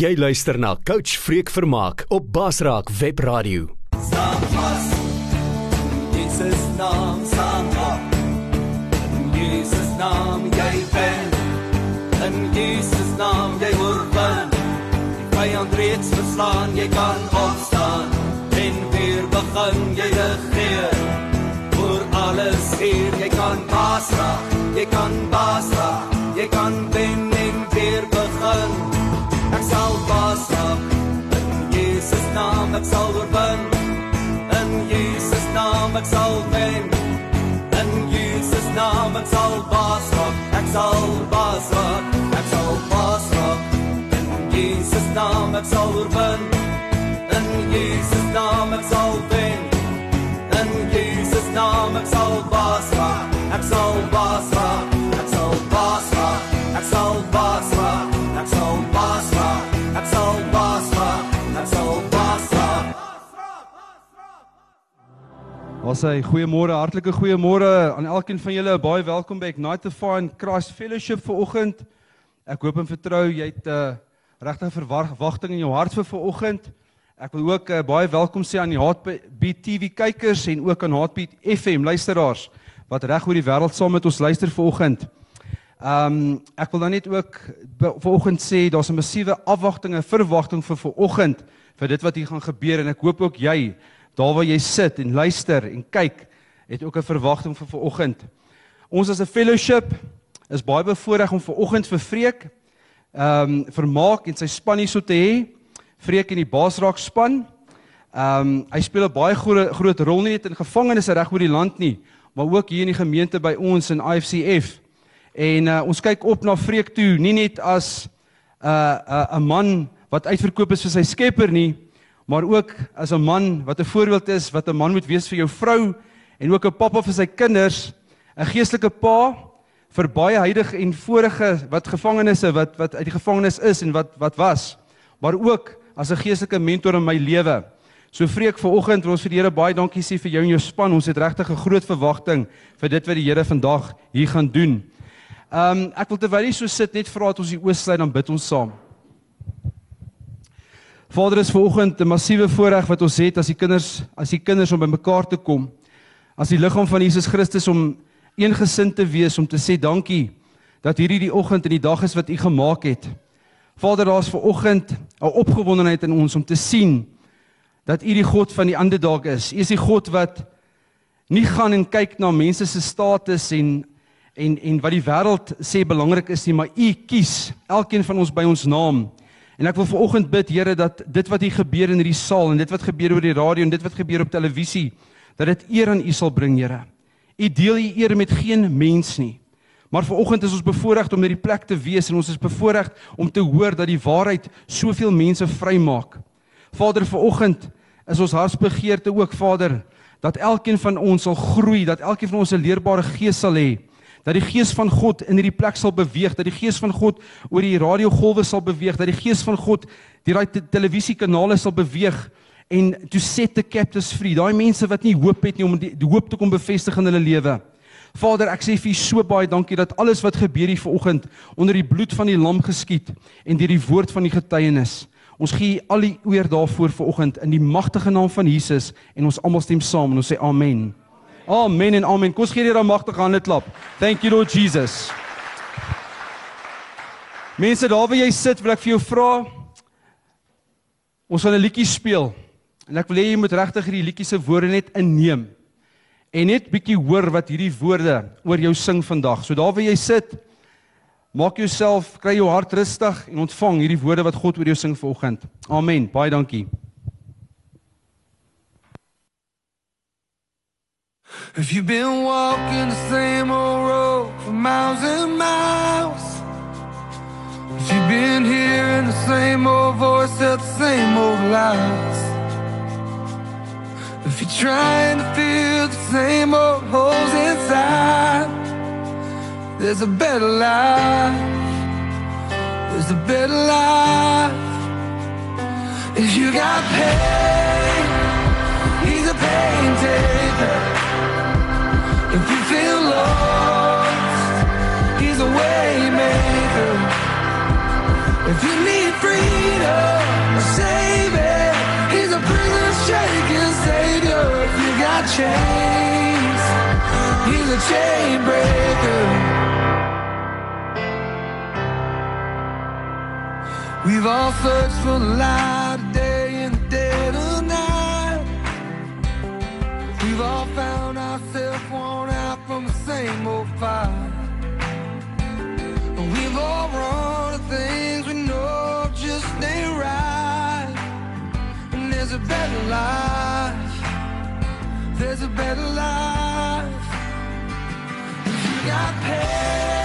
Jy luister na Coach Freek Vermaak op Basraak Webradio. Staan vas. Jesus naam staan op. In Jesus naam jy ben. In Jesus naam jy oorwin. Die vyand reeds verslaan, jy kan opstaan en weer begin jy regeer. Oor alles hier, jy kan baas raak, jy kan baas raak, jy kan wen en weer begin. Sal baas raak. In Jesus naam ek sal oorwin. In Jesus naam ek sal wen. In Jesus naam ek sal baas raak. Ek sal baas raak. Ek sal baas raak. In Jesus naam ek sal oorwin. In Jesus naam ek sal wen. In Jesus naam ek sal baas raak. Ek sal baas Ons sê goeiemôre, hartlike goeiemôre aan elkeen van julle. Baie welkom by Ignite the Fire Christ Fellowship vir oggend. Ek hoop en vertrou jy het 'n uh, regte verwagting in jou hart vir vanoggend. Ek wil ook uh, baie welkom sê aan die Heartbeat TV kykers en ook aan Heartbeat FM luisteraars wat reg oor die wêreld saam met ons luister vanoggend. Ehm um, ek wil dan net ook vanoggend sê daar's 'n massiewe afwagting en verwagting vir vanoggend vir dit wat hier gaan gebeur en ek hoop ook jy daar waar jy sit en luister en kyk het ook 'n verwagting vir vanoggend. Ons as 'n fellowship is baie bevoorreg om vanoggend vir Freek ehm um, vermaak en sy span hier so te hê. Freek en die Baasraak span. Ehm um, hy speel 'n baie groot groot rol nie net in gevangenisse reg oor die land nie, maar ook hier in die gemeente by ons in IFCF. En uh, ons kyk op na Freek toe, nie net as 'n uh, 'n uh, man wat uitverkoop is vir sy Skepper nie, maar ook as 'n man wat 'n voorbeeld is, wat 'n man moet wees vir jou vrou en ook 'n pappa vir sy kinders, 'n geestelike pa vir baie huidige en vorige wat gevangenes wat wat uit die gevangenis is en wat wat was, maar ook as 'n geestelike mentor in my lewe. So vreek vanoggend wil ons vir die Here baie dankie sê vir jou en jou span. Ons het regtig 'n groot verwagting vir dit wat die Here vandag hier gaan doen. Ehm um, ek wil terwyl jy so sit net vra dat ons die oë sluit dan bid ons saam. Vader is vanoggend 'n massiewe voorreg wat ons het as die kinders as die kinders om bymekaar te kom. As die liggaam van Jesus Christus om eengesind te wees om te sê dankie dat hierdie die oggend en die dag is wat U gemaak het. Vader, daar's vanoggend 'n opgewondenheid in ons om te sien dat U die God van die underdog is. U is die God wat nie gaan en kyk na mense se status en en en wat die wêreld sê belangrik is nie, maar U kies elkeen van ons by ons naam. En ek wil vanoggend bid Here dat dit wat hier gebeur in hierdie saal en dit wat gebeur oor die radio en dit wat gebeur op televisie, dat dit eer aan U sal bring, Here. U deel U eer met geen mens nie. Maar vanoggend is ons bevoorreg om hierdie plek te wees en ons is bevoorreg om te hoor dat die waarheid soveel mense vrymaak. Vader, vanoggend is ons hartsbegeerte ook, Vader, dat elkeen van ons sal groei, dat elkeen van ons 'n leerbare gees sal hê dat die gees van God in hierdie plek sal beweeg, dat die gees van God oor die radiogolwe sal beweeg, dat die gees van God deur daai te televisiekanale sal beweeg en to set the captives free. Daai mense wat nie hoop het nie om die, die hoop te kom bevestig in hulle lewe. Vader, ek sê vir U so baie dankie dat alles wat gebeur hier vanoggend onder die bloed van die lam geskied en deur die woord van die getuienis. Ons gee al die eer daarvoor vanoggend in die magtige naam van Jesus en ons almal stem saam en ons sê amen. Amen en amen. Kom ons gee hierdie magtige hande klap. Thank you Lord Jesus. Mense, daar waar jy sit, wil ek vir jou vra. Ons gaan 'n liedjie speel. En ek wil hê jy moet regtig hierdie liedjie se woorde net inneem. En net bietjie hoor wat hierdie woorde oor jou sing vandag. So daar waar jy sit, maak jouself, kry jou hart rustig en ontvang hierdie woorde wat God oor jou sing vanoggend. Amen. Baie dankie. If you've been walking the same old road for miles and miles, if you've been hearing the same old voice at the same old lies, if you're trying to fill the same old holes inside, there's a better life. There's a better life. If you got pain, he's a pain taker. If you feel lost, he's a waymaker. If you need freedom, save it. He's a prison shaking savior. If you got chains, he's a chain breaker. We've all searched for the light of day and dead of night. We've all found same old fight. We've all run to things we know just ain't right. And there's a better life. There's a better life. If you got pain,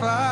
sacrifice.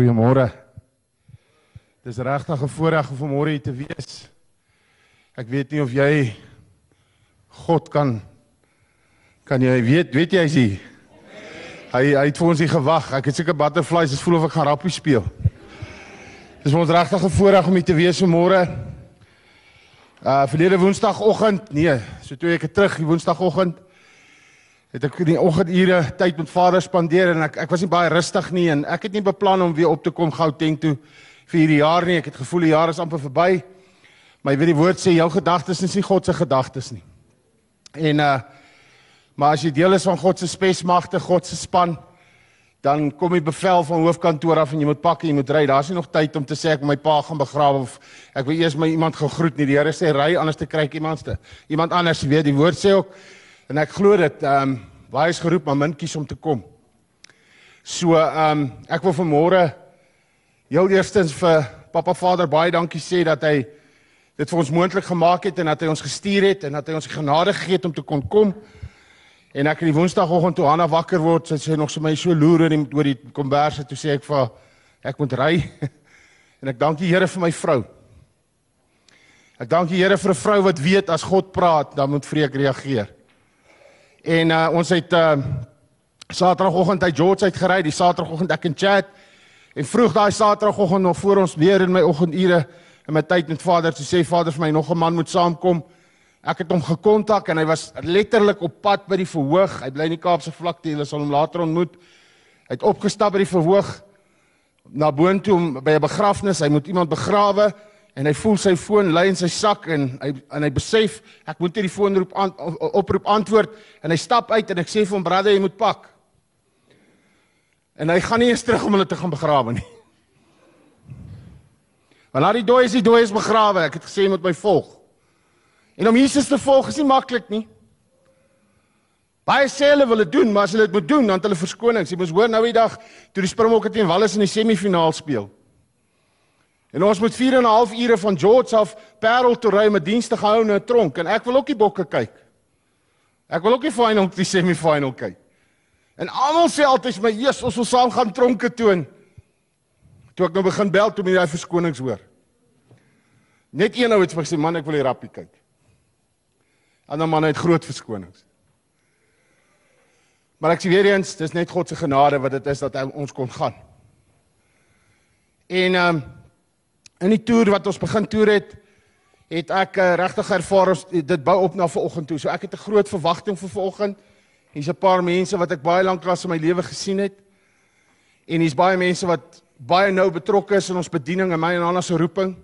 Goeiemôre. Dis regtig 'n voorreg om vanmôre hier te wees. Ek weet nie of jy God kan kan jy weet weet jy is hier. Hy hy het vir ons hier gewag. Ek het seker butterflies, dit voel of ek gaan rappie speel. Dis ons regtig 'n voorreg om hier te wees vanmôre. Uh verlede woensdagoggend, nee, so twee weke terug, die woensdagoggend het ek in die oggendure tyd met Vader spandeer en ek ek was nie baie rustig nie en ek het nie beplan om weer op te kom Gauteng toe vir hierdie jaar nie. Ek het gevoel die jaar is amper verby. Maar jy weet die woord sê jou gedagtes is nie God se gedagtes nie. En uh maar as jy deel is van God se spesmagte, God se span, dan kom die bevel van hoofkantoor af en jy moet pak en jy moet ry. Daar's nie nog tyd om te sê ek my pa gaan begrawe of ek wil eers my iemand gegroet nie. Die Here sê ry anders te kry ek iemandste. Iemand anders, jy weet, die woord sê ook en ek glo dit ehm um, baie is geroep maar min kies om te kom. So ehm um, ek wil vanmôre heel eerstens vir Papa Vader baie dankie sê dat hy dit vir ons moontlik gemaak het en dat hy ons gestuur het en dat hy ons genade gegee het om te kon kom. En ek in die woensdagoggend toe Hanna wakker word, sy sê nog so my so loer oor die oor die komberse toe sê ek vir ek moet ry. en ek dank die Here vir my vrou. Ek dank die Here vir 'n vrou wat weet as God praat, dan moet vreek reageer. En uh, ons het uh, Saterdagoggend uit George uit gery, die Saterdagoggend ek in chat en vroeg daai Saterdagoggend nog voor ons weer in my oggendure in my tyd met Vader te sê Vader vir my nog 'n man moet saamkom. Ek het hom gekontak en hy was letterlik op pad by die verhoog. Hy bly in die Kaapse vlakte, hulle sal hom later ontmoet. Hy het opgestap by die verhoog na boontoe om by 'n begrafnis, hy moet iemand begrawe en hy voel sy foon lê in sy sak en hy en hy besef ek moet hierdie foon roep aan, oproep antwoord en hy stap uit en ek sê vir hom brother jy moet pak. En hy gaan nie eens terug om hulle te gaan begrawe nie. Want na die dooi is die dooi is begrawe. Ek het gesê jy moet my volg. En om Jesus te volg is nie maklik nie. Baie sê hulle wil dit doen, maar as hulle dit moet doen, dan het hulle verskonings. Jy moet hoor nou die dag toe die Springbokke teen Wallis in die semifinaal speel. En ons moet 4 en 'n half ure van George af Parel toe ry met dienste gehou in 'n tronk en ek wil ook die bokke kyk. Ek wil ook die final die semifinal kyk. En almal sê altyd my Jesus, ons wil saam gaan tronke toe en toe ek nou begin bel toe met daai verskonings hoor. Net een ou het vir my gesê, "Man, ek wil die rappie kyk." Ander manne het groot verskonings. Maar ek sê weer eens, dis net God se genade wat dit is dat hy ons kon gaan. En ehm um, in die toer wat ons begin toer het, het ek uh, regtig ervaar ons dit bou op na vanoggend toe. So ek het 'n groot verwagting vir vanoggend. Hier's 'n paar mense wat ek baie lank lank in my lewe gesien het. En hier's baie mense wat baie nou betrokke is in ons bediening en my en Anna se roeping.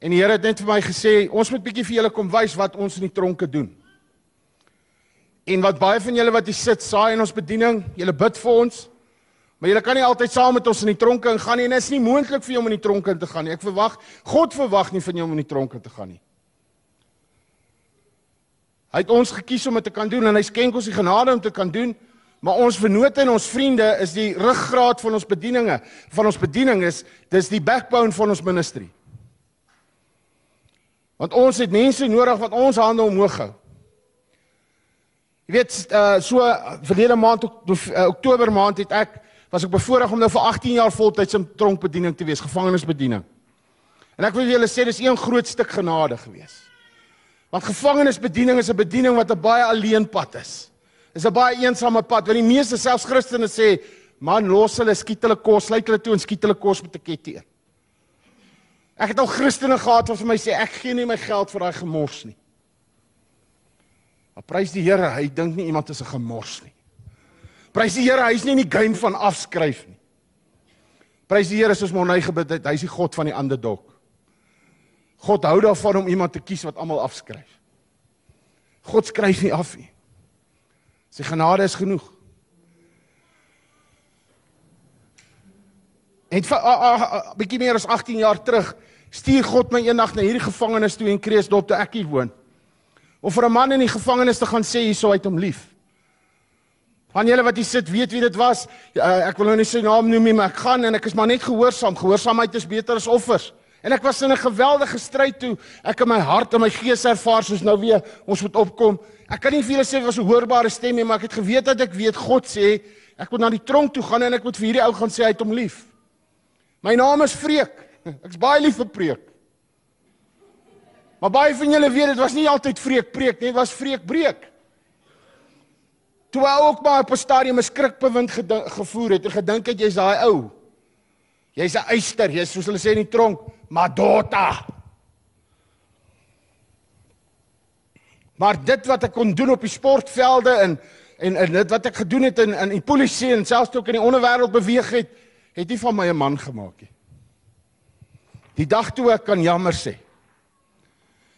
En die Here het net vir my gesê, ons moet bietjie vir julle kom wys wat ons in die tronke doen. En wat baie van julle wat hier sit, saai in ons bediening, julle bid vir ons. Maar julle kan nie altyd saam met ons in die tronke ingaan nie en dit is nie moontlik vir jou om in die tronke te gaan nie. Ek verwag, God verwag nie van jou om in die tronke te gaan nie. Hy het ons gekies om dit te kan doen en hy skenk ons die genade om te kan doen. Maar ons vennote en ons vriende is die ruggraat van ons bedieninge. Van ons bediening is dis die backbone van ons ministry. Want ons het mense nodig wat ons hande omhoog hou. Jy weet uh so verlede maand uh, Oktober maand het ek was ek bevoorreg om nou vir 18 jaar voltyds in tronkbediening te wees, gevangenisbediening. En ek wil julle sê dis een groot stuk genade gewees. Want gevangenisbediening is 'n bediening wat 'n baie alleen pad is. Dis 'n baie eensame pad want die meeste selfs Christene sê, "Man, los hulle, skiet hulle kos, sluit hulle toe en skiet hulle kos met 'n ketty in." Ek het al Christene gehad wat vir my sê, "Ek gee nie my geld vir daai gemors nie." Maar prys die Here, hy dink nie iemand is 'n gemors nie. Prys die Here, hy's nie in die game van afskryf nie. Prys die Here soos Monay gebid het, hy's die God van die underdog. God hou daarvan om iemand te kies wat almal afskryf. God skryf nie af nie. Sy genade is genoeg. En 'n bietjie meer as 18 jaar terug stuur God my eendag na hierdie gevangenis toe in Kreeusdorp toe ek hier woon. Om vir 'n man in die gevangenis te gaan sê hierso uit hom lief. Van julle wat hier sit, weet wie dit was. Uh, ek wil nou nie sy naam noem nie, maar ek gaan en ek is maar net gehoorsaam. Gehoorsaamheid is beter as offers. En ek was in 'n geweldige stryd toe. Ek in my hart en my gees ervaar soos nou weer ons moet opkom. Ek kan nie vir julle sê dit was 'n hoorbare stem nie, maar ek het geweet dat ek weet God sê ek moet na die tronk toe gaan en ek moet vir hierdie ou gaan sê hy het hom lief. My naam is Vreek. Ek's baie lief vir preek. Maar baie van julle weet dit was nie altyd Vreek preek nie, dit was Vreek breek. Toe hy ook maar op 'n stadium 'n skrikbewind gevoer het en gedink het jy's daai ou. Jy's 'n eyster, jy's soos hulle sê in die tronk, Madota. Maar dit wat ek kon doen op die sportvelde en en en dit wat ek gedoen het in in die polisie en selfs ook in die onderwêreld beweeg het, het nie van my 'n man gemaak nie. Die dag toe ek kan jammer sê.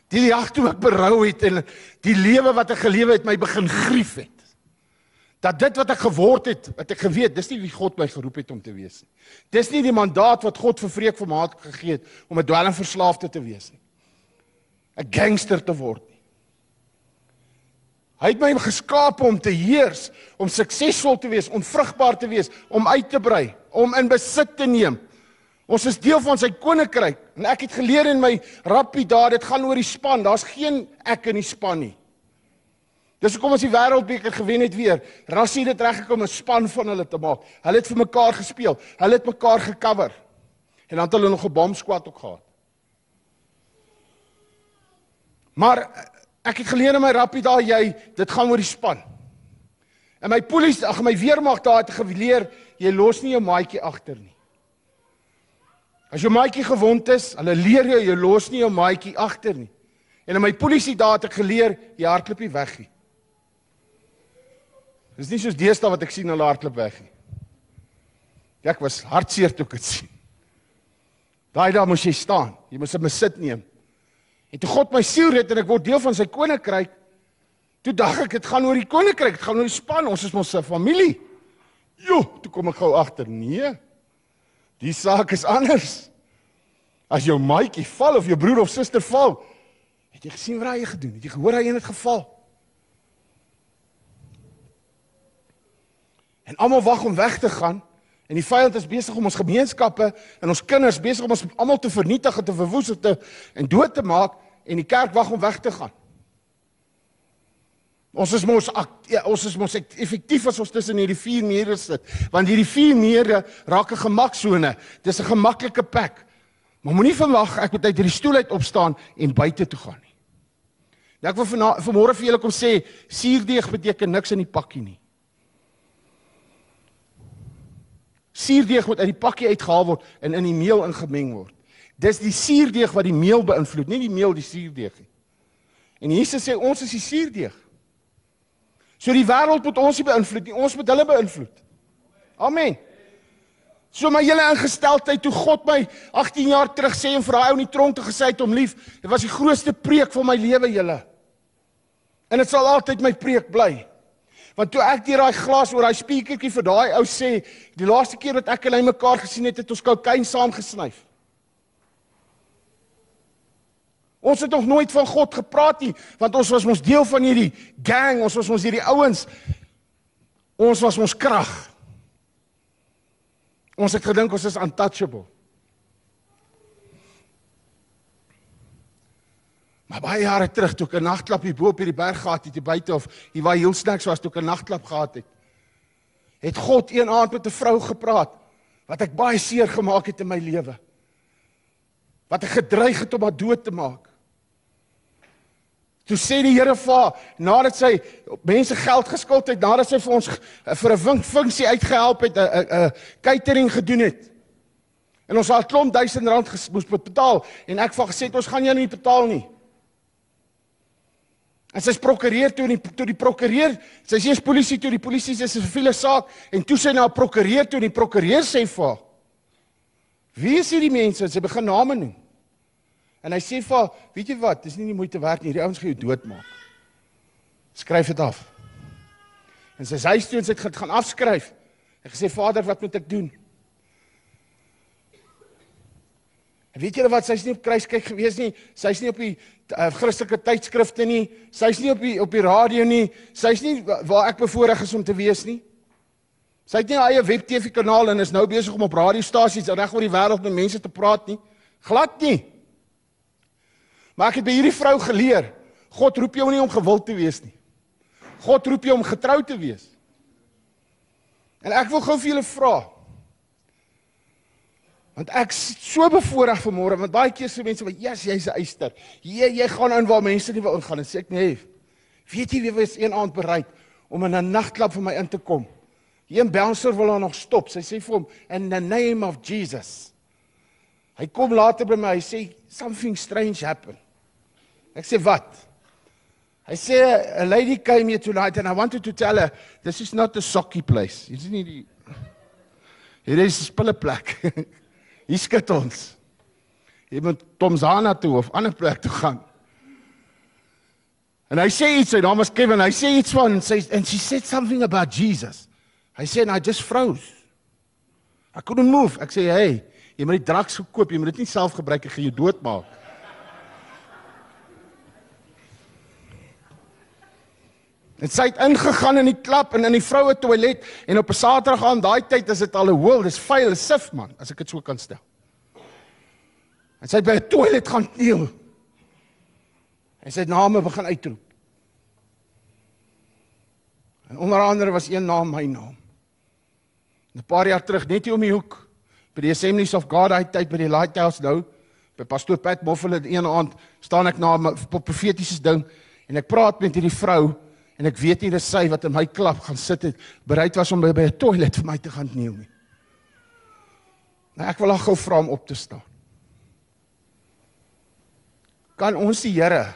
Die dag toe ek berou het en die lewe wat ek gelewe het my begin grief het dat dit wat ek geword het, wat ek geweet, dis nie wie God my geroep het om te wees nie. Dis nie die mandaat wat God vir Vreek vir maak gegee het om 'n dwelmverslaafde te wees nie. 'n Gangster te word nie. Hy het my geskaap om te heers, om suksesvol te wees, om vrugbaar te wees, om uit te brei, om in besit te neem. Ons is deel van sy koninkryk en ek het geleer in my rappie daar, dit gaan oor die span. Daar's geen ek in die span nie. Dis hoekom ons die wêreldbeker gewen het weer. Rassie het dit reggekom 'n span van hulle te maak. Hulle het vir mekaar gespeel. Hulle het mekaar gecover. En dan het hulle nog 'n bomsquad ook gehad. Maar ek het geleer in my rappie daar jy, dit gaan oor die span. En my polisie, ag my weermag daar het geleer, jy los nie jou maatjie agter nie. As jou maatjie gewond is, hulle leer jou jy los nie jou maatjie agter nie. En in my polisie daar het ek geleer, jy hardloop nie weg nie. Dis nie soos deesdae wat ek sien hulle hardloop weg nie. Ek was hartseer toe ek dit sien. Daai daar moes jy staan. Jy moes 'n besit neem. En toe God my siel red en ek word deel van sy koninkryk, toe dink ek dit gaan oor die koninkryk, dit gaan oor die span, ons is mos 'n familie. Jo, toe kom ek gou agter, nee. Die saak is anders. As jou maatjie val of jou broer of suster val, het jy gesien wat hy gedoen het? Jy gehoor hy het geval. En almal wag om weg te gaan en die vyand is besig om ons gemeenskappe en ons kinders besig om ons almal te vernietig en te verwoes te en dood te maak en die kerk wag om weg te gaan. Ons is mos ja, ons is mos effektief as ons tussen hierdie vier mure sit want hierdie vier mure raak 'n gemaksone. Dis 'n gemaklike plek. Maar moenie verwag ek moet uit hierdie stoel uit opstaan en buite toe gaan nie. Nou ek wil vanmôre vir julle kom sê suurdeeg beteken niks in die pakkie nie. Suurdeeg moet uit die pakkie uitgehaal word en in die meel ingemeng word. Dis die suurdeeg wat die meel beïnvloed, nie die meel die suurdeeg nie. En Jesus sê ons is die suurdeeg. So die wêreld moet ons nie beïnvloed nie, ons moet hulle beïnvloed. Amen. So my hele ingesteldheid toe God my 18 jaar terug sê en vir daai ou in die tronk te gesê het om lief, dit was die grootste preek van my lewe julle. En dit sal altyd my preek bly. Want toe ek deur daai glas oor daai speakertjie vir daai ou sê, die laaste keer wat ek hy mekaar gesien het, het ons kokain saam gesnyf. Ons het nog nooit van God gepraat nie, want ons was mos deel van hierdie gang, ons was mos hierdie ouens. Ons was mos krag. Ons het gedink ons is untouchable. Maar baie jare terug toe ek 'n nagklap hier bo op hierdie berg gehad het, hier buite of hier waar heel snacks was toe ek 'n nagklap gehad het, het God een aand met 'n vrou gepraat wat ek baie seer gemaak het in my lewe. Wat ek gedreig het om haar dood te maak. Toe sê die Here vir haar, nadat sy mense geld geskuld het, nadat sy vir ons vir 'n wink funksie uitgehelp het, 'n 'n catering gedoen het. En ons het 'n klomp duisend rand moes betaal en ek het gesê het, ons gaan jou nie betaal nie. En sy's prokureur toe die toe die prokureur, sy's eers polisie toe die polisie sê dis 'n siviele saak en toe sy na 'n prokureur toe en die prokureur sê vir haar: "Wie is hierdie mense?" En sy begin name noem. En hy sê vir haar, "Weet jy wat? Dis nie die moeite werd nie. Hierdie ouens gaan jou doodmaak." Skryf dit af. En sy sê huis toe en sy het gaan afskryf. En gesê, "Vader, wat moet ek doen?" En weet julle wat? Sy's nie op kruiskyk gewees nie. Sy's nie op die uh, Christelike tydskrifte nie. Sy's nie op die op die radio nie. Sy's nie wa- waar ek bevoorreg is om te wees nie. Sy het nie haar eie web TV kanaal en is nou besig om op radiostasies reg oor die wêreld met mense te praat nie. Glad nie. Maar ek het by hierdie vrou geleer, God roep jou nie om gewild te wees nie. God roep jou om getrou te wees. En ek wil gou vir julle vra, Want ek so bevoorreg vanmôre want baie keer sê mense van yes, jy's 'n eyster. Jy jy gaan in waar mense nie wil ingaan en sê ek nee. Weet jy wie was een aand bereid om in 'n nagklub vir my in te kom? Een bouncer wil haar nog stop. Sy sê vir hom in the name of Jesus. Hy kom later by my, hy sê something strange happened. Ek sê wat? Hy sê a lady came here tonight and I wanted to tell her this is not a socky place. Dit is nie die Hier is 'n spilleplek. Hier skit ons. Jy moet Tomzana toe of ander plek toe gaan. En hy sê iets, sy naam is Kevin. Hy sê iets van sy and she said something about Jesus. Hy sê and I just froze. I couldn't move. Ek sê, "Hey, jy moet die drugs gekoop, jy moet dit nie self gebruik nie, gaan jou doodmaak." En sy het ingegaan in die klap en in die vroue toilet en op 'n Saterdag aan daai tyd is dit al 'n hoel, dis vuil, sif man, as ek dit so kan stel. En sy het by 'n toilet gaan kniel. En sy het name begin uitroep. En onder andere was een naam my naam. 'n paar jaar terug net hier om die hoek by die Assemblies of God daai tyd by die Lighthouse nou by pastoor Pat Moffel een aand staan ek na 'n profetiese ding en ek praat met hierdie vrou en ek weet nie dis sy wat in my klap gaan sit het bereid was om by, by 'n toilet vir my te gaan kniel nie. Nou ek wil haar gou vra om op te staan. Kan ons die Here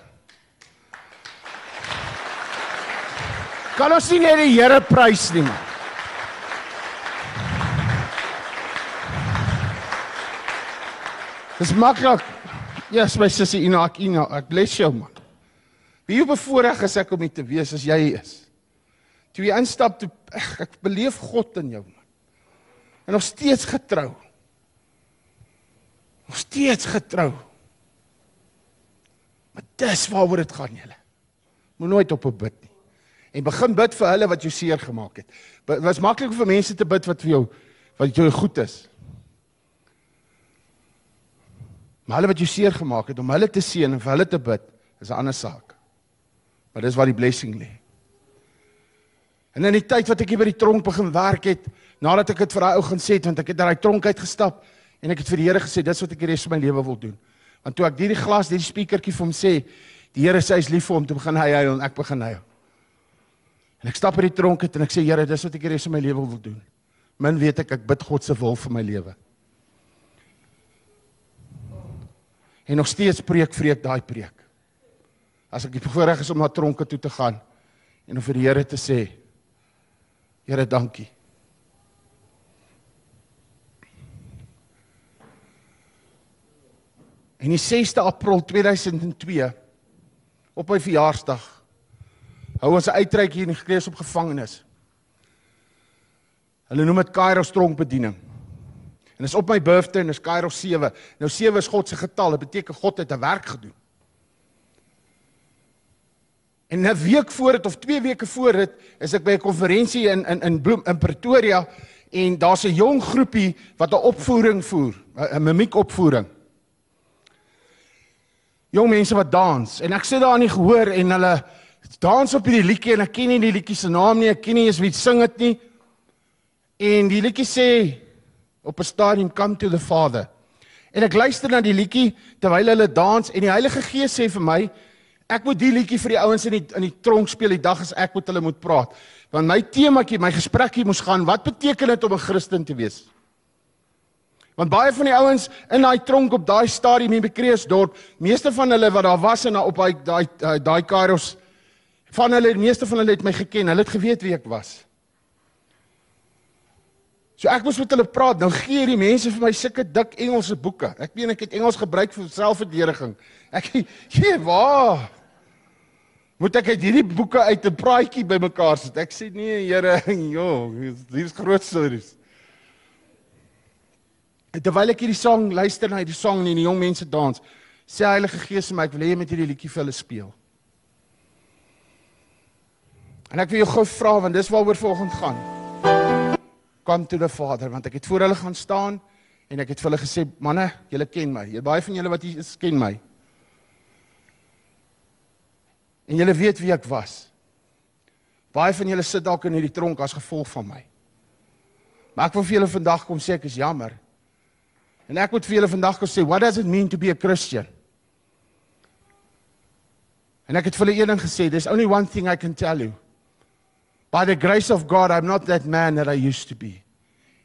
Kan ons nie net die Here prys nie? man? Dis maklik. Ja, yes, my sussie Ina, Ina, ek bless jou man. Wie bevoorreg is ek om hier te wees as jy is? Toe jy instap toe eg, ek beleef God in jou man. En nog steeds getrou. Nog steeds getrou. Maar dis waaroor dit gaan julle. Moet nooit op 'n bid nie. En begin bid vir hulle wat jou seer gemaak het. Dit was maklik vir mense te bid wat vir jou wat jou goed is. Maar hulle wat jou seer gemaak het om hulle te seën en vir hulle te bid, is 'n ander saak. Maar dis waar die blessing lê. En in die tyd wat ek hier by die tronk begin werk het, nadat ek dit vir daai ou gaan sê het, want ek het uit daai tronk uit gestap En ek het vir die Here gesê dis wat ek die res van my lewe wil doen. Want toe ek hierdie glas, hierdie speakertjie vir hom sê, die Here sê hy's lief vir hom, toe begin hy huil en ek begin huil. En ek stap uit die tronk uit en ek sê Here, dis wat ek die res van my lewe wil doen. Min weet ek ek bid God se wil vir my lewe. En nog steeds preek vreek daai preek. As ek die voorreg is om na tronke toe te gaan en om vir die Here te sê Here, dankie. En die 6de April 2002 op my verjaarsdag hou ons 'n uitreik hier in Gekrees op gevangenes. Hulle noem dit Kairos stronkbediening. En dis op my birthday en dis Kairos 7. Nou 7 is God se getal. Dit beteken God het 'n werk gedoen. En 'n week voor dit of 2 weke voor dit is ek by 'n konferensie in in in Bloem in Pretoria en daar's 'n jong groepie wat 'n opvoering voer, 'n mimiekopvoering jong mense wat dans en ek sit daar in die gehoor en hulle dans op hierdie liedjie en ek ken nie die liedjie se naam nie, ek ken nie eens wie sing dit nie. En die liedjie sê op 'n stadium come to the father. En ek luister na die liedjie terwyl hulle dans en die Heilige Gees sê vir my ek moet die liedjie vir die ouens in die in die tronk speel die dag as ek met hulle moet praat. Want my temaatjie, my gesprekkie moes gaan, wat beteken dit om 'n Christen te wees? Want baie van die ouens in daai tronk op daai stadium in Bekreeusdorp, meeste van hulle wat daar was en op daai daai daai Kairos van hulle, meeste van hulle het my geken. Hulle het geweet wie ek was. So ek moes met hulle praat. Nou gee hierdie mense vir my sulke dik Engelse boeke. Ek meen ek het Engels gebruik vir selfverdediging. Ek gee waar Moet ek uit hierdie boeke uit 'n praatjie bymekaar sit? Ek sê nee, Here, joh, hier's groot stories. Terwyl ek hierdie sang luister na hierdie sang en die jong mense dans, sê Heilige Gees vir my ek wil hê jy moet hierdie liedjie vir hulle speel. En ek wil jou gou vra want dis waaroor volgende gaan. Come to the Father want ek het voor hulle gaan staan en ek het vir hulle gesê manne, julle ken my. Baie van julle wat hier is ken my. En julle weet wie ek was. Baie van julle sit dalk in hierdie tronk as gevolg van my. Maar ek wil vir julle vandag kom sê ek is jammer. En ek moet vir julle vandag kom sê, what does it mean to be a Christian? En ek het vir hulle een ding gesê, there's only one thing I can tell you. By the grace of God, I'm not that man that I used to be.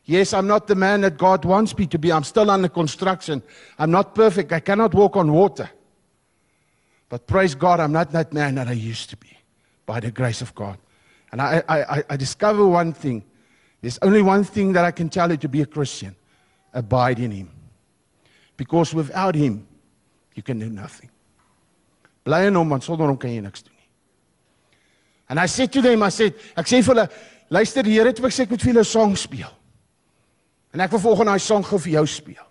Yes, I'm not the man that God wants me to be. I'm still under construction. I'm not perfect. I cannot walk on water. But praise God, I'm not that man that I used to be by the grace of God. And I, I, I discover one thing. There's only one thing that I can tell you to be a Christian. Abide in him. Because without him you can do nothing. Bly in hom want sonder hom kan jy niks doen nie. And I said to them I said ek sê vir hulle luister die Here het gesê ek moet vir julle 'n song speel. En ek wil volgens daai song gou vir jou speel.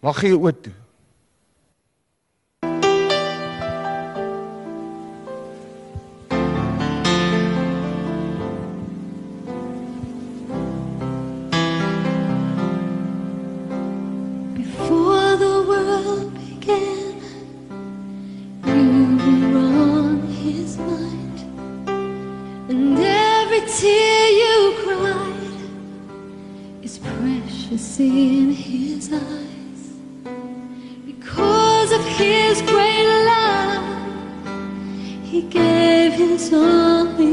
Waar gaan jy oor toe? In his eyes because of his great love. He gave his only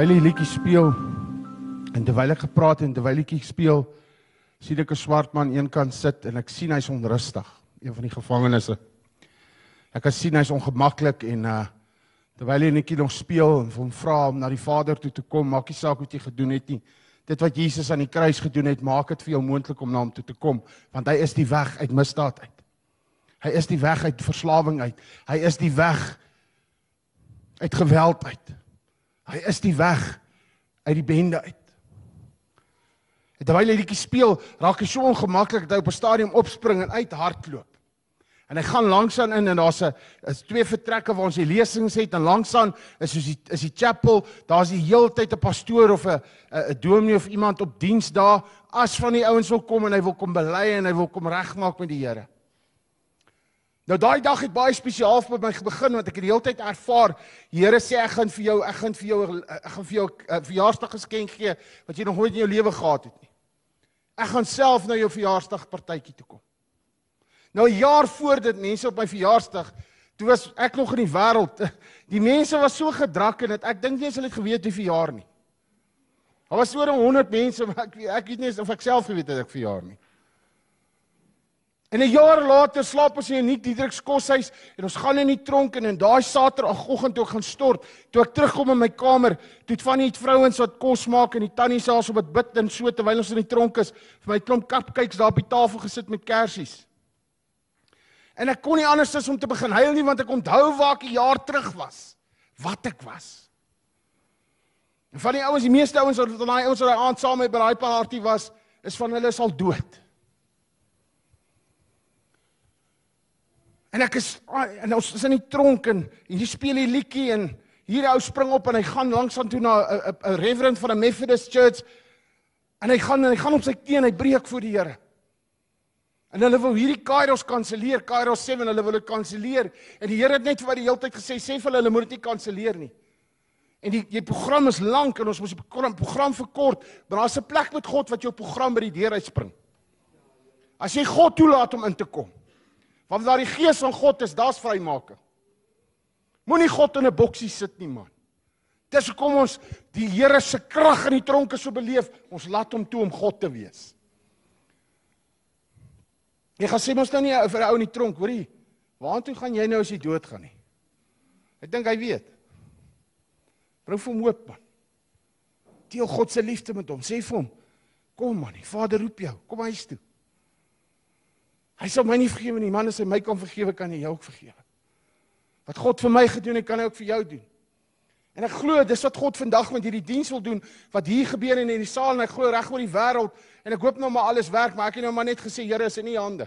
Terwyl die liedjie speel en terwyl ek gepraat en terwyl die liedjie speel, sien ek 'n swart man eenkant sit en ek sien hy's onrustig, een van die gevangenes. Ek kan sien hy's ongemaklik en uh terwyl hy netjie nog speel en hom vra om na die Vader toe te kom, maak nie saak wat jy gedoen het nie. Dit wat Jesus aan die kruis gedoen het, maak dit vir jou moontlik om na hom toe te kom, want hy is die weg uit misdaad uit. Hy is die weg uit verslawing uit. Hy is die weg uit geweld uit. Hy is die weg uit die bende uit. En terwyl hy liedjie speel, raak hy so ongemaklik dat hy op 'n stadium opspring en uithardloop. En hy gaan langsaan in en daar's 'n is twee vertrekke waar ons die lesings het en langsaan is soos die is die chapel, daar's die heeltyd 'n pastoor of 'n 'n dominee of iemand op diens daar as van die ouens wil kom en hy wil kom bely en hy wil kom regmaak met die Here. Nou daai dag het baie spesiaal vir my begin want ek het die hele tyd ervaar Here sê ek gaan vir jou ek gaan vir jou ek gaan vir jou 'n verjaarsdag geskenk gee wat jy nog nooit in jou lewe gehad het nie. Ek gaan self na jou verjaarsdag partytjie toe kom. Nou 'n jaar voor dit mense op my verjaarsdag, toe was ek nog in die wêreld. Die mense was so gedrak en dit ek dink nie eens hulle het geweet wie verjaar nie. Daar was oor 100 mense, maar ek ek weet nie of ek self geweet het ek verjaar nie. En 'n jaar later slaap ons in 'n nuut Diedriks koshuis en ons gaan in die tronk en in daai Saterdagoggend toe ek gaan stort, toe ek terugkom in my kamer, toe het van die vrouens wat kos maak en die tannie selfs op dit bid en so terwyl ons in die tronk is, vir my klomp cupcakes daar op die tafel gesit met kersies. En ek kon nie anders as om te begin huil nie want ek onthou waar ek 'n jaar terug was. Wat ek was. En van die ouens, die meeste ouens wat daai ouens wat daai aand saam met by daai party was, is van hulle is al dood. En ek is en ons is in die tronk en hier speel hy liedjie en hier ou spring op en hy gaan langs aan toe na 'n 'n reverend van 'n Methodist church en hy gaan en hy gaan op sy knie en hy breek voor die Here. En hulle wil hierdie Kairos kanselleer, Kairos 7, hulle wil dit kanselleer. En die Here het net vir my die hele tyd gesê, sê vir hulle hulle moet dit nie kanselleer nie. En die die program is lank en ons moet die program verkort, maar daar's 'n plek met God wat jou program by die deur uitspring. As jy God toelaat om in te kom. Want waar die gees van God is, daar's vrymaking. Moenie God in 'n boksie sit nie, man. Dis hoekom ons die Here se krag in die tronke so beleef. Ons laat hom toe om God te wees. Jy gaan sê mos nou nie vir 'n ou in die tronk, hoorie. Waartoe gaan jy nou as jy doodgaan nie? Ek dink hy weet. Bring vir hom hoop, man. Deel God se liefde met hom. Sê vir hom: "Kom man, die Vader roep jou. Kom huis toe." Hy sal my nie vergewe nie, man, as hy my kan vergewe, kan hy jou ook vergewe. Wat God vir my gedoen het, kan hy ook vir jou doen. En ek glo dis wat God vandag met hierdie diens wil doen, wat hier gebeur in hierdie saal en ek glo reg oor die wêreld en ek hoop nou maar alles werk, maar ek het nou maar net gesê, Here, is in U hande.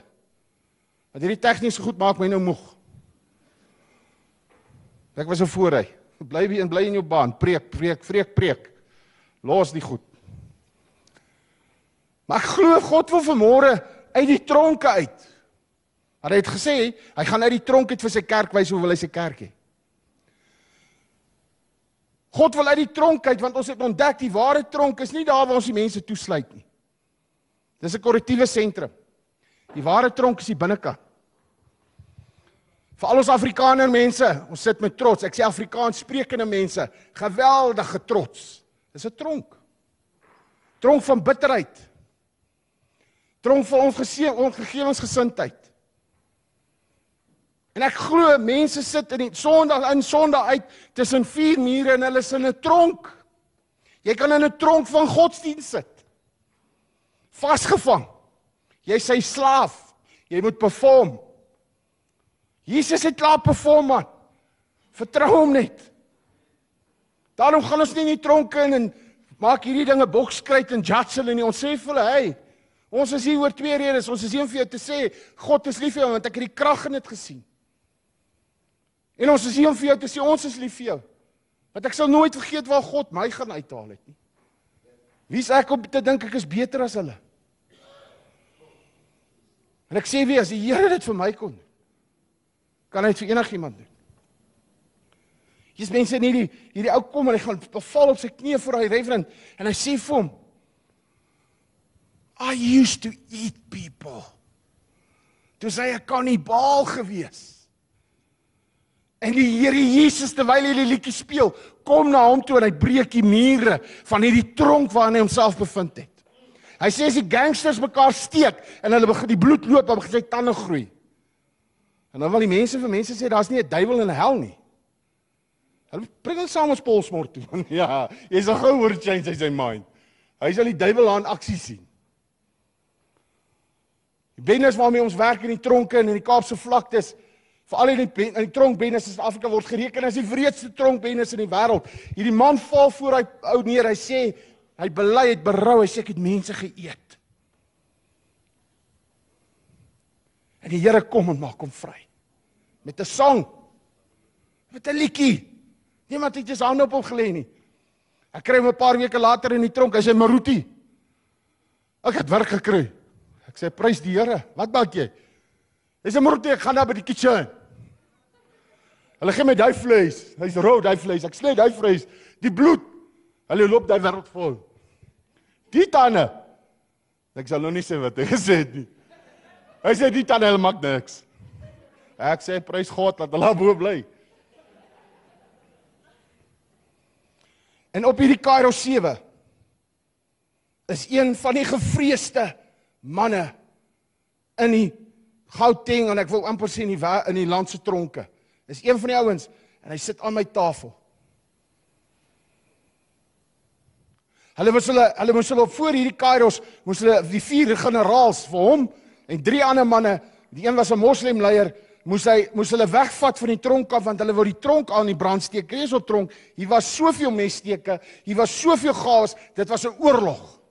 Want hierdie tegniese goed maak my nou moeg. Ek was 'n voorry. Bly by en bly in jou baan, preek, preek, preek, preek. Los die goed. Maar ek glo God wil vanmôre uit die tronke uit. Maar hy het gesê hy gaan uit die tronk uit vir sy kerk wys hoe wil hy sy kerk hê. God wil uit die tronk uit want ons het ontdek die ware tronk is nie daar waar ons die mense toesluit nie. Dis 'n korrektiewe sentrum. Die ware tronk is die binnekant. Vir al ons Afrikaner mense, ons sit met trots. Ek sê Afrikaans sprekende mense, geweldige trots. Dis 'n tronk. Tronk van bitterheid. Tronk van ongeseën ongegewensgesindheid. En ek glo mense sit in die Sondag in Sondag uit tussen vier mure en hulle is in 'n tronk. Jy kan in 'n tronk van godsdienst sit. Vasgevang. Jy sy slaaf. Jy moet perform. Jesus het klaar perform man. Vertrou hom net. Daarom gaan ons nie in die tronke in en maak hierdie dinge bokskruit en judge hulle nie. Ons sê vir hulle, "Hey, ons is hier oor twee redes. Ons is hier om vir jou te sê God is lief vir jou want ek het die krag in dit gesien." En ons is hier om vir jou te sê ons is lief vir jou. Want ek sal nooit vergeet waar God my gaan uithaal het nie. Wie's ek om te dink ek is beter as hulle? En ek sê weer as die Here dit vir my kon doen, kan hy dit vir enigiemand doen. Hier's mense in hierdie hierdie ou kom en hy gaan beval op sy knieë voor hy reverend en hy sê vir hom I used to eat people. Toe sê hy ek kan nie baal gewees. En die Here Jesus terwyl hy die liedjie speel, kom na hom toe en hy breek die mure van hierdie tronk waarin hy homself bevind het. Hy sê as die gangsters mekaar steek en hulle begin die bloed loop, dan sy tande groei. En dan wil die mense vir mense sê daar's nie 'n duiwel in hel nie. Hulle bring hom saam ons polsmort toe. ja, jy sal gou hoor change hy sy mind. Hy sal die duiwel aan aksie sien. Die bendes waarmee ons werk in die tronke en in die Kaapse vlaktes, veral in die in die tronkbendes in Suid-Afrika word gereken as die wreedste tronkbendes in die wêreld. Hierdie man val voor hy ou neer. Hy sê hy bely het berou. Hy sê ek het mense geëet. En die Here kom en maak hom vry. Met 'n sang. Met 'n liedjie. Niemand het sy hande op hom gelê nie. Ek kry hom 'n paar weke later in die tronk. Hy sê Maruti. Ek het werk gekry. Ek sê prys die Here. Wat maak jy? Hy sê Maruti, ek gaan daar by die kitchen. Hulle gee my daai vleis. Hy's rou daai vleis. Ek sny daai vleis. Die bloed. Hulle loop daai wêreld vol. Die tande. Ek sal nou nie sê wat hy gesê het nie. Hy sê die tande maak niks. Ek sê prys God dat hulle bo bly. En op hierdie Kairo 7 is een van die gevreesde manne in die Gauteng en ek wil amper sê in die in die land se tronke. Is een van die ouens en hy sit aan my tafel. Hulle moes hulle hulle moes hulle op voor hierdie Kairos moes hulle die vier generaals vir hom en drie ander manne, die een was 'n moslim leier, moes hy moes hulle wegvat van die tronk af want hulle wou die tronk aan die brand steek. Krees op tronk. Hier was soveel messteke, hier was soveel gas, dit was 'n oorlog.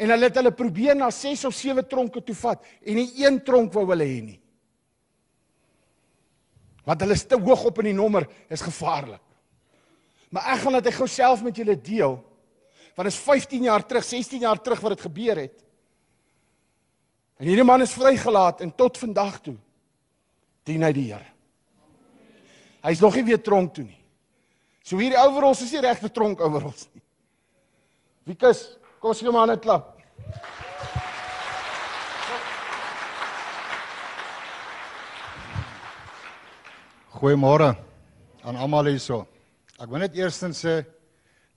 En hulle het hulle probeer na 6 of 7 tronke toe vat en nie een tronk wou hulle hê nie. Want hulle is te hoog op in die nommer, is gevaarlik. Maar ek gaan dit gou self met julle deel. Want is 15 jaar terug, 16 jaar terug wat dit gebeur het. En hierdie man is vrygelaat en tot vandag toe dien hy die Here. Hy's nog nie weer tronk toe nie. So hierdie overalls is nie regte tronk overalls nie. Wie kus? Kom ons gee hom 'n klap. Goeiemôre aan almal hierso. Ek wil net eerstens sê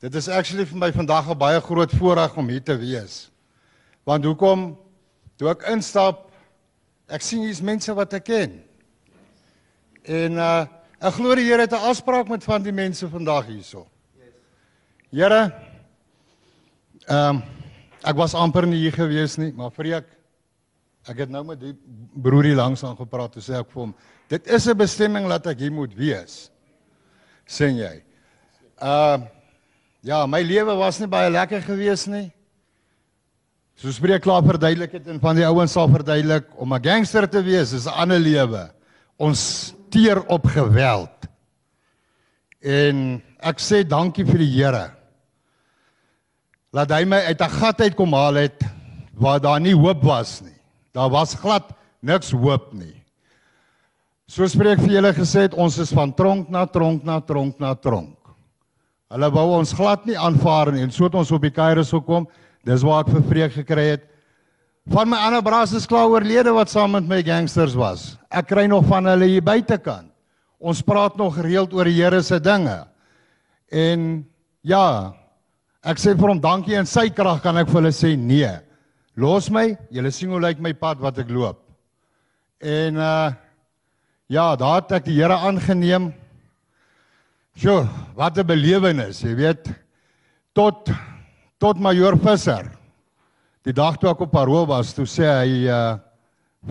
dit is actually vir my vandag 'n baie groot voorreg om hier te wees. Want hoekom toe ek instap, ek sien hier's mense wat ek ken. En uh ek glo die Here het 'n afspraak met van die mense vandag hierso. Here Ehm um, ek was amper nie hier gewees nie, maar vir ek het nou met die broerie langs aan gepraat, toe sê ek vir hom, dit is 'n bestemming dat ek hier moet wees. sien jy? Ehm uh, ja, my lewe was nie baie lekker gewees nie. So spreek klaar verduidelik dit en van die ouens sal verduidelik om 'n gangster te wees is 'n ander lewe. Ons teer op geweld. En ek sê dankie vir die Here laat hy my uit 'n gat uit kom haal het waar daar nie hoop was nie. Daar was glad niks hoop nie. So spreek vir julle gesê het ons is van tronk na tronk na tronk na tronk. Hulle wou ons glad nie aanvaar nie en so het ons op die Kairos gekom. Dis waar ek vir vreek gekry het. Van my ander braas is klaar oorlede wat saam met my gangsters was. Ek kry nog van hulle hier buitekant. Ons praat nog gereeld oor die Here se dinge. En ja, ek sê vir hom dankie en sy krag kan ek vir hulle sê nee. Los my, julle sien hoe lyk my pad wat ek loop. En uh ja, daar het ek die Here aangeneem. Sjoe, wat 'n belewenis, jy weet. Tot tot majoor Visser. Die dag toe ek op Parool was, toe sê hy uh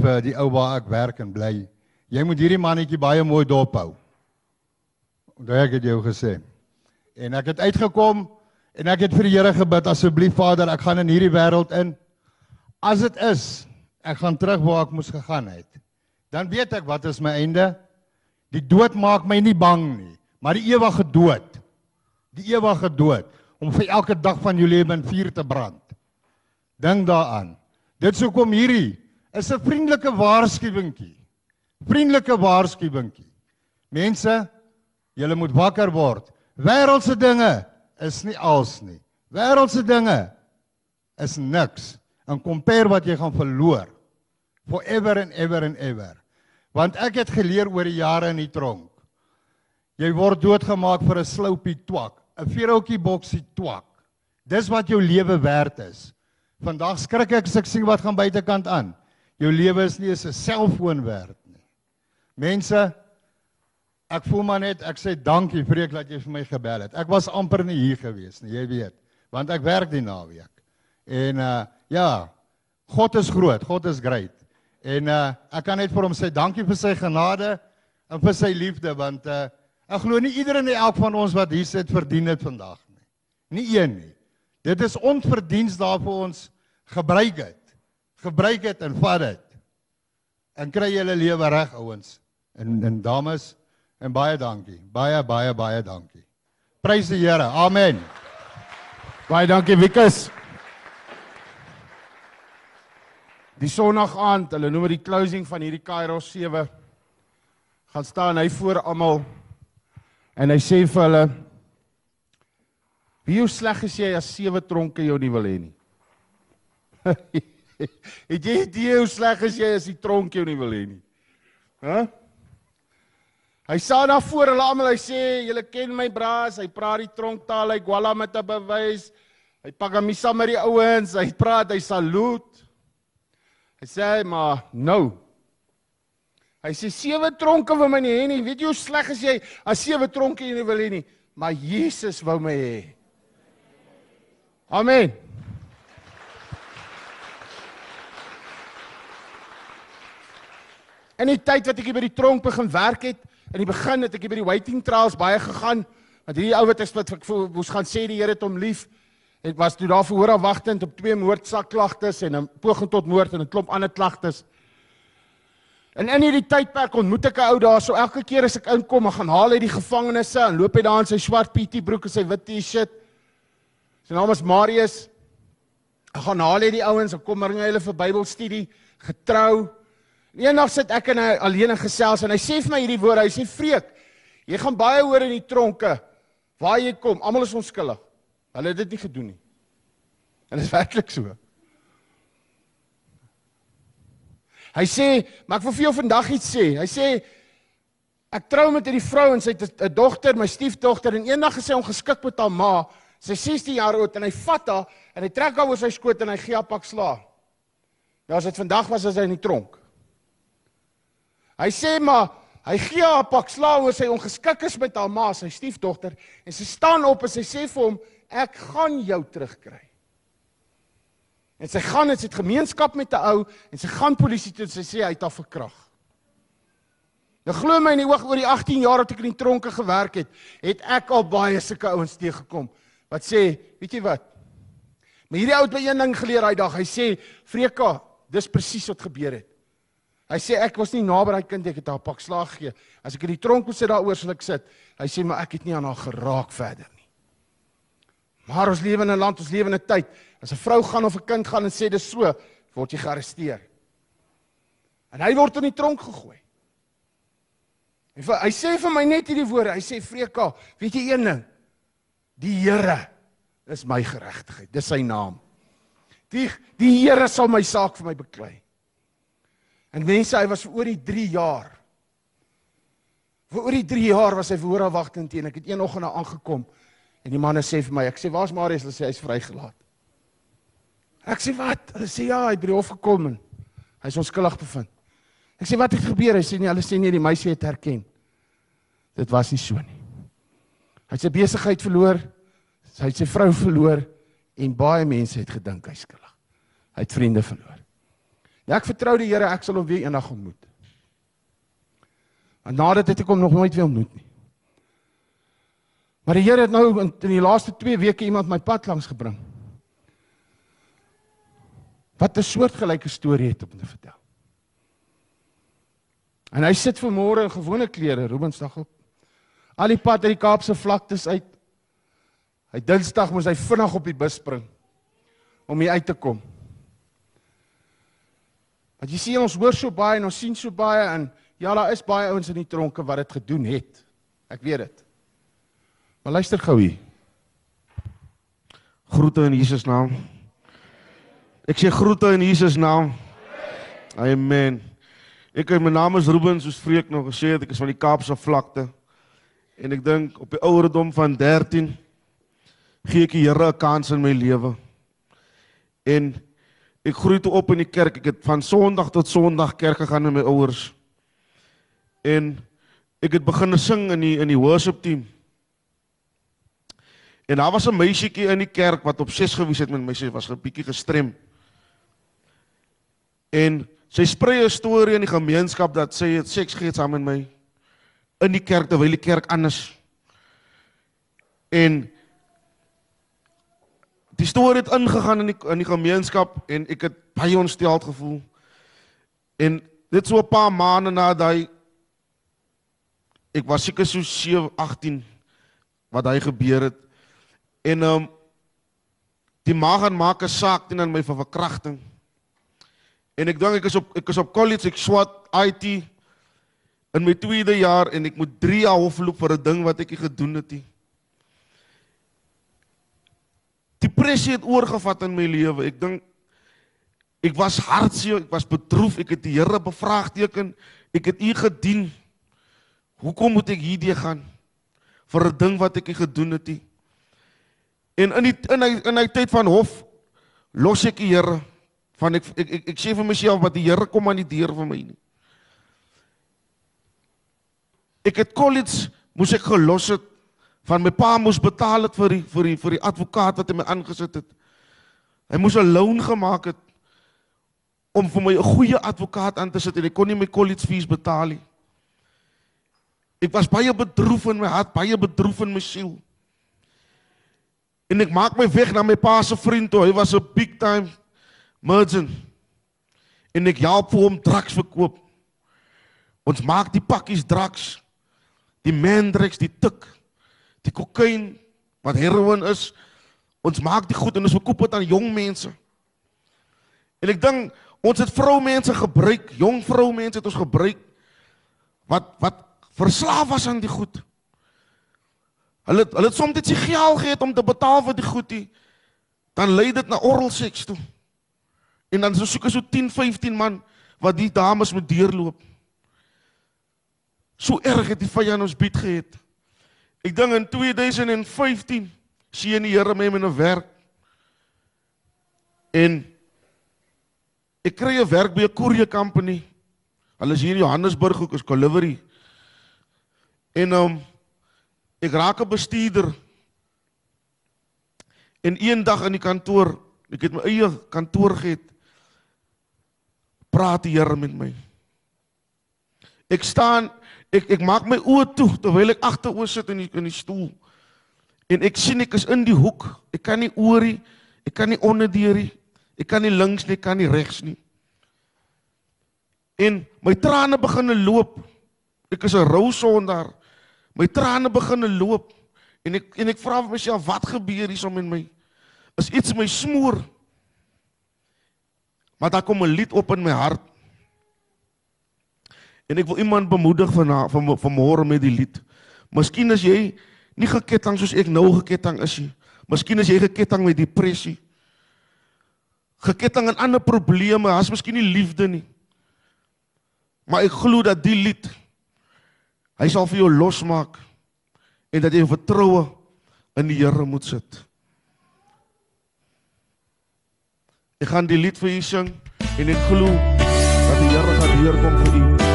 vir die ou waar ek werk en bly, jy moet hierdie mannetjie baie mooi dophou. Onthou ek het jou gesê. En ek het uitgekom en ek het vir die Here gebid asseblief Vader, ek gaan in hierdie wêreld in. As dit is, ek gaan terug waar ek moes gegaan het. Dan weet ek wat is my einde. Die dood maak my nie bang nie, maar die ewige dood. Die ewige dood om vir elke dag van jou lewe in vuur te brand. Dink daaraan. Dit sou kom hierdie is 'n vriendelike waarskuwingkie. Vriendelike waarskuwingkie. Mense, julle moet wakker word. Wêreldse dinge is nie als nie. Wêreldse dinge is niks in compare wat jy gaan verloor forever and ever and ever. Want ek het geleer oor die jare in die tronk. Jy word doodgemaak vir 'n sloupie twak, 'n vierhoutjie boksie twak. Dis wat jou lewe werd is. Vandag skrik ek as ek sien wat gaan buitekant aan. Jou lewe is nie eens 'n selfoon werd nie. Mense, ek voel maar net ek sê dankie Freek dat jy vir my gebel het. Ek was amper nie hier gewees nie, jy weet, want ek werk die naweek. En uh ja, God is groot, God is great. En uh ek kan net vir hom sê dankie vir sy genade en vir sy liefde want uh ek glo nie iedereen en elk van ons wat hier sit verdien dit vandag nie. Nie een nie. Dit is onverdiens daarvoor ons gebruik het. Gebruik het en vat dit. En kry julle lewe reg ouens. En en dames en baie dankie. Baie baie baie dankie. Prys die Here. Amen. Baie dankie Wikus. Die Sondag aand, hulle noem dit die closing van hierdie Kairos 7 gaan staan hy voor almal en hy sê vir hulle Wie hoe sleg is jy as sewe tronke jou nie wil hê nie? Het jy idee hoe sleg is jy as die tronk jou nie wil hê nie? Hæ? Huh? Hy staan daar voor hulle almal, hy sê, "Julle ken my braas, hy praat die tronktaal, hy gwala met 'n bewys. Hy pak hom saam met die ouens, hy praat, hy saluut. Hy sê, "Maar nou Hy sê sewe tronke wil my nie hê nie. Weet jy hoe sleg is jy as sewe tronke jy nie wil hê nie? Maar Jesus wou my hê. Amen. In die tyd wat ek hier by die tronk begin werk het, in die begin het ek by die waiting trials baie gegaan. Want hierdie ou wat ek wat ek moes gaan sê die Here het hom lief. Het was toe daar verhoor afwagtend op twee moordsaakklagtes en 'n poging tot moord en 'n klomp ander klagtes. En in hierdie tydperk ontmoet ek 'n ou daar, so elke keer as ek inkom, gaan haal hy die gevangenes en loop hy daar in sy swart PT broek en sy wit T-shirt. Sy naam is Marius. Ek gaan haal hy die ouens, ek kom bring hy hulle vir Bybelstudie, getrou. Eendag sit ek en hy alleen gesels en hy sê vir my hierdie woorde, hy sê vreek, jy gaan baie hoor in die tronke waar jy kom, almal is onskuldig. Hulle het dit nie gedoen nie. En dit is werklik so. Hy sê, maar ek wil vir jou vandag iets sê. Hy sê ek trou met hierdie vrou en sy het 'n dogter, my stiefdogter en eendag gesê ongeskik met haar ma. Sy 16 jaar oud en hy vat haar en hy trek haar oor sy skoot en hy gee haar pak sla. Nou as dit vandag was as hy in die tronk. Hy sê maar hy gee haar 'n pak sla oor sy ongeskik is met haar ma, sy stiefdogter en sy staan op en sy sê vir hom ek gaan jou terugkry. En sy gaan sy het gemeenskap met 'n ou en sy gaan polisie toe en sy sê hy het haar verkrag. Nou glo my in die oog oor die 18 jaar wat ek in die tronke gewerk het, het ek al baie sulke ouens teëgekom wat sê, weet jy wat? Maar hierdie ou het my een ding geleer daai dag. Hy sê, "Freka, dis presies wat gebeur het." Hy sê ek was nie naby daai kind, ek het haar 'n pak slaag gegee. As ek in die tronk moet sit daaroor sal ek sit. Hy sê maar ek het nie aan haar geraak verder nie. Maar ons lewe in 'n land, ons lewe in 'n tyd. As 'n vrou gaan of 'n kind gaan en sê dis so, word jy gearresteer. En hy word in die tronk gegooi. En hy sê vir my net hierdie woorde. Hy sê Freka, weet jy een ding? Die Here is my geregtigheid. Dis sy naam. Die die Here sal my saak vir my beklei. En mense, hy was vir oor die 3 jaar. Vir oor die 3 jaar was hy verhoor wagtend teen. Ek het een oggend daar aangekom en die manne sê vir my, ek sê waar's Marius? Hulle sê hy's vrygelaat. Ek sê wat? Hulle sê ja, hy het by die hof gekom en hy's onskuldig bevind. Ek sê wat het gebeur? Hy sê nee, hulle sê nee, die meisie het herken. Dit was nie so nie. Hy het sy besigheid verloor, hy het sy vrou verloor en baie mense het gedink hy's skuldig. Hy het vriende verloor. Ja, ek vertrou die Here, ek sal hom weer eendag ontmoet. En nadat het ek hom nog nooit weer ontmoet nie. Maar die Here het nou in, in die laaste 2 weke iemand my pad langs gebring. Wat 'n soortgelyke storie het om te vertel. En hy sit vanmôre in gewone klere, Rubensdag op. Al die pad uit die Kaapse vlaktes uit. Hy Dinsdag moes hy vinnig op die bus spring om hier uit te kom. Want jy sien ons hoor so baie en ons sien so baie en ja, daar is baie ouens in die tronke wat dit gedoen het. Ek weet dit. Maar luister gou hier. Groete in Jesus naam. Ek sê groete in Jesus naam. Amen. Ek my naam is Ruben soos Vreek nog gesê het, ek is van die Kaapse vlakte. En ek dink op die ouderdom van 13 gee ek die Here 'n kans in my lewe. En ek groei toe op in die kerk. Ek het van Sondag tot Sondag kerk gegaan met my ouers. En ek het begin sing in die in die worship team. En daar was 'n meisietjie in die kerk wat op 6 gewees het met my, sy was 'n bietjie gestrem. En sy sprei 'n storie in die gemeenskap dat sy het seks gehad saam met my in die kerk terwyl die kerk anders. En die storie het ingegaan in die in die gemeenskap en ek het baie ontsteld gevoel. En dit so 'n paar maande na daai ek was seker so 7 18 wat hy gebeur het. En ehm um, die ma gaan maak 'n saak teen my vir verkrachting. En ek dink ek is op ek is op college, ek swat IT in my tweede jaar en ek moet 3 jaar hof loop vir 'n ding wat ek nie gedoen het nie. Depressie het oorgevat in my lewe. Ek dink ek was hartseer, ek was bedroef, ek het die Here bevraagteken. Ek het U gedien. Hoekom moet ek hierdie gaan vir 'n ding wat ek nie gedoen het nie? En in die in hy in hy tyd van hof los ek die Here van ek ek ek, ek sê vir myself wat die Here kom aan die deur vir my nie. Ek het college moes ek gelos het van my pa moes betaal het vir die vir die vir die advokaat wat hy my aangesit het. Hy moes 'n loan gemaak het om vir my 'n goeie advokaat aan te sit en ek kon nie my college fees betaal nie. Ek was baie bedroef in my hart, baie bedroef in my siel. En ek maak my weg na my pa se vriend toe. Hy was 'n big time merchant. En ek help vir hom drugs verkoop. Ons maak die pakkies drugs. Die mandrex, die tik, die kokain wat heroin is. Ons maak die goed en ons verkoop dit aan jong mense. En ek dink ons het vroumense gebruik, jong vroumense het ons gebruik wat wat verslaaf was aan die goed. Hulle hulle het soms dit se geld gehad om te betaal vir die goedie. Dan lei dit na oral seks toe. En dan so soek so 10, 15 man wat die dames moet deurloop. So erg het die vyand ons bied gehad. Ek dink in 2015 sien die Here my met 'n werk. En ek kry 'n werk by 'n courier company. Hulle is hier in Johannesburg ook as delivery. En um ek raak 'n bestuurder. En eendag in die kantoor, ek het my eie kantoor gehad. Praat die Here met my. Ek staan ek ek maak my oë toe terwyl ek agteroor sit in die in die stoel. En ek sien ek is in die hoek. Ek kan nie oor nie, ek kan nie onder deur nie. Ek kan nie links nie, ek kan nie regs nie. En my trane begin loop. Ek is 'n rou sondaar. My trane begin loop En ek en ek vra vir myself, wat gebeur hier met my? Is iets my smoor? Maar daar kom 'n lied op in my hart. En ek wil iemand bemoedig van van vanmôre met die lied. Miskien as jy nie geketting soos ek nou geketting is nie. Miskien as jy geketting met depressie. Geketting aan ander probleme, as miskien nie liefde nie. Maar ek glo dat die lied hy sal vir jou losmaak en dat jy vertroue in die Here moet sit. Ek gaan die lied vir u sing en ek glo dat die Here gaan deurkom vir u.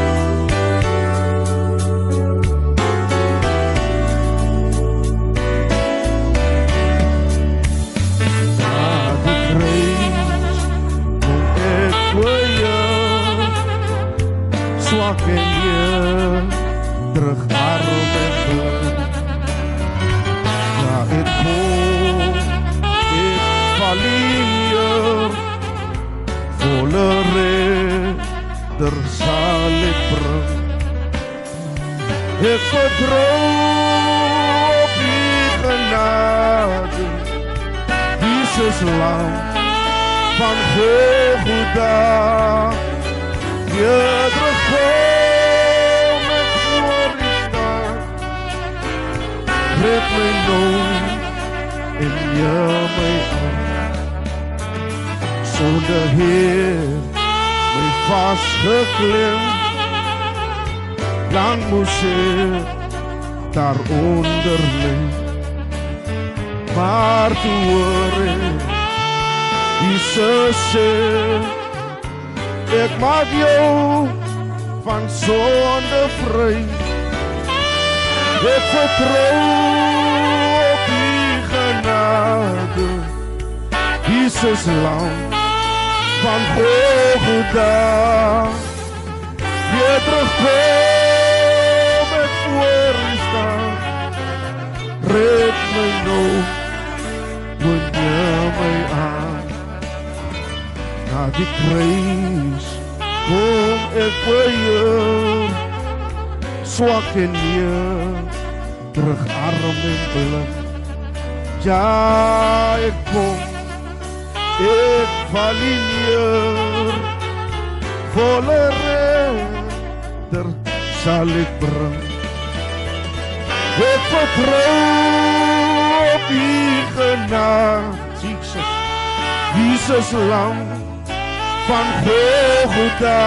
Swak en je terug arm en bang. Ja, ik kom, ik val hier, volle ridder zal ik brengen. Ik vertrouw op die genade, Jesus lam van Golgotha. Je Red my nou en jy my aan. Sonder Heer my vasgeklem. Lang moes ek daaronder lê. Maar toe hoor ek Jesus sê Ek maak jou van sonde vry. Ek vertrou op die genade. Jesus lam van Golgotha. Jy terugkom ek voor u staan. Red my nou, jy my aan. Na die kruis kom ek vir jou swak en neer terug arm en blind ja ek kom. Ek val in neer volle redder sal ek bring. Ek vertrou op die genade Jesus. Jesus lam van Golgotha.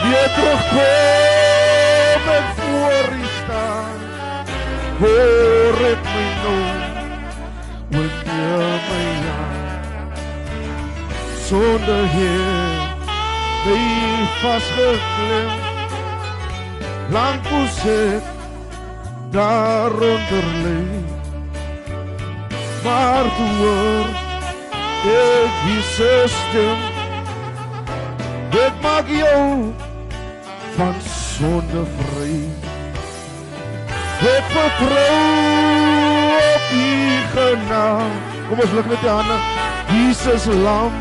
Jy terugkom en voor u staan Hoor het my nou Win jy my aan Sonder Heer Jy vastgeklem Lang moes ek daaronder leef Maar hoor ek Jesus stem Ek maak jou van sonde vry Ek vertrou op die genade Kom ons lig met die hande Jesus lam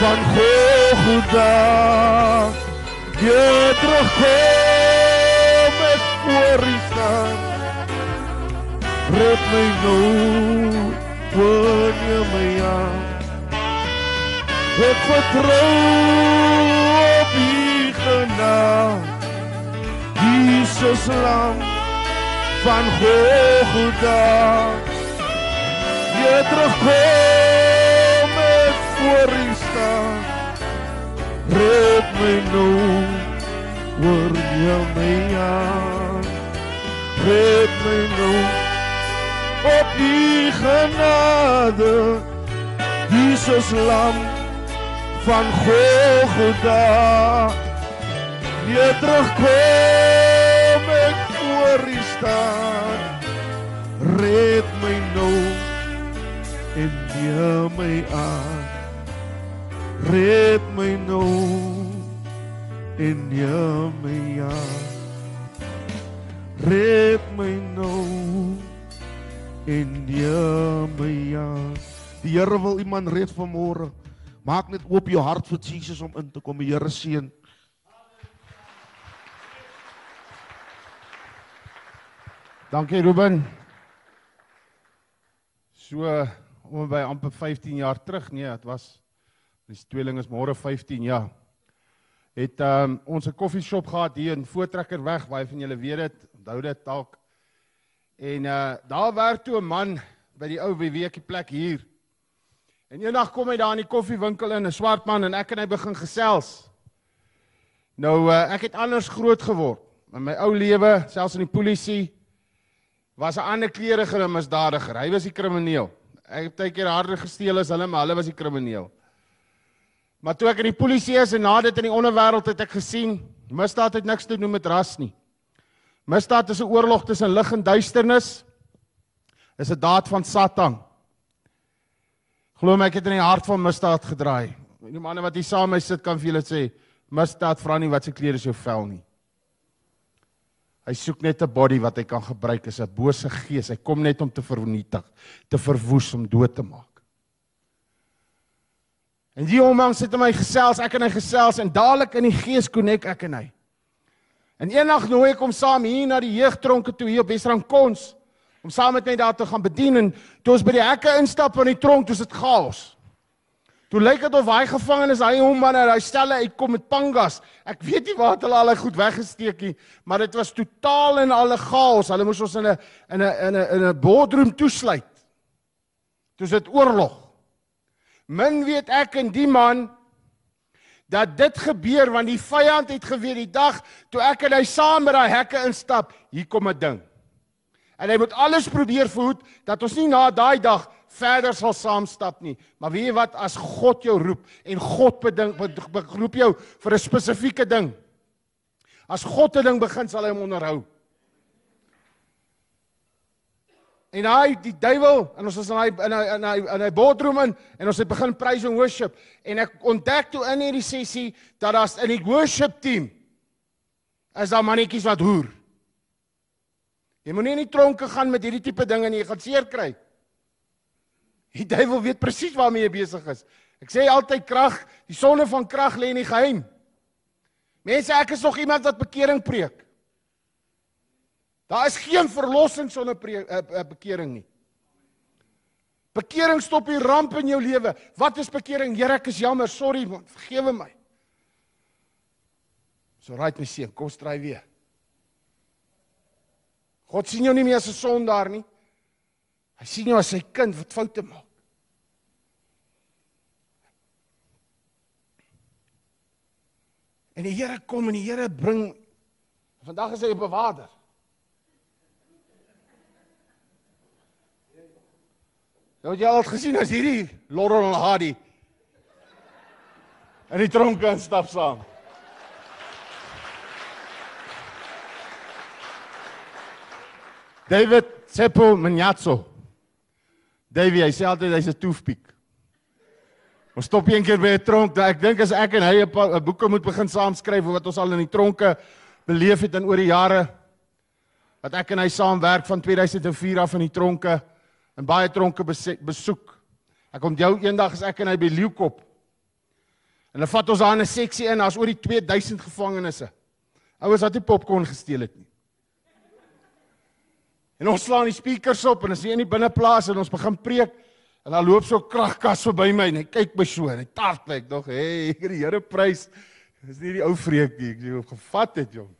van Golgotha Jy terugkom ek voor u staan Red my nou woon jy my aan Ek vertrou op die genade Jesus lam van Golgotha. Jy terugkom ek voor u staan. Red my nou woon jy my aan. Red my nou op die genade. Jesus lam van Golgotha. Jy terugkom voor u staan red my nou en neem my aan red my nou en neem my aan red my nou en neem my aan. Die Here wil iemand red vanmôre. Maak net oop jou hart vir Jesus om in te kom. Die Here seën. Dankie Ruben. So om by amper 15 jaar terug, nee, dit was die tweeling is môre 15 jaar. Het um, ons 'n koffieshop gehad hier in Voortrekkerweg, baie van julle weet dit, onthou dit dalk. En uh daar werk toe 'n man by die ou WWkie plek hier. En eendag kom hy daar in die koffiewinkel in, 'n swart man en ek en hy begin gesels. Nou uh, ek het anders groot geword. In my ou lewe, selfs in die polisie, was 'n ander kleurige misdadiger. Hy was die krimineel. Ek het baie keer harder gesteel as hulle, maar hulle was die krimineel. Maar toe ek in die polisie is en na dit in die onderwêreld het ek gesien, misdaad het niks te doen met ras nie. Misdaad is 'n oorlog tussen lig en duisternis. Is 'n daad van Satan. Glo my, ek het in die hart van misdaad gedraai. Die manne wat hier saam met my sit kan vir julle sê, misdaad vra nie wat se klere is jou vel nie. Hy soek net 'n body wat hy kan gebruik as 'n bose gees. Hy kom net om te vernietig, te verwoes, om dood te maak. En die oomang sit in my gesels, ek en hy gesels en dadelik in die gees konnek ek en hy. En eendag nooi ek hom saam hier na die jeugtronke toe hier op Wesrand Kons om saam met my daar te gaan bedien en toe ons by die hekke instap van die tronk, toe is dit chaos. Toe lyk dit of hy gevangenes, hy hom man, hy stelle uitkom met pangas. Ek weet nie waar hulle al hy goed weggesteek nie, maar dit was totaal en alle chaos. Hulle moes ons in 'n in 'n in 'n in 'n boardroom toesluit. Dis dit oorlog. Min weet ek en die man dat dit gebeur want die vyand het geweet die dag toe ek en hy saam met daai hekke instap, hier kom 'n ding. En hy moet alles probeer verhoed dat ons nie na daai dag verder sal saam stap nie. Maar weet jy wat as God jou roep en God beding roep jou vir 'n spesifieke ding. As God 'n ding begin sal hy hom onderhou. En hy die duiwel en ons was in hy in hy in hy in hy boardroom in en ons het begin praise and worship en ek ontdek toe in hierdie sessie dat daar's in die worship team is daar mannetjies wat hoer. Jy moenie in die tronke gaan met hierdie tipe dinge nie, jy gaan seer kry. Die duiwel weet presies waarmee jy besig is. Ek sê altyd krag, die sonde van krag lê in die geheim. Mense, ek is nog iemand wat bekering preek. Daar is geen verlossing sonder 'n uh, uh, bekering nie. Bekering stop die ramp in jou lewe. Wat is bekering? Here, ek is jammer, sorry, vergewe my. So right my seun, kom stry weer. God sien jou nie meer as 'n sondaar nie. Hy sien jou as sy kind wat foute maak. En die Here kom en die Here bring vandag is hy 'n water. Nou jy al gesien as hierdie Laurel en Hardy in die tronk kan stap saam. David Seppo Mnyatso. David, hy sê altyd hy's 'n toefpiek. Ons stop een keer by 'n tronk, ek dink as ek en hy 'n boeke moet begin saamskryf oor wat ons al in die tronke beleef het in oor die jare wat ek en hy saamwerk van 2004 af in die tronke en baie tronke besoek. Ek onthou eendag as ek en hy by Leeukop. En hulle vat ons daar in 'n seksie in, daar's oor die 2000 gevangenes. Ouers wat nie popcorn gesteel het nie. En ons slaan die speakers op en ons is in die binneplaas en ons begin preek en dan loop so 'n kragkas verby my en hy kyk my so en hy tart my dog, "Hey, ek het die Here prys." Dis nie die ou vreekie ek jy gevat het, jong.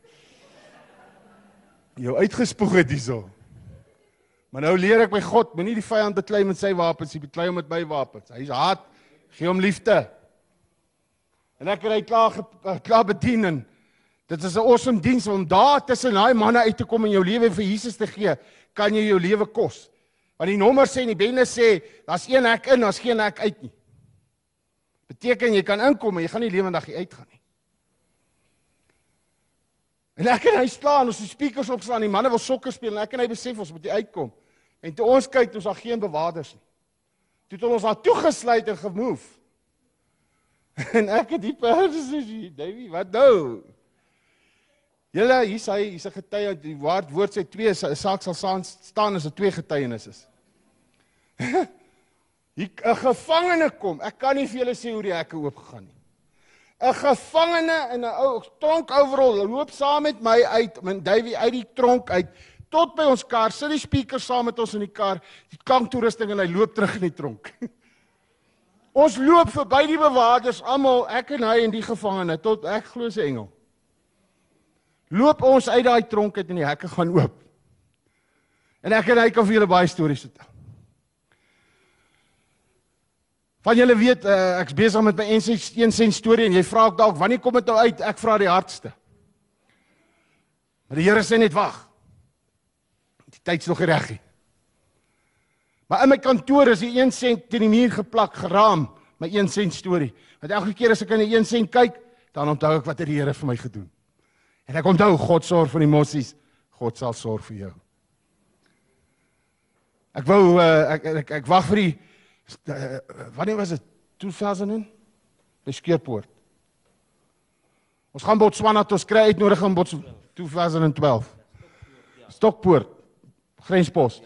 Jou uitgespoeg het hierso. Maar nou leer ek by God, moenie die vyand beklei met sy wapens, jy beklei hom met my wapens. Hy's haat, gee hom liefde. En ek het hy klaar klaar bedien en dit is 'n awesome diens om daar tussen daai manne uit te kom en jou lewe vir Jesus te gee, kan jy jou lewe kos. Want die nommer sê en die benne sê, daar's een hek in, daar's geen hek uit nie. Beteken jy kan inkom en jy gaan nie lewendig uitgaan nie. En ek en hy staan, ons die speakers opslaan, die manne wil sokker speel en ek en hy besef ons moet uitkom. En toe ons kyk, ons daar geen bewakers nie. Toe het ons daar toegesluit en gemove. En ek het die perde sê, "Davey, wat nou?" Julle, hier sê hy, hier's 'n getuie, die woord woord sê twee saak sal staan as 'n twee getuienis is. Hier 'n gevangene kom. Ek kan nie vir julle sê hoe die hekke oop gegaan nie. 'n gevangene in 'n ou tronk overall loop saam met my uit, min Davey uit die tronk uit tot by ons kar, sit die speaker saam met ons in die kar, die klanktoerusting en hy loop terug in die tronk. ons loop verby die bewakers almal, ek en hy en die gevangene tot ek glo se engel. Loop ons uit daai tronk uit en die hekke gaan oop. En ek en hy kan vir julle baie stories vertel. Van julle weet uh, ek's besig met my 1 sent storie en jy vra ek dalk wanneer kom dit nou uit? Ek vra die hardste. Maar die Here sê net wag. Die tyd's nog reg nie. Maar in my kantoor is die 1 sent teen die muur geplak, geraam, my 1 sent storie. Want elke keer as ek in die 1 sent kyk, dan onthou ek wat het die Here vir my gedoen. En ek onthou God sorg vir die mossies. God sal sorg vir jou. Ek wou uh, ek ek, ek, ek wag vir die uh, wanneer was dit 2000 by Skeerpoort. Ons gaan Botswana toe kry uitnodiging in Botswana 2012. Stokpoort grenspos.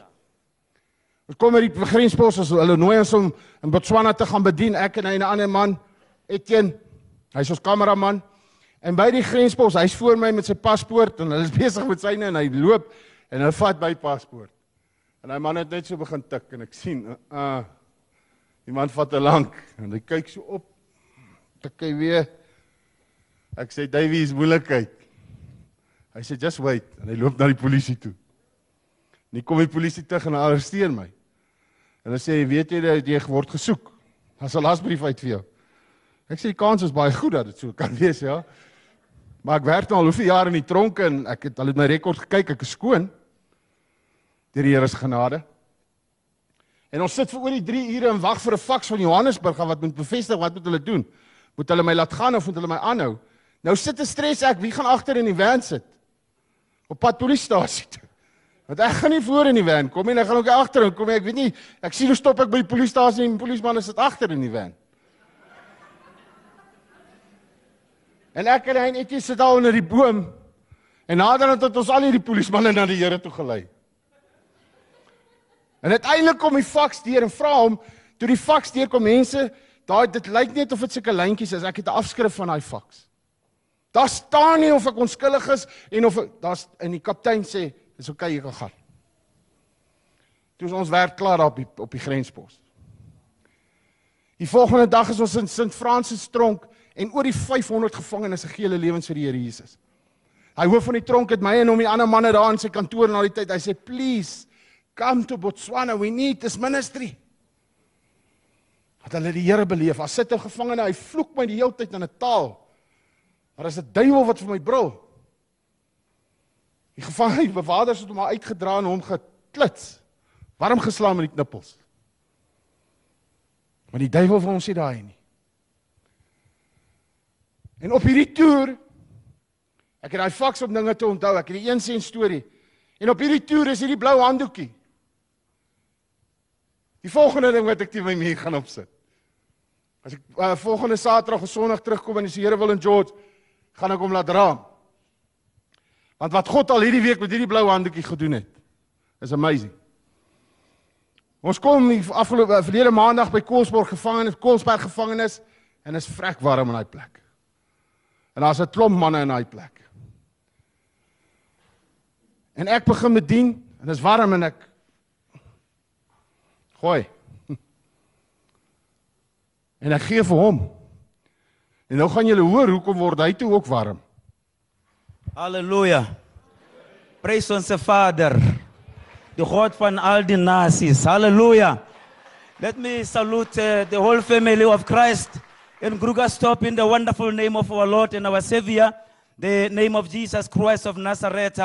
Ons kom met die grenspos as hulle nooi ons om in Botswana te gaan bedien ek en 'n ander man Etienne. Hy's ons kameraman. En by die grenspos, hy's voor my met sy paspoort en hulle is besig met syne en hy loop en hulle vat my paspoort. En hy man het net so begin tik en ek sien uh, uh die man vat te lank en hy kyk so op. Tik hy weer. Ek sê Davey is moeilikheid. Hy sê just wait en hy loop na die polisie toe. Nie kom die polisie terug en arresteer my. En hulle sê weet jy dat jy word gesoek. Daar's 'n lasbrief uit vir jou. Ek sê die kans is baie goed dat dit so kan wees, ja. Maar ek werk nou al hoeveel jaar in die tronk en ek het al my rekord gekyk, ek is skoon. Deur die Here se genade. En ons sit vir oor die 3 ure en wag vir 'n faks van Johannesburg wat moet bevestig wat moet hulle doen. Moet hulle my laat gaan of moet hulle my aanhou? Nou sit 'n stres ek, wie gaan agter in die van sit? Op pad polisiestasie toe. Want ek gaan nie voor in die van kom nie, ek gaan ook agter kom nie, ek weet nie, ek sien hoe stop ek by die polisiestasie en die polisieman sit agter in die van. En ek en hy net sit daar onder die boom. En naderhand het ons al hierdie polismanne na die Here toe gelei. En uiteindelik kom die faks deur en vra hom, toe die faks deur kom mense, daai dit lyk net of dit sulke lyntjies is. Ek het 'n afskrif van daai faks. Daar staan nie of ek onskuldig is en of daar's in die kaptein sê, dis oukei okay, jy kan gaan. Toe ons werk klaar op die op die grenspos. Die volgende dag is ons in Sint Francis tronk en oor die 500 gevangenes se gee hulle lewens vir die Here Jesus. Hy hoof van die tronk het my en hom die ander manne daar in sy kantoor na die tyd. Hy sê please come to Botswana we need this ministry. Dat hulle die Here beleef. As sit 'n gevangene, hy vloek my die hele tyd in 'n taal. Maar as 'n duiwel wat vir my brul. Die gevangene bewakers het hom uitgedra en hom geklits. Warm geslaan met die knippels. Maar die duiwel vir ons sê daai nie. En op hierdie toer ek het daai faks op dinge te onthou. Ek het die een sien storie. En op hierdie toer is hierdie blou handdoekie. Die volgende ding wat ek teen my muur gaan opsit. As ek uh, volgende Saterdag of Sondag terugkom en die Here wil in George, gaan ek hom laat dra. Want wat God al hierdie week met hierdie blou handdoekie gedoen het, is amazing. Ons kom afgelope verlede maandag by Koelsberg gevangenis, Koelsberg gevangenis en is vrek warm in daai plek. En daar's 'n klomp manne in daai plek. En ek begin bedien en dit is warm en ek gooi. En ek gee vir hom. En nou gaan julle hoor hoekom word hy toe ook warm. Halleluja. Prys ons se Vader. Die God van al die nasies. Halleluja. Let me salute uh, the whole family of Christ in Krugerstop in the wonderful name of our Lord and our Savior, the name of Jesus Christ of Nazareth,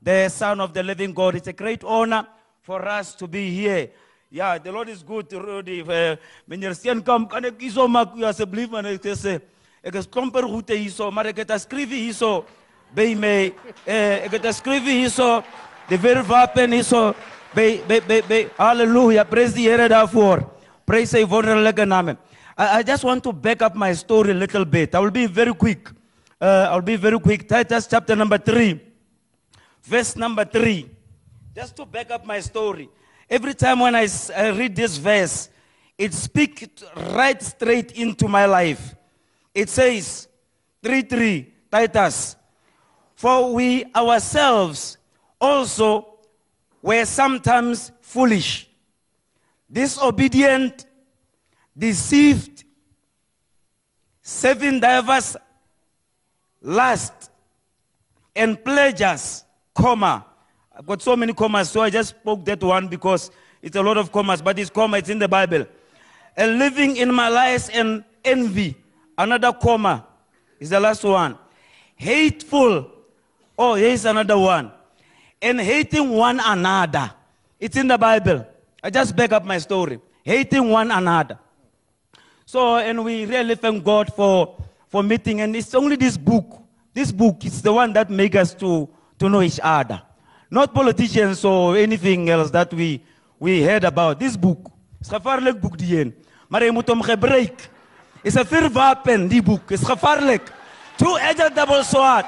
the Son of the living God. It's a great honor for us to be here. Ja, the Lord is good, Rudy. Uh, meneer Steen kom, kan ek hierso maak asseblief man ek sê ek is klomper roete hierso, maar ek het geskryf hierso by my eh ek het geskryf hierso die verwapen hierso by by by, by haleluja, prys die Here daarvoor. Prys sy wonderlike naam. I, I just want to back up my story a little bit. I will be very quick. Uh, I'll be very quick. Titus chapter number 3, verse number 3. Just to back up my story. Every time when I, I read this verse, it speaks right straight into my life. It says, 3 3, Titus, for we ourselves also were sometimes foolish, disobedient, deceived, serving diverse lust and pleasures, comma. I've got so many commas, so I just spoke that one because it's a lot of commas, but it's comma, it's in the Bible. And living in malice and envy, another comma is the last one. Hateful, oh, here's another one. And hating one another. It's in the Bible. I just back up my story. Hating one another. So, and we really thank God for, for meeting. And it's only this book. This book is the one that makes us to, to know each other. Not politicians or anything else that we, we heard about. This book. It's gevaarlijk boek die een. Maar je moet hem gebruiken. It's a vuurwapen, die boek. It's gevaarlijk. Two-edged double sword.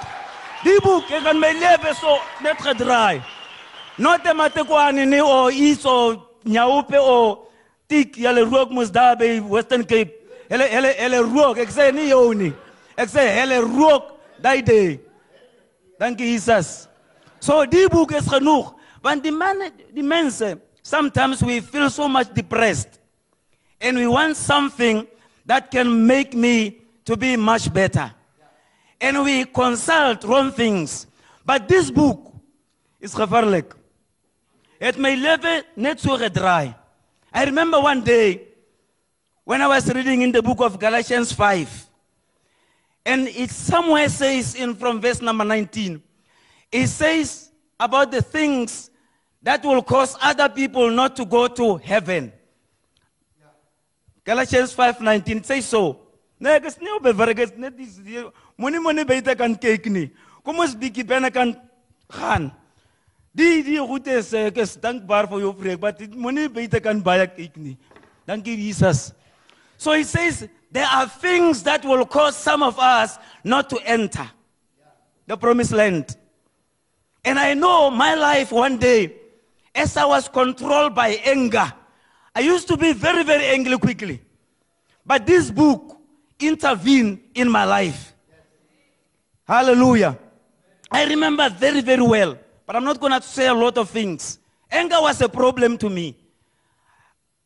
Die boek, ik kan mijn leven zo net gedraaid. Not the matekwani ni o iso nyaupe o tik yale rook moes daar bij Western Cape. Hele hele hele rook. Ik zei niet jou niet. Ik zei hele rook die day. Dank je Jesus. So die boek is genoeg. Want die, man, die mensen, sometimes we feel so much depressed. And we want something that can make me to be much better. And we consult wrong things. But this book is gevaarlijk. Het my leven net so gedraai. I remember one day when I was reading in the book of Galatians 5. And it somewhere says in from verse number 19. It says about the things that will cause other people not to go to heaven. Galatians 5:19 it says so. Kan bietjie kan gaan. Die die goed is ek is dankbaar vir jou preek, maar dit moenie buite kan baie kyk nie. Dankie Jesus. So he says there are things that will cause some of us not to enter the promised land. And I know my life one day, as I was controlled by anger, I used to be very, very angry quickly. But this book intervened in my life. Hallelujah. I remember very, very well, but I'm not going to say a lot of things. Anger was a problem to me.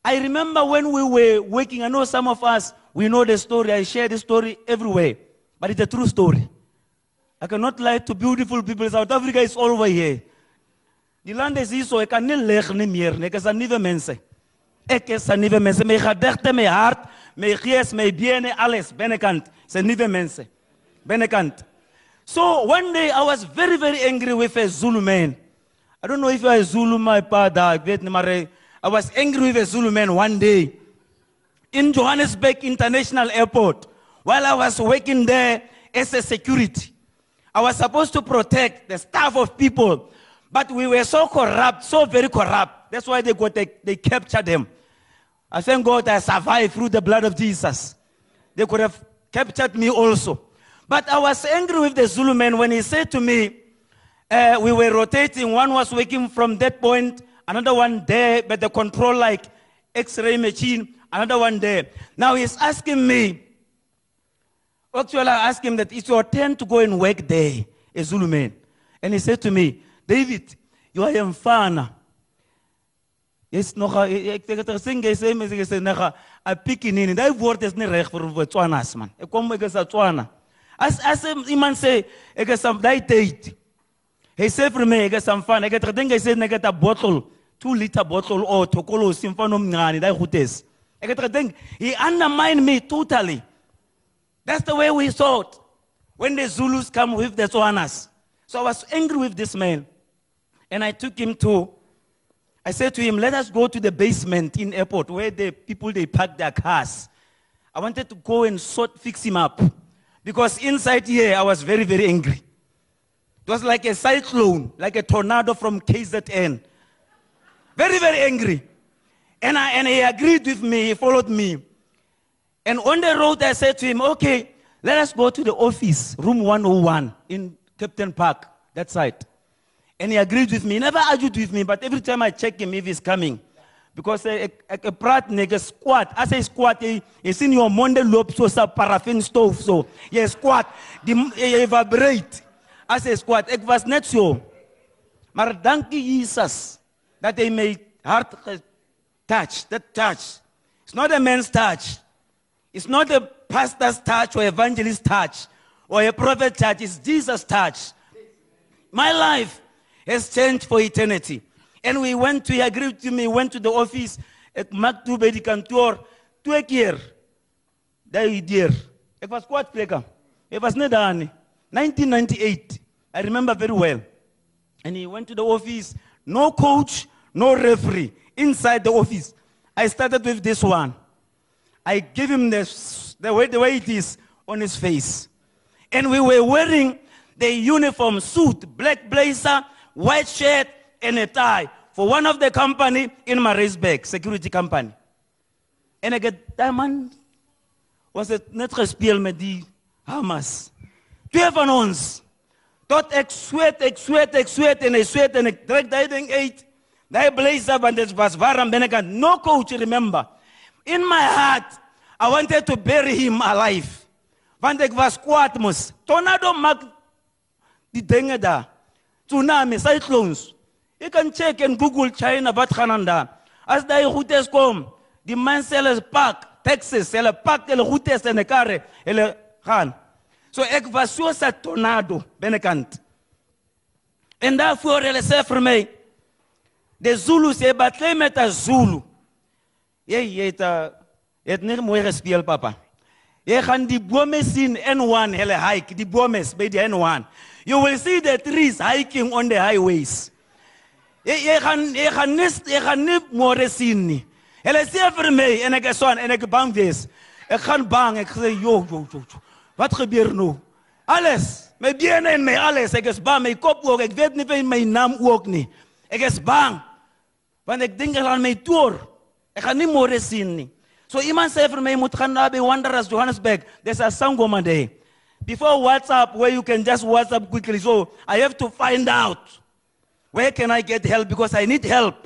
I remember when we were working, I know some of us, we know the story. I share the story everywhere, but it's a true story. I cannot lie to beautiful people. South Africa is all over here. Die land is hier so, ek kan nie lig nie meer nie. Ek is 'n nuwe mense. Ek is 'n nuwe mense. My gedagte, my hart, my gees, my bene, alles binnekant. Is 'n nuwe mense. Binnekant. So one day I was very very angry with a Zulu man. I don't know if you are a Zulu my father, I was angry with a Zulu man one day in Johannesburg International Airport while I was working there as a security. I was supposed to protect the staff of people, but we were so corrupt, so very corrupt. That's why they got they, they captured them. I thank God I survived through the blood of Jesus. They could have captured me also. But I was angry with the Zulu man when he said to me, uh, we were rotating. One was working from that point, another one there, but the control like X-ray machine, another one there. Now he's asking me, actually I asked him that it's your turn to go and work there, a Zulu man. And he said to me, David, you are in mfana. Jy's nog a- eh, eh, ek ek het is nie reg vir Botswanas man. As as iemand sê ek is am daai date. Hy sê vir my ek is am fan. Ek het gedink hy sê ek het 'n bottle, 2 liter bottle o tokolo simfano mncane daai goedes. Ek het gedink he undermined me totally. That's the way we thought when the Zulus come with the Tswanas. So I was angry with this man. And I took him to, I said to him, let us go to the basement in airport where the people, they park their cars. I wanted to go and sort, fix him up. Because inside here, I was very, very angry. It was like a cyclone, like a tornado from KZN. Very, very angry. And, I, and he agreed with me, he followed me. And on the road, I said to him, okay, let us go to the office, room 101 in Captain Park, that side. And he agreed with me. He never argued with me, but every time I check him if he's coming. Because praat nigga squat. As hy squat, eh, eh, jy jy sien jou monde loop so sa paraffin stove so. Jy squat, die jy eh, vibrate. As hy squat, ek was net so. Maar dankie Jesus that they may heart touch, that touch. It's not a man's touch. It's not a pastor's touch or evangelist's touch or a prophet touch. It's Jesus' touch. My life has changed for eternity. And we went to, he agreed with me, went to the office at 2 by die kantoor. Twee keer. Daai deur. Ek was. Ek was net daar 1998. I remember very well. And he went to the office, no coach, no referee inside the office. I started with this one. I gave him this, the, way, the way it is on his face. And we were wearing the uniform suit, black blazer, white shirt, and a tie for one of the company in Marisburg, security company. Ek het daai man was dit net gespeel met Hamas. Twee van ons tot ek sweet, ek sweet, ek sweet en ek sweet en ek trek daai ding uit. Daai blazer want dit was warm binnekant. No coach remember. In my heart, I wanted to bury him alive. Want ek was kwaad mos. Tornado maak die dinge daar. Tsunami, cyclones. Jy kan check en Google China wat gaan aan daar. As daai routes kom, die mense hulle pak Texas, hulle pak hulle routes en 'n karre, hulle gaan. So ek was so 'n tornado binnekant. En daarvoor hulle sê vir my, de Zulus jy batlei met 'n Zulu. Jy jy het uh, het nie mooi gespeel papa. Jy gaan die bome sien N1 hulle hike, die bome by die N1. You will see the trees hiking on the highways. Jy gaan nie jy gaan nie môre sien nie. Hulle sê vir my en ek is so en ek bang wees. Ek gaan bang, ek sê jo jo jo. Wat gebeur nou? Alles, my bene en my alles, ek is bang, my kop ook, ek weet nie vir my naam ook nie. Ek is bang. Want ek dink aan my toer. Ek gaan nie môre sien nie. So iemand sê vir my moet gaan na by Wanderers Johannesburg. There's a sangoma there. Before WhatsApp where you can just WhatsApp quickly. So I have to find out where can I get help because I need help.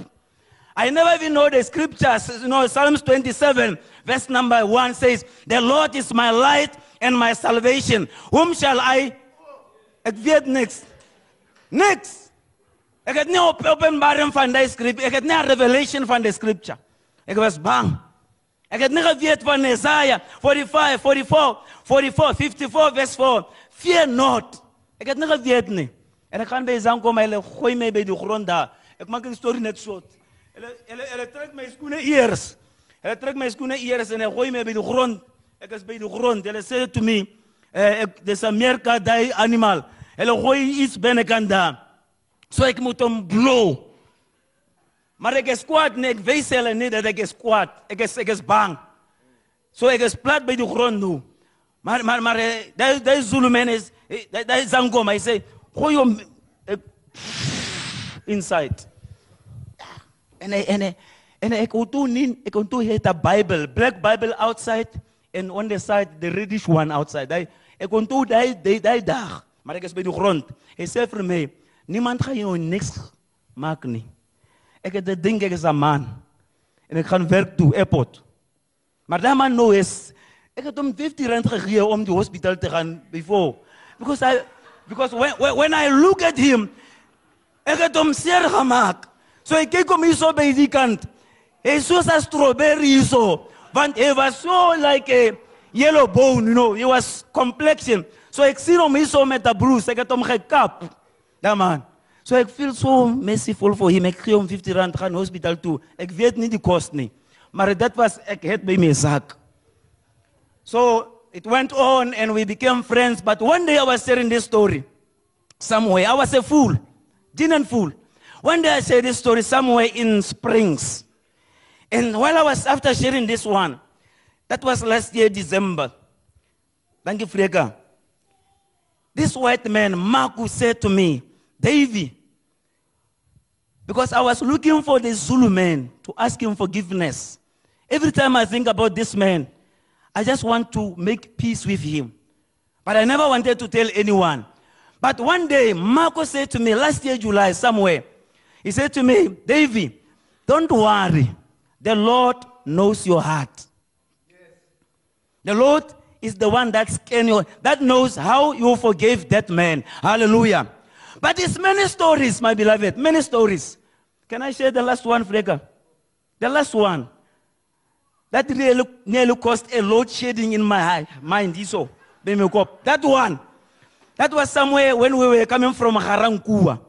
I never even know the scriptures. You know, Psalms 27, verse number 1 says, The Lord is my light and my salvation. Whom shall I? Ek weet niks. Niks. Ek het nie op openbaring van die skrif, ek het nie 'n revelation van die scripture. Ek was bang. Ek het nie geweet van Jesaja 45, 44, 44, 54 vers 4. Fear not. Ek het nie geweet nie. En ek gaan by Zan kom, hulle gooi my by die grond daar. Ek maak 'n storie net so. Hulle hulle hulle trek my skoene eers. Hulle trek my skoene eers en hulle gooi my by die grond. Ek is by die grond. Hulle sê to me, eh ek dis 'n merka daai animal. Hulle gooi iets binnekant daar. So ek moet hom blow. Maar ek is kwaad nee, ek wys hulle nie dat ek is kwaad. Ek is ek is bang. So ek is plat by die grond nou. Maar maar maar eh, daai daai Zulu man is eh, daai daai Zangoma hy sê gooi hom eh, inside. En hy, en hy, en ek kon toe nie ek kon toe het 'n Bible, black Bible outside and on the side the reddish one outside. Hy ek kon toe daai daai daai dag, maar ek is by die grond. Hy sê vir my, niemand gaan jou niks maak nie. Ek het dit dink ek is 'n man. En ek gaan werk toe airport. Maar daai man nou is ek het hom 50 rand gegee om die hospitaal te gaan before. Because I because when when, when I look at him ek het hom seer gemaak. So ek kyk hom hier so by die kant. Soos 'n strawberry so. Want hy was so like a yellow bone, you know. He was complexion. So ek sien hom hier so 'n bruise. Ek het hom gekap. Daai man. So ek feel so merciful for him. Ek gee hom 50 rand gaan hospitaal toe. Ek weet nie die kos nie. Maar dit was ek het by my sak. So it went on and we became friends. But one day I was sharing this story somewhere. I was a fool, didn't fool. One day I shared this story somewhere in Springs. And while I was after sharing this one, that was last year, December. Thank you, Freka. This white man, Marcus, said to me, Davy, because I was looking for the Zulu man to ask him forgiveness. Every time I think about this man, I just want to make peace with him. But I never wanted to tell anyone. But one day, Marco said to me, last year, July, somewhere, he said to me, Davy, don't worry. The Lord knows your heart. Yes. The Lord is the one that scan your, that knows how you forgave that man. Hallelujah. But it's many stories, my beloved, many stories. Can I share the last one, Freka? The last one. That really nearly caused a load shedding in my mind. So, that one. That was somewhere when we were coming from Harankua.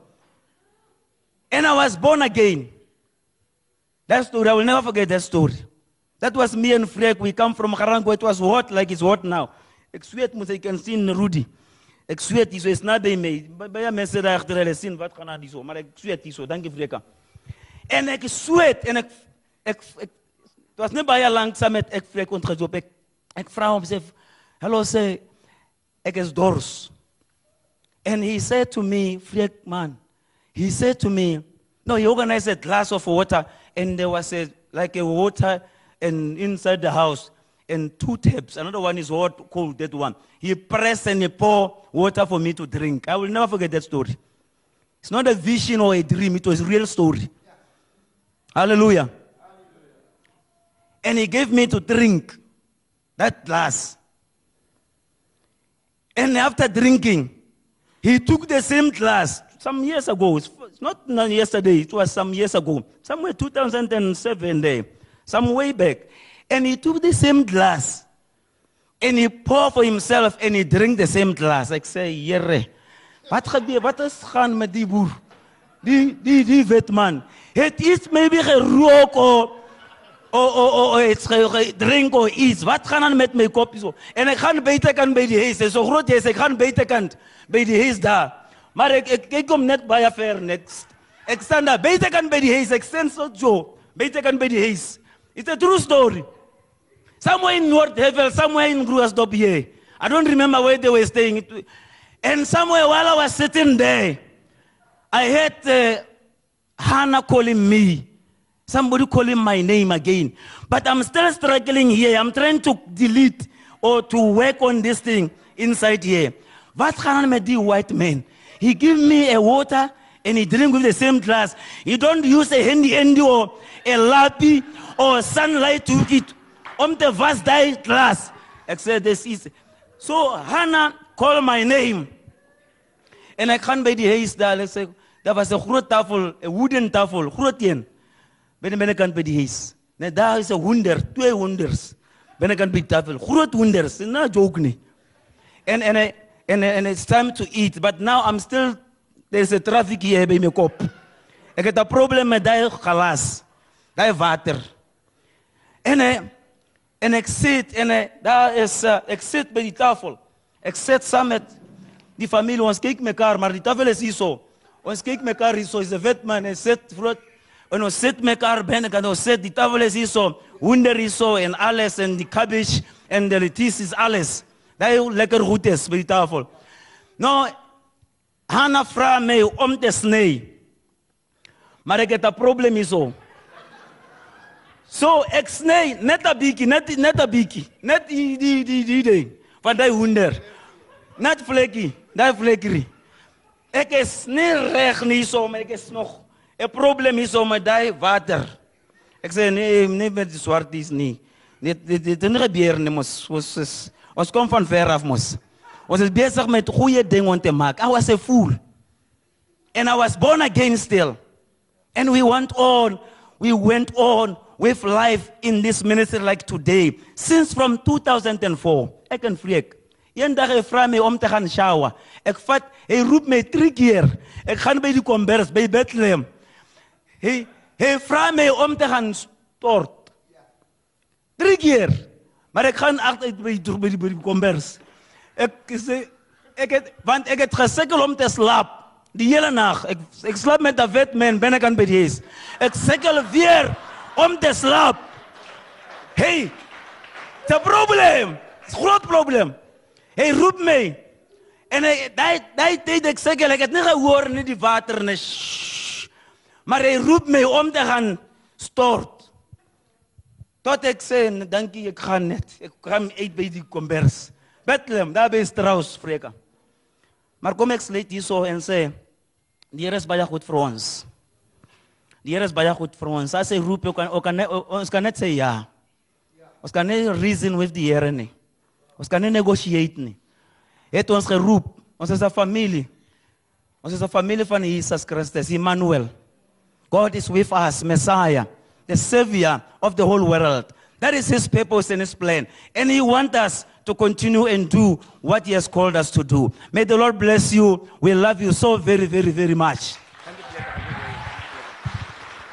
And I was born again. That story, I will never forget that story. That was me and Freek. We come from Harango. It was hot like it's hot now. Ek sweet mos jy kan Rudy. Ek sweet hier so is naby my. Ba- Baie mense daar agter hulle sien wat gaan aan hier so, maar ek sweet hier so. Dankie Freeka. En ek sweet en ek ek ek was net baie lank saam met ek Freek ontgeloop. Ek ek vra hom sê sê ek is dors. And he said to me, Freek man, he said to me, no, he organized a glass of water and there was a like a water and inside the house and two taps. Another one is hot, cold, that one. He pressed and he poured water for me to drink. I will never forget that story. It's not a vision or a dream, it was a real story. Hallelujah. And he gave me to drink that glass. And after drinking, he took the same glass some years ago. It's not not yesterday, it was some years ago. Somewhere 2007 there. Some way back. And he took the same glass. And he poured for himself and he drank the same glass. Ek sê, Here, wat gebeur? Wat is gaan met die boer? Die die die wetman. Het iets maybe gerook of o o o o iets ge- gedrink of iets. Wat gaan aan met my kop so? En ek gaan buitekant by die huis. Is so groot huis. Ek gaan buitekant by die huis daar. Maar ek ek kyk hom net baie ver net. Ek staan daar buitekant by die huis. Ek sien so Joe. Buitekant by die huis. It's a true story. Somewhere in North Havel, somewhere in Gruasdorp here. I don't remember where they were staying. And somewhere while I was sitting there, I heard uh, Hannah calling me. Somebody calling my name again. But I'm still struggling here. I'm trying to delete or to work on this thing inside here. Gaan aan met die white man? He give me a water and he drink with the same glass. He don't use a handy handy or a lappy or sunlight to it. on the die glass. Sê this is. So Hannah call my name. And I can't by ek sê daar was groot tafel, 'n wooden tafel, groot een. By die binnekant by die huis. Net daar is 'n hoender, twee hoenders. Binnekant by die tafel, groot hoenders, no joke nie. And and I, and and it's time to eat, but now I'm still there's a traffic hier by my kop. Ek het 'n probleem met daai glas. Daai water. En hy en ek sit en hy, daar is uh, ek sit by die tafel. Ek sit saam met die familie ons kyk mekaar maar die tafel is hier so. Ons kyk mekaar hier so is 'n wetman en sit vroot en ons sit mekaar binne kan ons sit die tafel is hier so. Hoender is so en alles en die cabbage en die lettuce is alles. Daai lekker goed is by die tafel. Nou Hanna vra my om te sny. Maar ek het 'n probleem hier so. So ek sny net 'n bietjie, net net 'n bietjie, net die die die die ding van daai hoender. Net vlekkie, daai vlekkie. Ek is nie reg nie so, maar ek is nog 'n probleem so met daai water. Ek sê nee, nee met die swarties nie. Dit dit dit nie gebeur nie mos. Ons is ons kom van ver af mos. Ons is besig met goeie dinge om te maak. I was a fool. And I was born again still. And we went on, we went on with life in this ministry like today. Since from 2004, ek en Freek. Eendag hy vra my om te gaan shower. Ek vat, hy roep my drie keer. Ek gaan by die kombers by Bethlehem. Hy hy vra my om te gaan stort. Drie keer. Maar ek gaan agter by die by die, by die kombers. Ek sê ek het want ek het gesukkel om te slaap die hele nag. Ek ek slaap met 'n wetman binnekant by die huis. Ek sukkel weer om te slaap. Hey. Dis 'n probleem. Dis 'n groot probleem. Hy roep my. En hy daai daai tyd ek sukkel, ek het nie gehoor nie die water nie. Shh. Maar hy roep my om te gaan stort. Tot ek sê, "Nee, dankie, ek gaan net. Ek gaan uit by die kombers. Bethlehem, daar by Strauss, Freka. Maar kom ek sluit hierso en sê, die Here is baie goed vir ons. Die Here is baie goed vir ons. As hy roep, ook kan ook kan net- ons kan net sê ja. Ons kan nie reason with die Here nie. Ons kan nie negotiate nie. Hy het ons geroep. Ons is 'n familie. Ons is 'n familie van Jesus Christus, Immanuel. God is with us, Messiah, the Savior of the whole world. That is His purpose and His plan. And He wants us to continue and do what He has called us to do. May the Lord bless you. We love you so very, very, very much.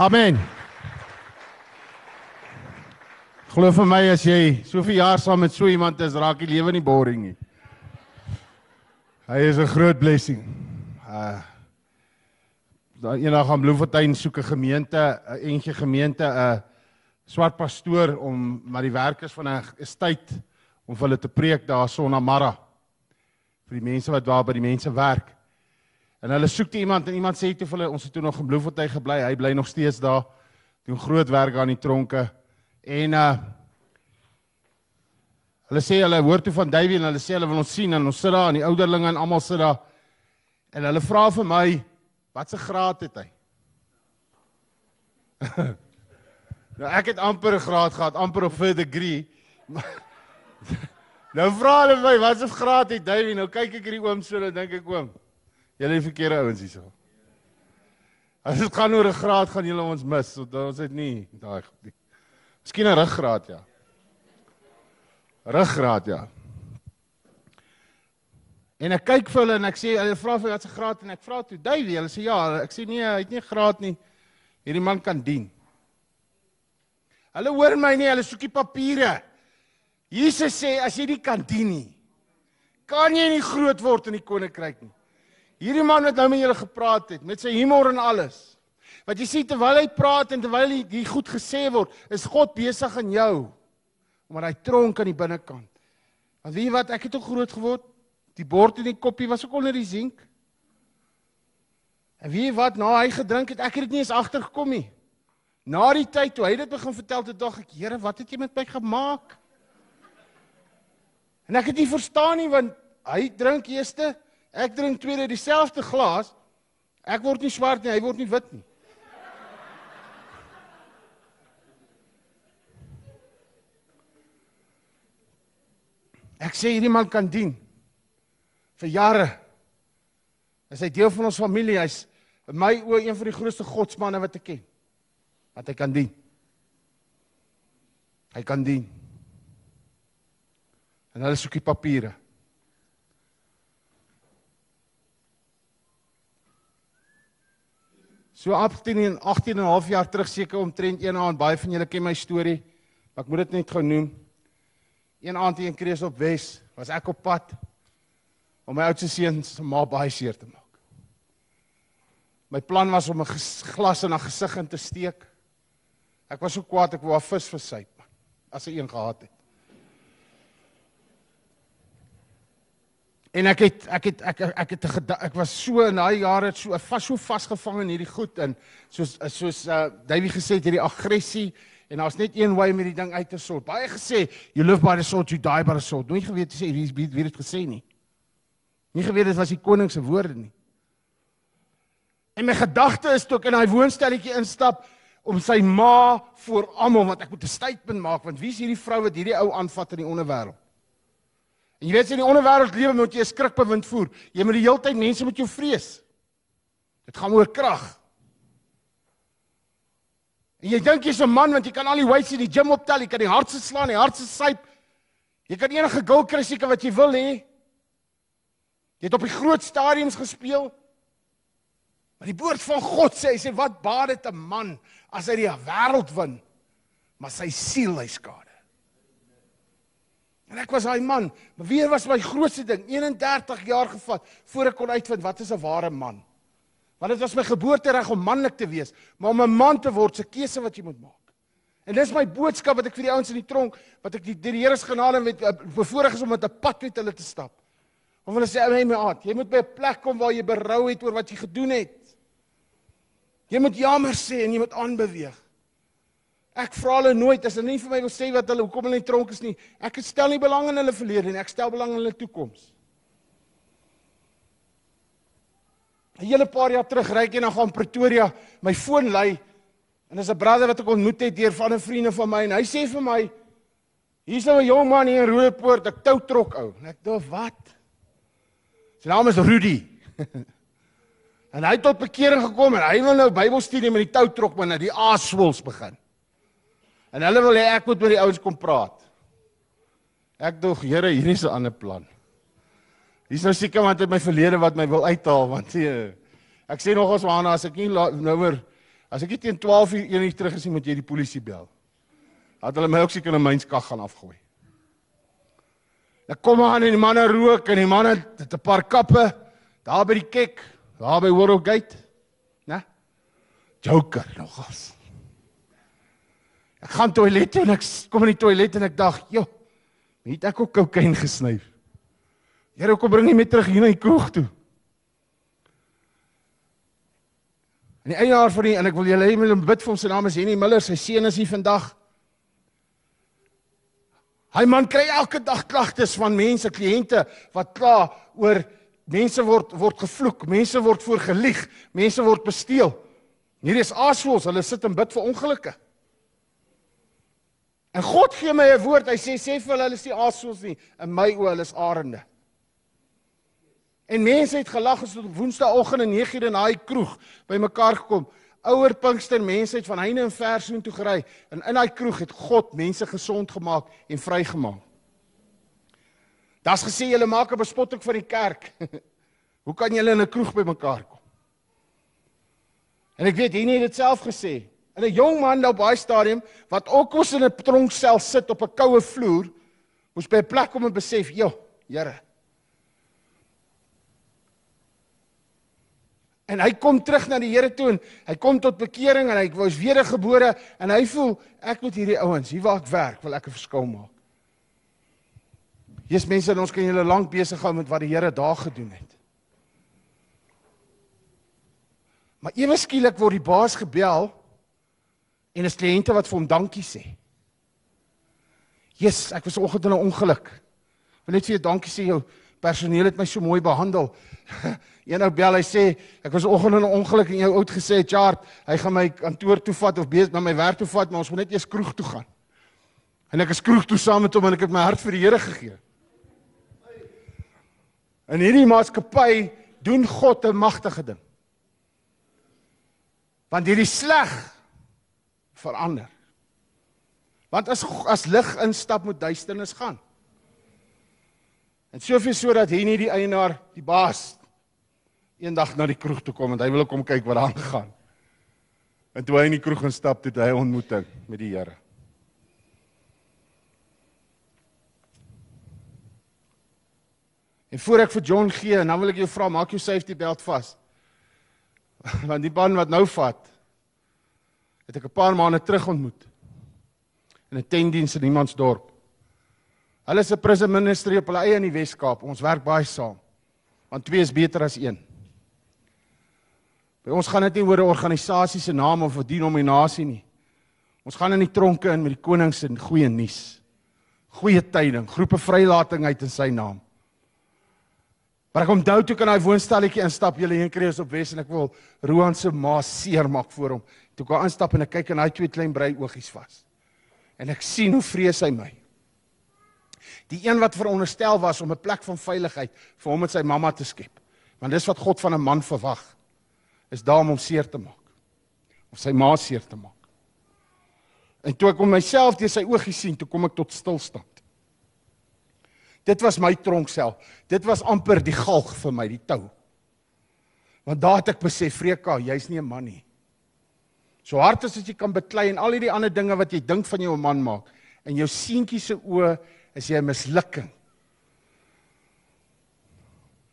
Amen. Glo vir my as jy soveel jaar saam met so iemand is, raak die lewe nie boring nie. Hy is 'n groot blessing. Uh eendag aan Bloemfontein soek 'n gemeente, 'n entjie gemeente, 'n swart pastoor om maar die werkers van 'n estate om vir hulle te preek daar Sonnamara vir die mense wat daar by die mense werk. En hulle soek toe iemand en iemand sê toe vir hulle ons het toe nog in Bloemfontein gebly. Hy bly nog steeds daar. Doen groot werk aan die tronke. En uh hulle sê hulle hoor toe van Davey en hulle sê hulle wil ons sien en ons sit daar en die ouderlinge en almal sit daar. En hulle vra vir my wat se graad het hy? nou ek het amper 'n graad gehad, amper 'n third degree. nou vra hulle my wat se graad het Davey? Nou kyk ek hierdie oom so en dink ek oom, julle is verkeerde ouens hierso. As dit gaan oor 'n graad gaan julle ons mis. Want ons het nie daai Miskien 'n ruggraat ja. Ruggraat ja. En ek kyk vir hulle en ek sê hulle vra vir wat se graad en ek vra toe Davey, hulle sê ja, ek sê nee, hy het nie graad nie. Hierdie man kan dien. Hulle hoor my nie, hulle soekie papiere. Jesus sê as jy nie kan dien nie, kan jy nie groot word in die koninkryk nie. Hierdie man wat nou met julle gepraat het met sy humor en alles. Wat jy sien terwyl hy praat en terwyl hy die goed gesê word, is God besig in jou. Omdat hy tronk aan die binnekant. Want weet jy wat, ek het ook groot geword. Die bord en die koppie was ook onder die sink. En jy wat, na hy gedrink het, ek het dit nie eens agtergekom nie. Na die tyd toe hy dit begin vertel, toe dink ek, Here, wat het jy met my gemaak? En ek het nie verstaan nie want hy drink eerste, ek drink tweede dieselfde glas. Ek word nie swart nie, hy word nie wit nie. Ek sê hierdie man kan dien vir jare. Hy deel van ons familie? Hy's in my oë een van die grootste godsmanne wat ek ken. Wat hy kan dien. Hy kan dien. En hulle soek die papiere. So 18 en 18 en 'n half jaar terug seker omtrent een aand baie van julle ken my storie. Ek moet dit net gou noem. Een aand hier in Kreeus op Wes was ek op pad om my oudste seun se ma baie seer te maak. My plan was om 'n glas in haar gesig in te steek. Ek was so kwaad ek wou haar vis versuip man, as sy een gehad het. En ek het ek het ek ek het ek was so in daai jare so vas so vasgevang in hierdie goed en soos soos uh Davey gesê het hierdie aggressie en daar's net een wy met die ding uit te sort. Baie gesê you live by the sword you die by the sword. Nooit geweet sê wie wie het gesê nie. Nie geweet dit was die koning se woorde nie. En my gedagte is toe ek in daai woonstelletjie instap om sy ma voor almal want ek moet 'n statement maak want wie is hierdie vrou wat hierdie ou aanvat in die onderwêreld? En jy weet in die onderwêreld lewe moet jy 'n skrikbewind voer. Jy moet die hele tyd mense met jou vrees. Dit gaan oor krag. En jy dink jy's 'n man want jy kan al die weights in die gym optel, jy kan die hardste slaan, die hardste syp. Jy kan enige goal kry seker wat jy wil hê. Jy het op die groot stadiums gespeel. Maar die woord van God sê, hy sê wat baat dit 'n man as hy die wêreld wen, maar sy siel hy skade. En ek was daai man, maar weer was my grootste ding, 31 jaar gevat voor ek kon uitvind wat is 'n ware man. Want dit was my geboortereg om manlik te wees, maar om 'n man te word, se keuse wat jy moet maak. En dis my boodskap wat ek vir die ouens in die tronk, wat ek die, die Here se genade met uh, bevoorreg is om met 'n pad met hulle te stap. Of hulle sê, "Ag my aard, jy moet by 'n plek kom waar jy berou het oor wat jy gedoen het." Jy moet jammer sê en jy moet aanbeweeg. Ek vra hulle nooit as hulle nie vir my wil sê wat hulle hoekom hulle in die tronk is nie. Ek stel nie belang in hulle verlede nie, ek stel belang in hulle toekoms. 'n Hele paar jaar terug ry ek eendag aan Pretoria, my foon lui en dis 'n broer wat ek ontmoet het deur van 'n vriende van my en hy sê vir my hier's nou 'n jong man hier in Roodepoort, ek tou trok ou. En ek dink wat? Sy naam is Rudy. En hy het tot bekering gekom en hy wil nou Bybelstudie met die toutrok maar na die aaswils begin. En hulle wil hê ek moet met die ouens kom praat. Ek dog, Here, hier is 'n ander plan. Hier's nou seker want uit my verlede wat my wil uithaal want nee, ek sê nog ons waarna as ek nie nou weer as ek nie teen 12 uur 1 uur terug is nie moet jy die polisie bel. Dat hulle my ook seker in mynskag gaan afgooi. Ek kom aan en die manne rook en die manne het 'n paar kappe daar by die kek, daar by World Gate, né? Joker nogals. Ek gaan toilet toe en ek kom in die toilet en ek dink, "Jo, het ek ook kokain gesnyf?" Here, kom bring jy my terug hier na die kroeg toe. En die eienaar van die en ek wil julle hê moet bid vir hom, sy naam is Henny Miller, sy seun is hier vandag. Hy man kry elke dag klagtes van mense, kliënte wat kla oor mense word word gevloek, mense word voorgelieg, mense word besteel. Hierdie is aasvoels, hulle sit en bid vir ongelukke. En God gee my 'n woord. Hy sê sê vir hulle hulle is nie aasvoels nie, in my oë hulle is arende. En mense het gelag as op Woensdaagoggend en 9uur in daai kroeg bymekaar gekom. Ouer Pinkster mense het van heine en ver soheen toe gery en in daai kroeg het God mense gesond gemaak en vrygemaak. Daar's gesê julle maak 'n bespotting van die kerk. Hoe kan julle in 'n kroeg bymekaar kom? En ek weet hierdie het dit self gesê. En 'n jong man op daai stadium wat ook ons in 'n tronksel sit op 'n koue vloer, moes by 'n plek kom en besef, "Jo, Here, En hy kom terug na die Here toe en hy kom tot bekering en hy was wedergebore en hy voel ek moet hierdie ouens hier waar ek werk wil ek 'n verskil maak. Hier's mense en ons kan julle lank besig hou met wat die Here daar gedoen het. Maar ewe skielik word die baas gebel en is kliënte wat vir hom dankie sê. Jesus, ek was vanoggend in 'n ongeluk. Wil net vir jou dankie sê jou personeel het my so mooi behandel. Een ou bel, hy sê ek was oggend in 'n ongeluk en jou oud gesê, "Chart, hy gaan my kantoor toe vat of bees na my werk toe vat, maar ons moet net eers kroeg toe gaan." En ek is kroeg toe saam met hom en ek het my hart vir die Here gegee. In hierdie maatskappy doen God 'n magtige ding. Want hierdie sleg verander. Want as as lig instap moet duisternis gaan. En soveel sodat hy nie die eienaar, die baas eendag na die kroeg toe kom en hy wil kom kyk wat daar aangaan. En toe hy in die kroeg instap, het hy 'n ontmoeting met die Here. En voor ek vir John gee, en dan wil ek jou vra, maak jou safety belt vas. Want die man wat nou vat, het ek 'n paar maande terug ontmoet. In 'n tentdiens in Niemandsdorp. Hulle is 'n prison ministry op hulle eie in die Wes-Kaap. Ons werk baie saam. Want twee is beter as een. By ons gaan dit nie oor 'n organisasie se naam of 'n denominasie nie. Ons gaan in die tronke in met die koning se goeie nuus. Goeie tyding, groepe vrylating uit in sy naam. Maar ek onthou toe kan hy woonstelletjie instap, julle heen kry ons op Wes en ek wil Roan se ma seermaak voor hom. Toe kan instap en ek kyk in hy twee klein brei oogies vas. En ek sien hoe vrees hy my. Die een wat veronderstel was om 'n plek van veiligheid vir hom en sy mamma te skep. Want dis wat God van 'n man verwag. Is daar om hom seer te maak. Of sy ma seer te maak. En toe ek hom myself deur sy oogies sien, toe kom ek tot stilstand. Dit was my tronksel. Dit was amper die galg vir my, die tou. Want daar het ek besef, Freka, jy's nie 'n man nie. So hard as wat jy kan beklei en al hierdie ander dinge wat jy dink van jou man maak, en jou seentjie se oë is jy 'n mislukking.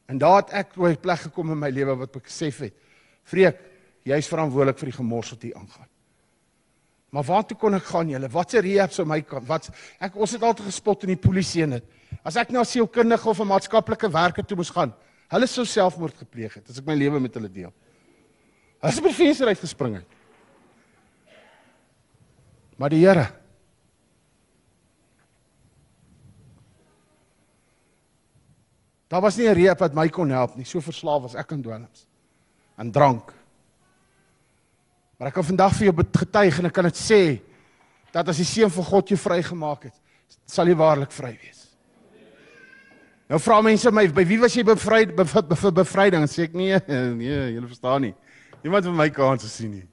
En daar het ek oor 'n plek gekom in my lewe wat ek besef het, Freek, jy's verantwoordelik vir die gemors wat hier aangaan. Maar waartoe kon ek gaan julle? Watse rehab sou my kan? Wat ek ons het altyd gespot in die polisie en dit. As ek na sielkundige of 'n maatskaplike werker toe moes gaan, hulle sou selfmoord gepleeg het as ek my lewe met hulle deel. Hulle het by venster uit gespring het. Maar die Here Daar was nie 'n rehab wat my kon help nie, so verslaaf was ek aan dwelms. Aan drank. Maar ek kan vandag vir jou getuig en ek kan dit sê dat as die seun van God jou vrygemaak het, sal jy waarlik vry wees. Nou vra mense my, by wie was jy bevryd be, be, be, bevryding? Sê ek nee, nee, julle verstaan nie. Niemand wil my kans sien nie.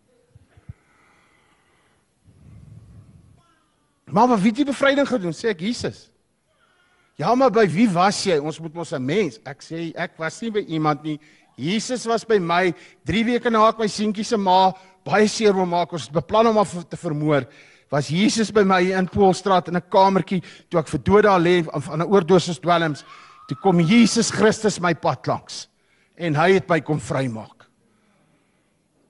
Maar wat het die bevryding gedoen? Sê ek Jesus. Ja, maar by wie was jy? Ons moet mos 'n mens. Ek sê ek was nie by iemand nie. Jesus was by my 3 weke na ek my seentjie se ma baie seer wou maak. Ons het beplan om haar te vermoor. Was Jesus by my in Poolstraat in 'n kamertjie toe ek vir dood daar lê van 'n oordosis dwelms. Toe kom Jesus Christus my pad langs en hy het my kom vrymaak.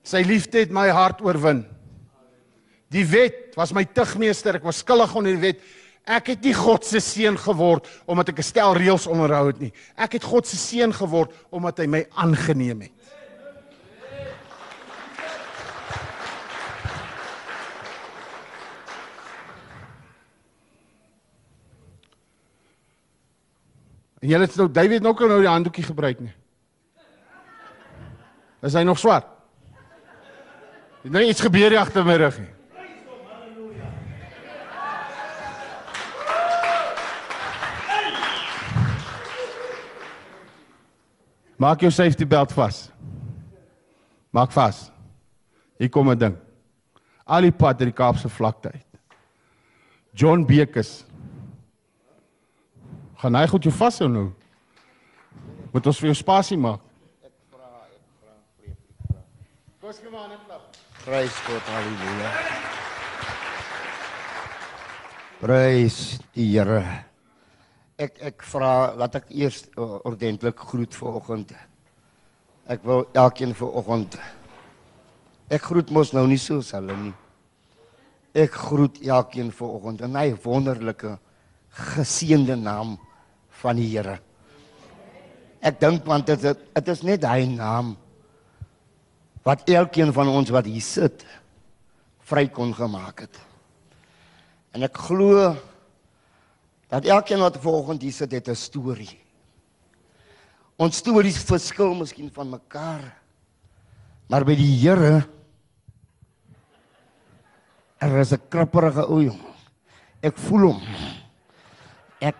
Sy liefde het my hart oorwin. Die wet was my tugmeester. Ek was skuldig onder die wet. Ek het nie God se seun geword omdat ek 'n stel reëls onderhou het nie. Ek het God se seun geword omdat hy my aangeneem het. En julle het nou David nog nou die handdoekie gebruik nie. Is hy nog swart? Het nou iets gebeur hier agter my rug nie. Maak jou safety belt vas. Maak vas. Hier kom 'n ding. Al die pad uit die Kaapse vlakte uit. John Bekes. Gaan hy goed jou vashou nou? Moet ons vir jou spasie maak. Ek vra, ek vra, ek vra. Kos kom aan, klap. Prys God, haleluja. Prys die Here. Ek ek vra laat ek eers uh, ordentlik groet vanoggend. Ek wil elkeen vanoggend Ek groet mos nou nie soos hulle nie. Ek groet elkeen vanoggend in hy wonderlike geseënde naam van die Here. Ek dink want dit dit is net hy naam wat elkeen van ons wat hier sit vry kon gemaak het. En ek glo dat elkeen wat vanoggend hier sit het 'n storie. Ons stories verskil miskien van mekaar. Maar by die Here er is 'n krapperige ou jong. Ek voel hom. Ek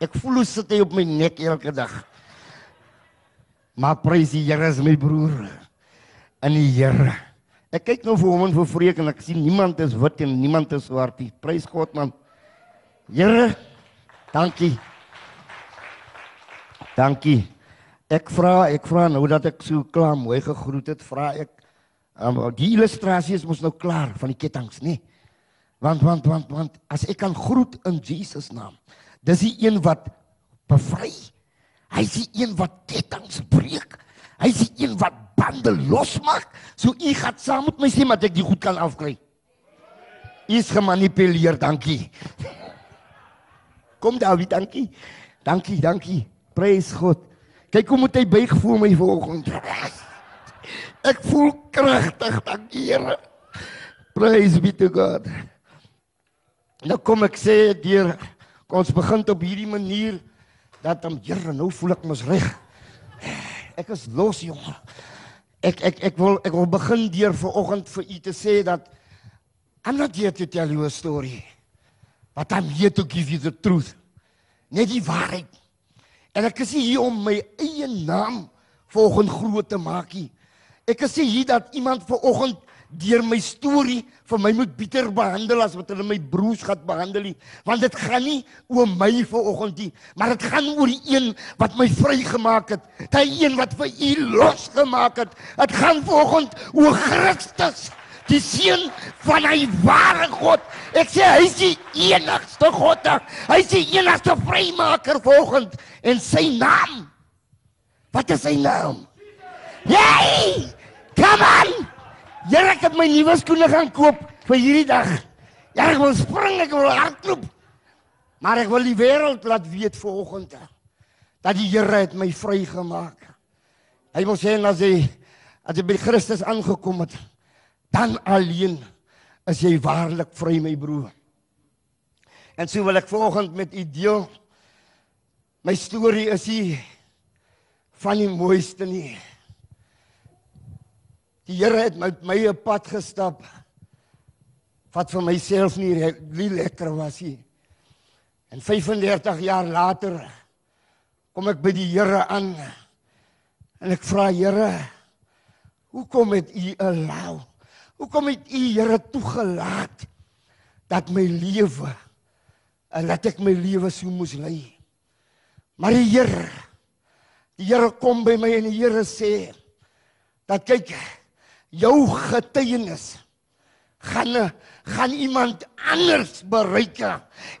ek voel hoe sit hy op my nek elke dag. Maar prys die Here is my broer. In die Here. Ek kyk nou vir hom en vir vreek en ek sien niemand is wit en niemand is swart nie. Prys God man. Here, dankie. Dankie. Ek vra, ek vra nou dat ek so klaar mooi gegroet het, vra ek um, die illustrasie is mos nou klaar van die kettinge, nê? Want want want want as ek kan groet in Jesus naam. Dis die een wat bevry. Hy is die een wat kettinge breek. Hy is die een wat bande losmaak. So u gaan saam met my sê maar ek die goed kan afkry. U is gemanipuleer, dankie. Kom David, dankie. Dankie, dankie. Prys God. Kyk hoe moet hy buig voel my vanoggend. Ek voel kragtig, dankie Here. Praise be to God. Nou kom ek sê deur kom ons begin op hierdie manier dat om Here nou voel ek mos reg. Ek is los jong. Ek ek ek wil ek wil begin deur vanoggend vir u te sê dat I'm not here to tell you a story. But I'm here to give you the truth. Net die waarheid. En ek is hier om my eie naam volgens groot te maak nie. Ek is hier dat iemand vanoggend deur my storie vir my moet bitter behandel as wat hulle my broers gaan behandel nie, want dit gaan nie oor my vanoggend nie, maar dit gaan oor die een wat my vrygemaak het, die een wat vir u losgemaak het. Dit gaan vanoggend oor Christus die seun van hy ware God. Ek sê hy is die enigste God. Hy is die enigste vrymaker volgens en sy naam. Wat is sy naam? Hey! Come on! Here ek het my nuwe skoene gaan koop vir hierdie dag. Ja, ek wil spring, ek wil hardloop. Maar ek wil die wêreld laat weet vanoggend dat die Here het my vrygemaak. Hy wil sê as hy as hy by Christus aangekom het, dan alleen is jy waarlik vry my broer. En so wil ek vanoggend met u deel. My storie is nie van die mooiste nie. Die Here het met my 'n pad gestap wat vir myself nie, nie lekker was nie. En 35 jaar later kom ek by die Here aan en ek vra Here, hoekom het U allow? Hoekom het U Here toegelaat dat my lewe en laat ek my lewe so moes lei? Maar die Here, die Here kom by my en die Here sê dat kyk jou getuienis gaan gaan iemand anders bereik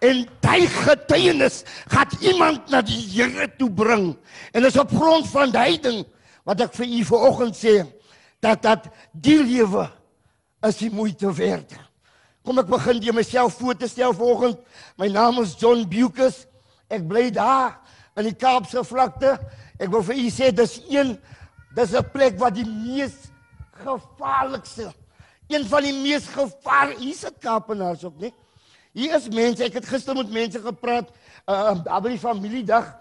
en daai getuienis gaan iemand na die Here toe bring en is op grond van daai ding wat ek vir u vanoggend sê dat dat die lewe is die moeite werd. Kom ek begin deur myself voor te stel vanoggend. My naam is John Bukus. Ek bly daar in die Kaapse vlakte. Ek wil vir u sê dis een dis 'n plek wat die mees gevaarlikste een van die mees gevaar hier sit Kaapenaars ook, nee. Hier is mense, ek het gister met mense gepraat uh by die familiedag.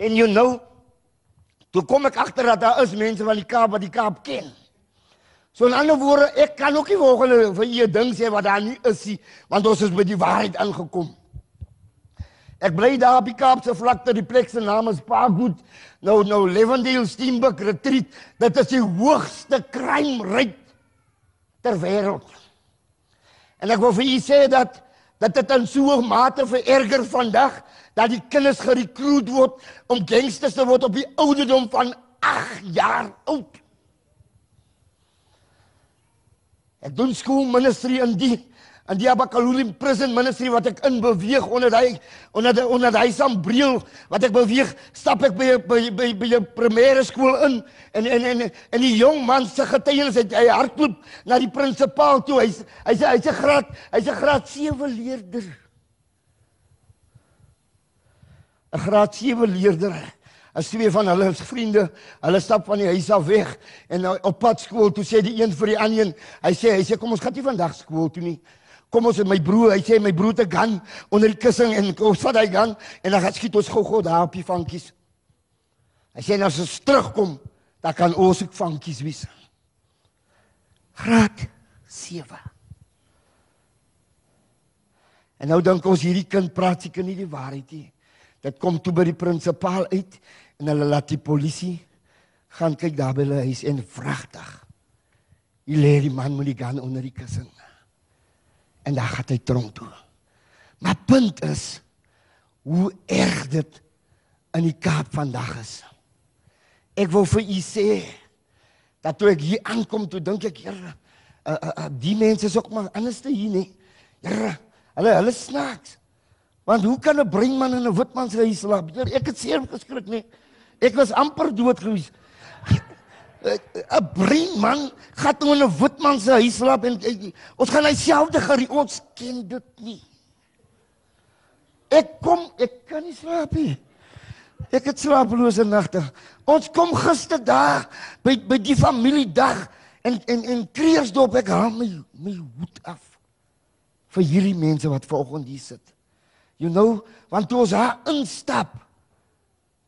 En you know, toe kom ek agter dat daar is mense van die Kaap wat die Kaap ken. So in ander woorde, ek kan ook nie volgende vir 'n ding sê wat daar nie is nie, want ons is by die waarheid aangekom. Ek bly daar op die Kaapse vlakte, die plek se naam is Parkwood. Nou nou Lewendale Steenbok Retreat. Dit is die hoogste crime rate ter wêreld. En ek wil vir u sê dat dat dit in so 'n mate vererger vandag dat die kinders gerekruut word om gangsters te word op die ouderdom van 8 jaar oud. Ek doen school ministry in die in die Abakaluli prison ministry wat ek in beweeg onder hy onder die, onder hy sambreel wat ek beweeg stap ek by by by by 'n primêre skool in en en en en die jong man se getuienis het hy hardloop na die prinsipaal toe. Hy's hy's hy's 'n graad hy's 'n graad 7 leerder. 'n graad 7 leerder As twee van hulle is vriende, hulle stap van die huis af weg en nou op pad skool toe sê die een vir die ander hy sê hy sê kom ons gaan nie vandag skool toe nie. Kom ons met my broer, hy sê my broer te gaan onder die kussing en ons vat hy gaan en dan gaan skiet ons gou-gou daar op die vankies. Hy sê nou as ons terugkom, dan kan ons ook vankies wees. Graad 7. En nou dink ons hierdie kind praat seker nie die waarheid nie. Dit kom toe by die prinsipaal uit en hulle laat die polisie gaan kyk daar by hulle huis en vragtig. Hy lê die man met die gun onder die kussing. En dan gaan hy tronk toe. Maar punt is hoe erg dit in die Kaap vandag is. Ek wil vir u sê dat toe ek hier aankom toe dink ek Here, uh, uh, uh, die mense is ook maar anders te hier nie. Here, hulle hulle snaaks. Want hoe kan 'n breinman in 'n witman se huis slaap? Ek het seer geskrik nie. Ek was amper dood gewees. 'n Breinman gaan in 'n witman se huis slaap en ons gaan dieselfde gerie ons ken dit nie. Ek kom, ek kan nie slaap nie. Ek het slapelose nagte. Ons kom gister daar by by die familiedag en en en Kreersdorp ek haal my my hoed af vir hierdie mense wat vanoggend hier sit. You know, want toe ons daar instap,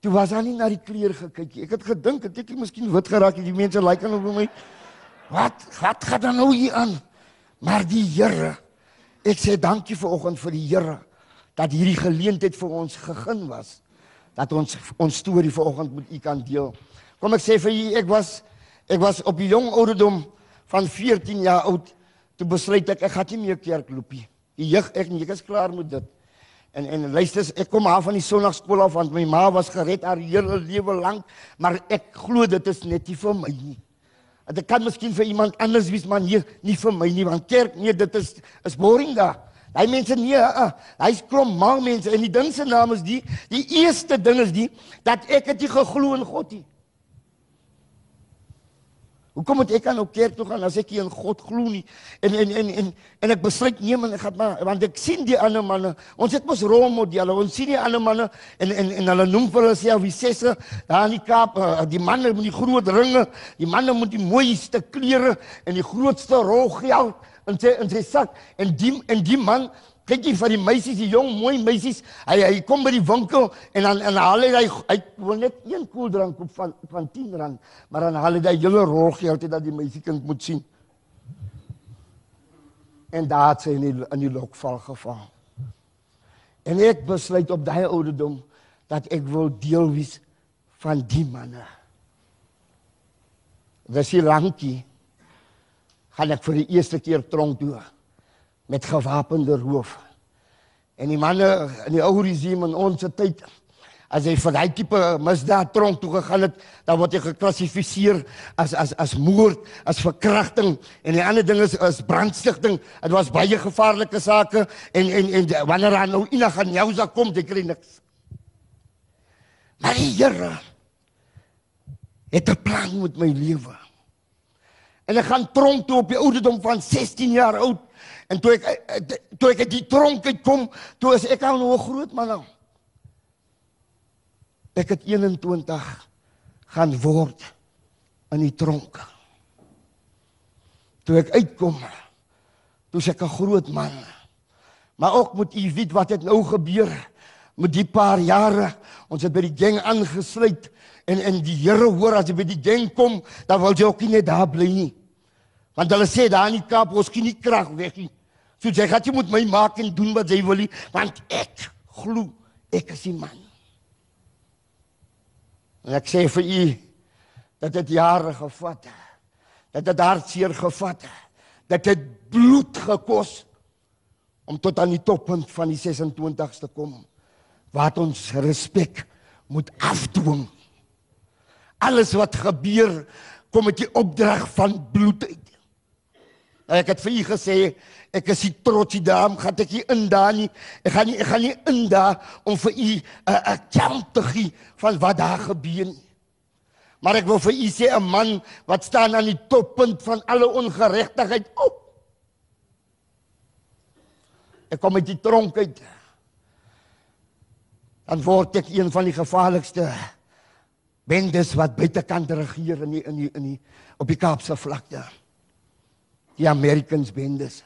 toe was daar nie na die kleer gekyk. Ek het gedink het ek miskien wit geraak en die mense lyk like aan my. Wat wat gaan dan nou hier aan? Maar die Here, ek sê dankie vir oggend vir die Here dat hierdie geleentheid vir ons gegeen was dat ons ons storie vanoggend met u kan deel. Kom ek sê vir u, ek was ek was op die jong ouderdom van 14 jaar oud toe besluit ek ek gaan nie meer kerk loop nie. Die jeug ek nie, ek is klaar met dit. En en luister, ek kom af van die sonnaarskool af want my ma was gered haar hele lewe lank, maar ek glo dit is net nie vir my nie. Dit kan miskien vir iemand anders wees, maar nie nie vir my nie, want kerk nee, dit is is boring daar. Daai mense nee, uh, hy's klomp mal mense en die ding se naam is die die eerste ding is die dat ek het nie geglo in God nie. Hoekom moet ek aan op kerk toe gaan as ek nie in God glo nie? En en en en en ek besluit nee man, ek gaan maar want ek sien die ander manne. Ons het mos rolmodelle. Ons sien die ander manne en en en hulle noem vir hulle self wie sesse daar in die Kaap, uh, die manne met die groot ringe, die manne met die mooiste klere en die grootste rolgeld in sy in sy sak en die en die man kyk jy vir die meisies, die jong mooi meisies, hy hy kom by die winkel en dan en haal hy hy, hy wil net een koeldrank koop van van 10 rand, maar dan haal hy daai hele rolgeld dat die meisiekind moet sien. En daar het sy in die, in die lokval geval. En ek besluit op daai ouderdom dat ek wil deel wees van die manne. Dis hier lankie. Gaan ek vir die eerste keer tronk toe met gewapende roof. En die manne in die ou regime in ons tyd as jy vir daai tipe misdaad tronk toe gegaan het, dan word jy geklassifiseer as as as moord, as verkrachting en die ander ding is is brandstigting. Dit was baie gevaarlike sake en en en wanneer dan nou ina gaan jousa kom, jy kry niks. Maar die Here het 'n plan met my lewe. En ek gaan tronk toe op die ouderdom van 16 jaar oud. En toe ek eh, toe ek uit die tronk uitkom, toe is ek al nou 'n groot man nou. Ek het 21 gaan word in die tronk. Toe ek uitkom, toe ek 'n groot man. Maar ook moet u weet wat het nou gebeur met die paar jare. Ons het by die gang aangesluit en en die Here hoor as jy by die gang kom, dan wil jy ook nie net daar bly nie. Want hulle sê daar in die Kaap ons kan nie krag weg nie. So jy gaan jy moet my maak en doen wat jy wil, nie, want ek glo ek is die man. En ek sê vir u dat dit jare gevat het. Dat dit hartseer gevat het. Dat dit bloed gekos om tot aan die toppunt van die 26ste kom wat ons respek moet afdwing. Alles wat gebeur kom met die opdrag van bloed uit. Ek het vir u gesê ek is nie trots daam gaan ek nie in daar nie. Ek gaan nie ek gaan nie in daar om vir u 'n 'n account te gee van wat daar gebeur nie. Maar ek wil vir u sê 'n man wat staan aan die toppunt van alle ongeregtigheid op. Ek kom uit die tronk uit. Dan word ek een van die gevaarlikste bendes wat buitekant regeer in die, in die, in die op die Kaapse vlakte. Die Americans bendes.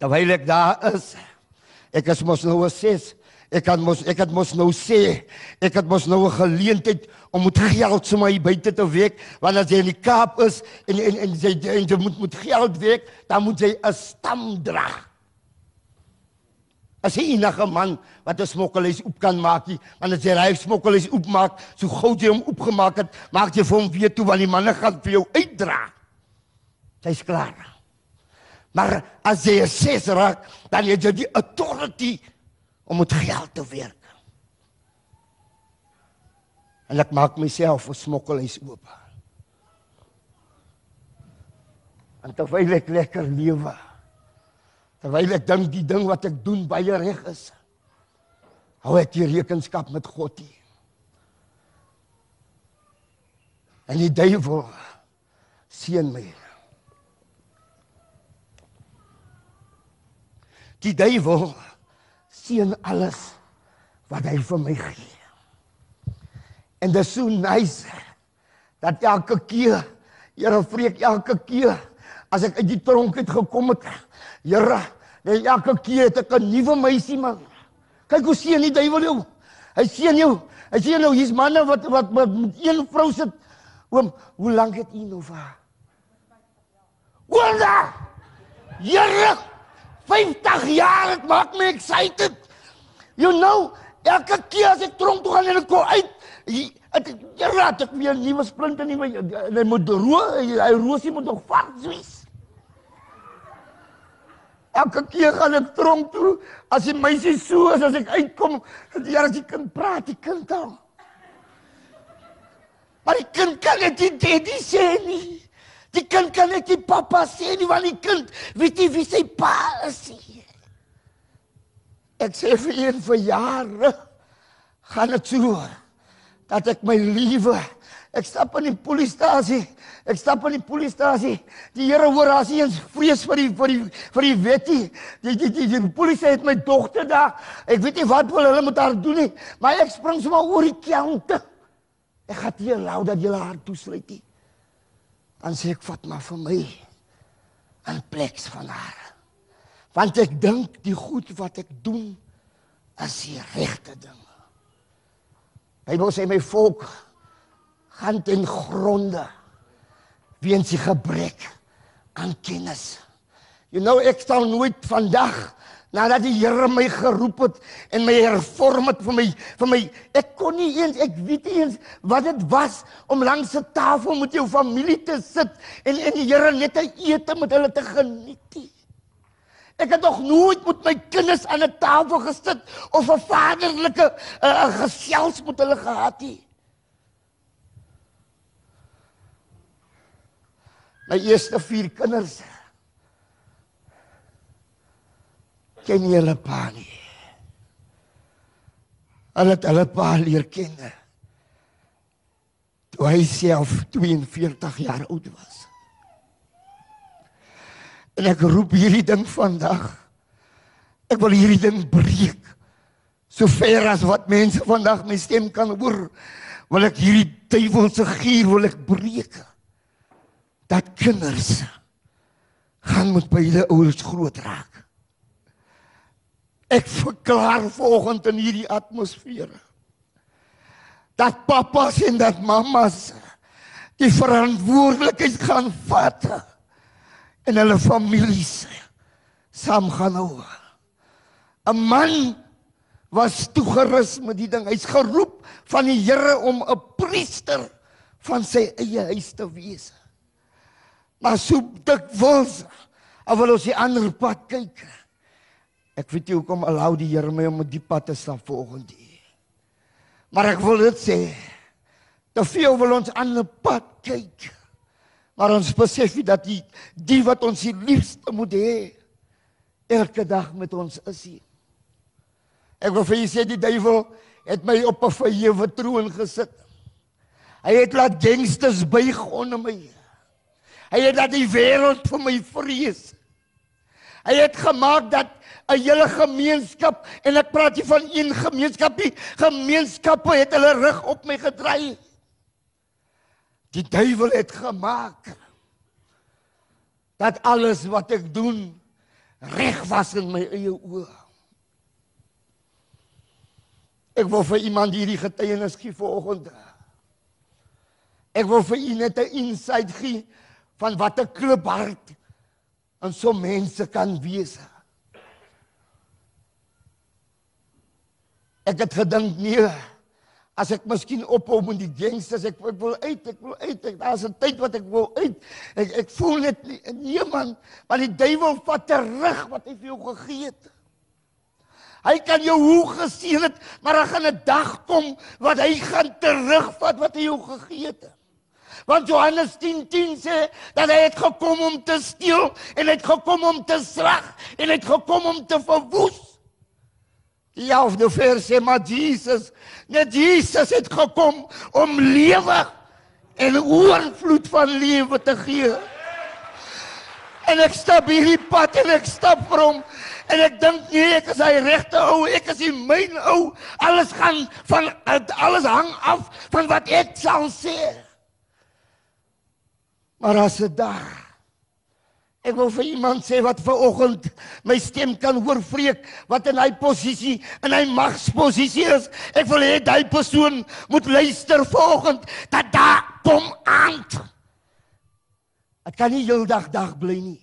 Terwyl ek daar is, ek is mos nou 'n ses. Ek kan mos ek het mos nou sê, ek het mos nou 'n geleentheid om met geld sommer hier buite te werk, want as jy in die Kaap is en en en jy, en jy moet met geld werk, dan moet jy 'n stam dra. As jy enige man wat 'n smokkelhuis oop kan maak, want as jy hy smokkelhuis oopmaak, so gou jy hom oopgemaak het, maak jy vir hom weer toe want die manne gaan vir jou uitdra. Jy's klaar. Maar as jy 'n ses raak, dan het jy die authority om met geld te werk. En ek maak myself 'n smokkelhuis oop. En terwyl ek lekker lewe, terwyl ek dink die ding wat ek doen baie reg is, hou ek die rekenskap met God hier. En die duiwel seën my. Die duiwel seën alles wat hy vir my gee. En dit is so nice dat elke keer, Here vreek elke keer as ek uit die tronk het gekom het, Here, net elke keer het ek 'n nuwe meisie man. Kyk hoe seën die duiwel jou. Hy seën jou. Hy sien nou hier's manne wat wat met een vrou sit. Oom, hoe lank het u nou vir? Wonder! Here! 50 jaar, dit maak my excited. You know, elke keer as ek tronk toe gaan en ek kom uit, ek raak ek weer nuwe splinte nie, en hy moet roos, hy roosie moet nog vars wees. Elke keer gaan ek tronk toe, as die meisie so is as ek uitkom, die Here as die kind praat, die kind dan. Maar die kind kan net nie sê nie. Die kind kan net nie pappa sê nie, want die kind weet nie wie sy pa is nie. Ek sê vir een vir jare gaan dit so dat ek my liewe ek stap in die polisiestasie. Ek stap in die polisiestasie. Die Here hoor as hy eens vrees vir die vir die vir die wettie. Die die die, die, die polisie het my dogter daar. Ek weet nie wat wil hulle met haar doen nie, maar ek spring sommer oor die kante. Ek gaan nie allow dat jy haar toesluit nie. Dan sê ek vat maar vir my 'n plek van haar want ek dink die goed wat ek doen is die regte ding. Bybel sê my volk gaan ten gronde weens die gebrek aan kennis. You know ek sal nooit vandag Nadat die Here my geroep het en my hervorm het vir my vir my ek kon nie eens ek weet nie eens wat dit was om langs 'n tafel met jou familie te sit en en die Here net 'n ete met hulle te geniet. Nie. Ek het nog nooit met my kinders aan 'n tafel gesit of 'n vaderlike uh, gesels met hulle gehad nie. My eerste vier kinders ken nie hulle pa nie. Hulle het hulle pa leer ken. Toe hy self 42 jaar oud was. En ek roep hierdie ding vandag. Ek wil hierdie ding breek. So ver as wat mense vandag my stem kan hoor, wil ek hierdie duiwelse gier wil ek breek. Dat kinders gaan met beide ouers groot raak. Ek verklaar vanoggend in hierdie atmosfeer dat pappas en dat mammas die verantwoordelikheid gaan vat en hulle families saam gaan hou. 'n Man was toegerus met die ding. Hy's geroep van die Here om 'n priester van sy eie huis te wees. Maar so of wil ons die ander pad kyk. Ek weet nie hoekom alou die Here my om op die pad te stap volgende. Maar ek wil dit sê. Te veel wil ons aan 'n pad kyk. Maar ons besef nie dat die die wat ons die liefste moet hê elke dag met ons is hier. Ek wil vir julle sê die duiwel het my op 'n verhewe troon gesit. Hy het laat gangsters buig onder my. Hy het dat die wêreld vir my vrees. Hy het gemaak dat 'n hele gemeenskap en ek praat nie van een gemeenskap nie, gemeenskappe het hulle rug op my gedraai. Die duiwel het gemaak dat alles wat ek doen reg was in my eie oë. Ek wil vir iemand hierdie getuienis gee vanoggend. Ek wil vir u net 'n insight gee van wat 'n kliphart en so mense kan wees. Ek het gedink nee, as ek miskien ophou met die gangsters, ek, ek wil uit, ek wil uit. Ek, daar's 'n tyd wat ek wil uit. Ek ek voel net nee man, maar die duiwel vat terug wat hy vir jou gegee het. Hy kan jou hoe geseën het, maar daar gaan 'n dag kom wat hy gaan terugvat wat hy jou gegee het. Want Johannes 10:10 10 sê dat hy het gekom om te steel en hy het gekom om te slag en hy het gekom om te verwoes. Die 11de vers sê maar Jesus, net Jesus het gekom om lewe en oorvloed van lewe te gee. En ek stap hierdie pad en ek stap vir hom en ek dink nee, ek is hy regte ou, ek is die myn ou. Alles gaan van alles hang af van wat ek sal sê. Maar as dit daar Ek wil vir iemand sê wat ver oggend my stem kan hoor vreek wat in hy posisie in hy magsposisie is. Ek wil hê daai persoon moet luister vanoggend dat daar kom aan. Ek kan nie heeldag dag bly nie.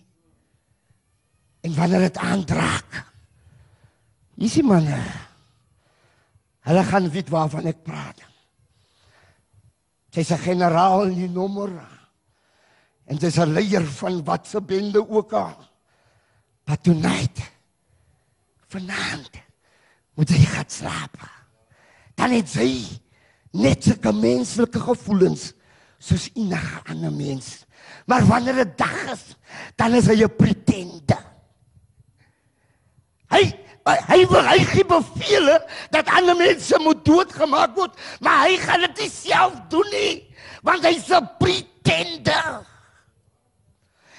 En wanneer dit aandraak. Hierdie manne. Hulle gaan weet waarvan ek praat. Sy's 'n generaal in die nommer en dis 'n leier van wat se bende ook al. But tonight vanaand moet hy gaan slaap. Dan het hy net sulke menslike gevoelens soos enige ander mens. Maar wanneer dit dag is, dan is hy 'n pretender. Hy hy wil hy gee bevele dat ander mense moet doodgemaak word, maar hy gaan dit self doen nie, want hy's 'n pretender.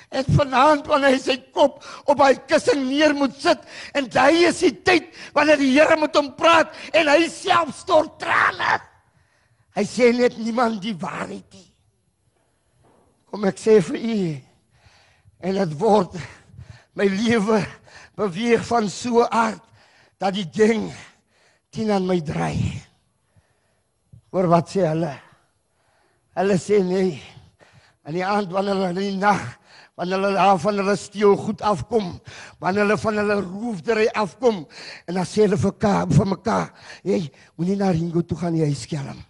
En vanaand wanneer hy sy kop op hy kussing neer moet sit en hy is die tyd wanneer die Here met hom praat en hy self stort trane. Hy sê net niemand die waarheid nie. Kom ek sê vir u en dit word my lewe beweeg van so aard dat die ding teen aan my draai. Hoor wat sê hulle? Hulle sê nee. En die aand wanneer hulle in die nag wanneer hulle van hulle steel goed afkom, wanneer hulle van hulle roofdery afkom en dan sê hulle vir mekaar vir mekaar, "Hey, moenie na Ringo toe gaan nie, hy skelm."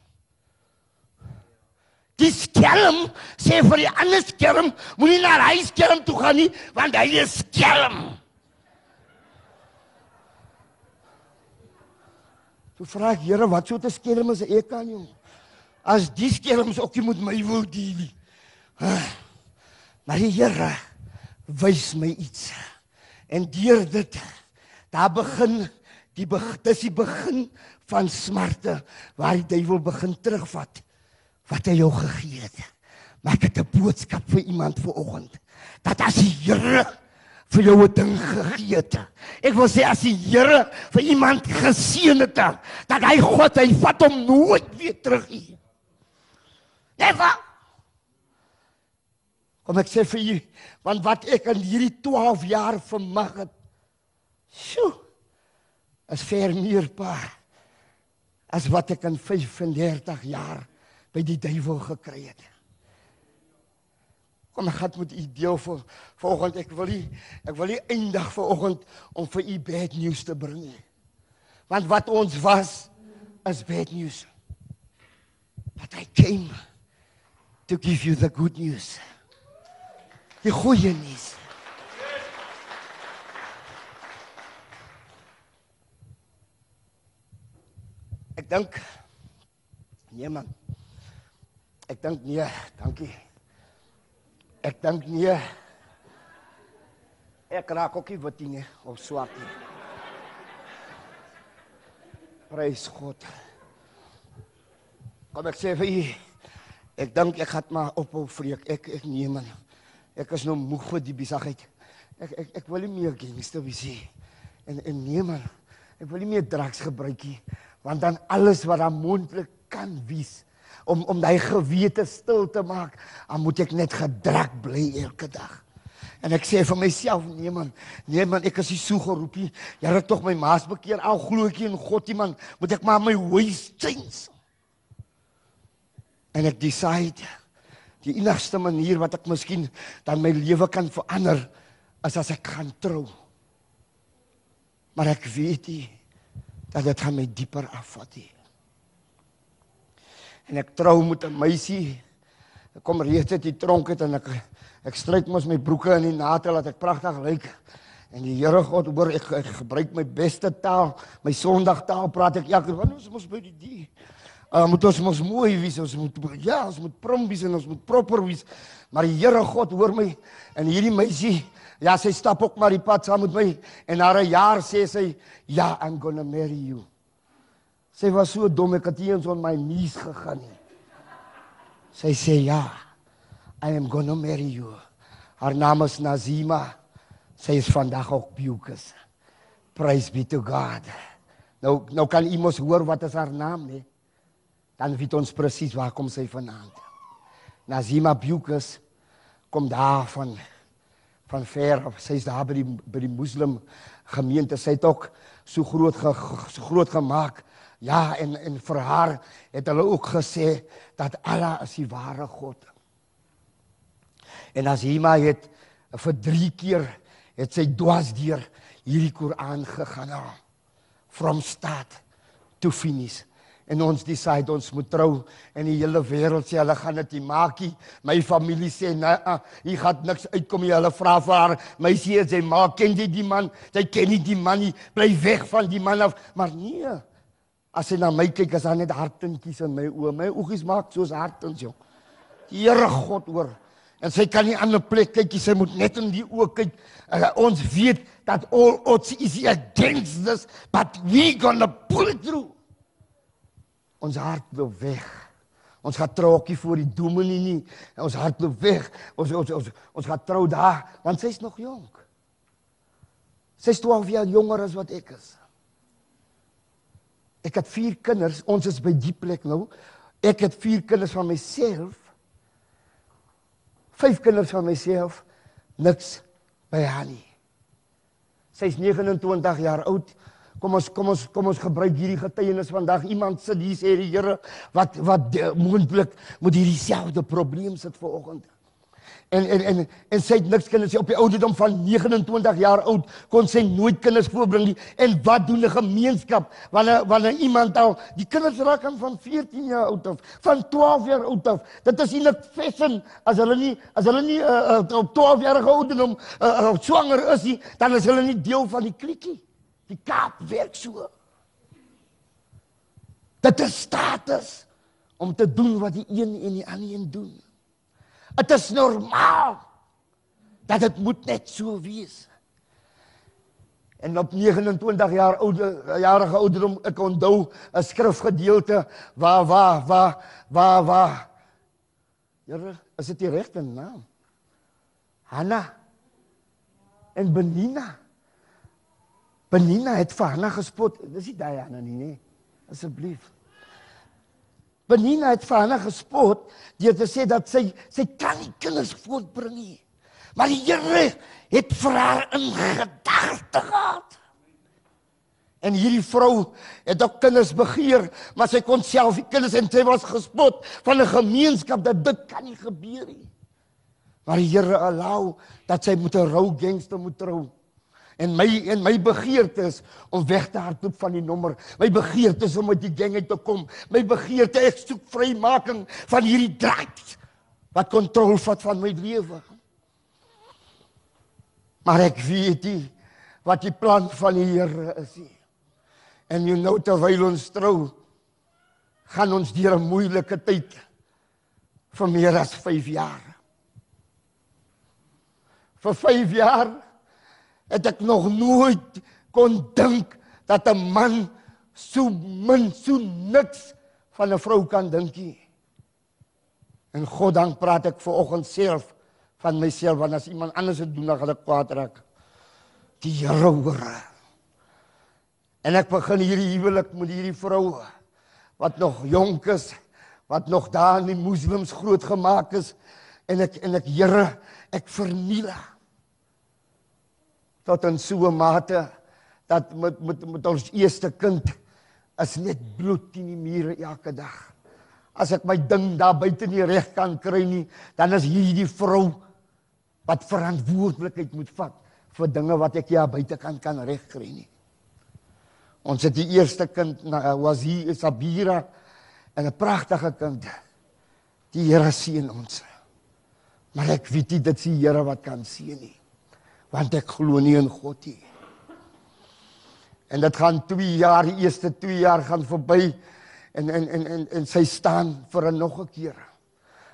Die skelm sê vir die ander skelm, moenie na hy skelm toe gaan nie, want hy is skelm. Toe vra ek, Here, wat soort 'n skelm is ek aan jou? As die skelms ook nie met my wil deel nie. Ah, Maar die Here wys my iets. En deur dit daar begin die beg, dis die begin van smarte waar die duiwel begin terugvat wat hy jou gegee het. Maar ek het 'n boodskap vir iemand vanoggend. Dat as die Here vir jou 'n ding gegee het. Ek wil sê as die Here vir iemand geseën het, dat hy God hy vat hom nooit weer terug nie. Never. Kom ek sê vir u, want wat ek in hierdie 12 jaar vermag het. Sjoe. Is ver meer pa as wat ek in 35 jaar by die duiwel gekry het. Kom ek gaan met u deel vir vanoggend. Ek wil nie ek wil nie eindig vanoggend om vir u bad news te bring nie. Want wat ons was is bad news. But I came to give you the good news. Die goeie nuus. Ek dink nee man. Ek dink nee, dankie. Ek dink nee. Ek raak ook nie wit nie of swart nie. Prys God. Kom ek sê vir u, ek dink ek gaan maar ophou vreek. Ek ek nee man. Ek is nou moeg vir die besigheid. Ek ek ek wil nie meer gangster wees nie. En en nee man. Ek wil nie meer drugs gebruik nie, want dan alles wat dan moontlik kan wees om om daai gewete stil te maak, dan moet ek net gedrak bly elke dag. En ek sê vir myself, nee man, nee man, ek is nie so geroep nie. Here tog my maas bekeer, al glo ek in God nie man, moet ek maar my ways change. En ek decide die enigste manier wat ek miskien dan my lewe kan verander is as ek gaan trou. Maar ek weet nie dat dit gaan my dieper afvat nie. En ek trou met 'n meisie. Ek kom reeds uit die tronk uit en ek ek stryk mos my broeke in die nate laat ek pragtig lyk. En die Here God hoor ek, ek gebruik my beste taal, my Sondagtaal praat ek elke want ons mos by die die. Uh, moet ons mos mooi wees, ons moet ja, ons moet prom wees en ons moet proper wees. Maar die Here God hoor my en hierdie meisie, ja, sy stap ook maar die pad saam met my en na 'n jaar sê sy, "Ja, I'm going to marry you." Sy was so dom ek het eens on my knees gegaan nie. Sy sê, "Ja, I am going to marry you." Haar naam is Nazima. Sy is vandag ook Bukus. Praise be to God. Nou nou kan iemand hoor wat is haar naam nie? Dan weet ons presies waar kom sy vandaan. Nazima Bukus kom daar van van ver af. Sy's daar by die by die moslim gemeente. Sy het ook so groot ge, so groot gemaak. Ja, en en vir haar het hulle ook gesê dat Allah is die ware God. En Nazima het vir 3 keer het sy dwars deur hierdie Koran gegaan. From start to finish en ons decide ons moet trou en die hele wêreld sê hulle gaan dit nie maak nie. My familie sê nee, hier gaan niks uitkom nie. Hulle vra vir haar, my sê sy maak ken jy die man? Sy ken nie die man nie. Bly weg van die man af. Maar nee. As sy na my kyk, is daar net hartentjies in my oë. My oogies maak soos hartens, jong. Die Here God hoor. En sy kan nie aan 'n plek kyk nie. Sy moet net in die oë kyk. Uh, ons weet dat all odds is against this, but we gonna pull it through. Ons hart loop weg. Ons gaan troukie voor die dominee nie. Ons hart loop weg. Ons ons ons, ons gaan trou daar want sy's nog jonk. Sy's 12 jaar jonger as wat ek is. Ek het 4 kinders. Ons is by die plek nou. Ek het 4 kinders van myself. 5 kinders van myself. Niks by haar nie. Sy's 29 jaar oud. Kom ons kom ons kom ons gebruik hierdie getuienis vandag. Iemand sit hier sê die Here wat wat moontlik moet hierdie selfde probleem sit vanoggend. En en en en sy het niks kinders op die ouderdom van 29 jaar oud kon sy nooit kinders voorbring nie. En wat doen 'n gemeenskap wanneer wanneer iemand al die kinders raak aan van 14 jaar oud of van 12 jaar oud of dit is eintlik fashion as hulle nie as hulle nie uh, uh, op 12 jarige ouderdom uh, uh, swanger is nie, dan is hulle nie deel van die klikkie. Die kaap werk so. Dit is status om te doen wat die een en die ander een doen. Dit is normaal dat dit moet net so wees. En op 29 jaar oude jarige ouderdom ek onthou 'n skrifgedeelte waar waar waar waar waar Here, is dit die regte naam? Hanna en Benina. Benina het vir Hanna gespot. Dis nie daai Hanna nie, nee. Asseblief. Benina het vir Hanna gespot deur te sê dat sy sy kan nie kinders voortbring nie. Maar die Here het vir haar in gedagte gehad. En hierdie vrou het ook kinders begeer, maar sy kon self nie kinders en sy was gespot van 'n gemeenskap dat dit kan nie gebeur nie. Maar die Here allow dat sy met 'n rou gangster moet trou. En my en my begeerte is om weg te hardloop van die nommer. My begeerte is om uit die gang uit te kom. My begeerte ek soek vrymaking van hierdie drugs wat kontrole vat van my lewe. Maar ek weet nie wat die plan van die Here is nie. En jy nou terwyl ons trou gaan ons deur 'n moeilike tyd vir meer as 5 jaar. Vir 5 jaar het ek nog nooit kon dink dat 'n man so min so niks van 'n vrou kan dink nie. En God dank praat ek ver oggend self van myself want as iemand anders dit doen dan gaan ek kwaad raak. Die Here hoor. En ek begin hierdie huwelik met hierdie vrou wat nog jonk is, wat nog daar in die moslems grootgemaak is en ek en ek Here, ek verniel haar tot in so 'n mate dat met met met ons eerste kind is net bloed teen die mure elke dag. As ek my ding daar buite nie reg kan kry nie, dan is hierdie vrou wat verantwoordelikheid moet vat vir dinge wat ek hier buite kan kan regkry nie. Ons het die eerste kind na was hier Sabira en 'n pragtige kind. Die Here seën ons. Maar ek weet nie dit is die Here wat kan seën nie want ek glo nie in God nie. En dit gaan 2 jaar, die eerste 2 jaar gaan verby en en en en en sy staan vir 'n nog 'n keer.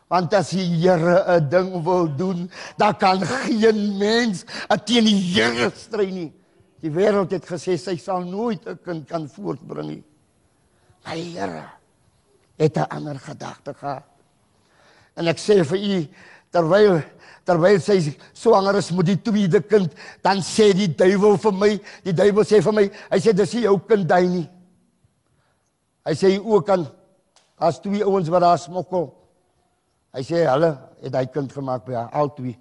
Want as die Here 'n ding wil doen, dan kan geen mens teen die Here stry nie. Die wêreld het gesê sy sal nooit 'n kind kan voortbring nie. Maar die Here het 'n ander gedagte gehad. En ek sê vir u terwyl terwyl sy swanger is met die tweede kind, dan sê die duiwel vir my, die duiwel sê vir my, hy sê dis nie jou kind daai nie. Hy sê ook kan as twee ouens wat daar smokkel. Hy sê hulle het hy kind gemaak by haar al twee.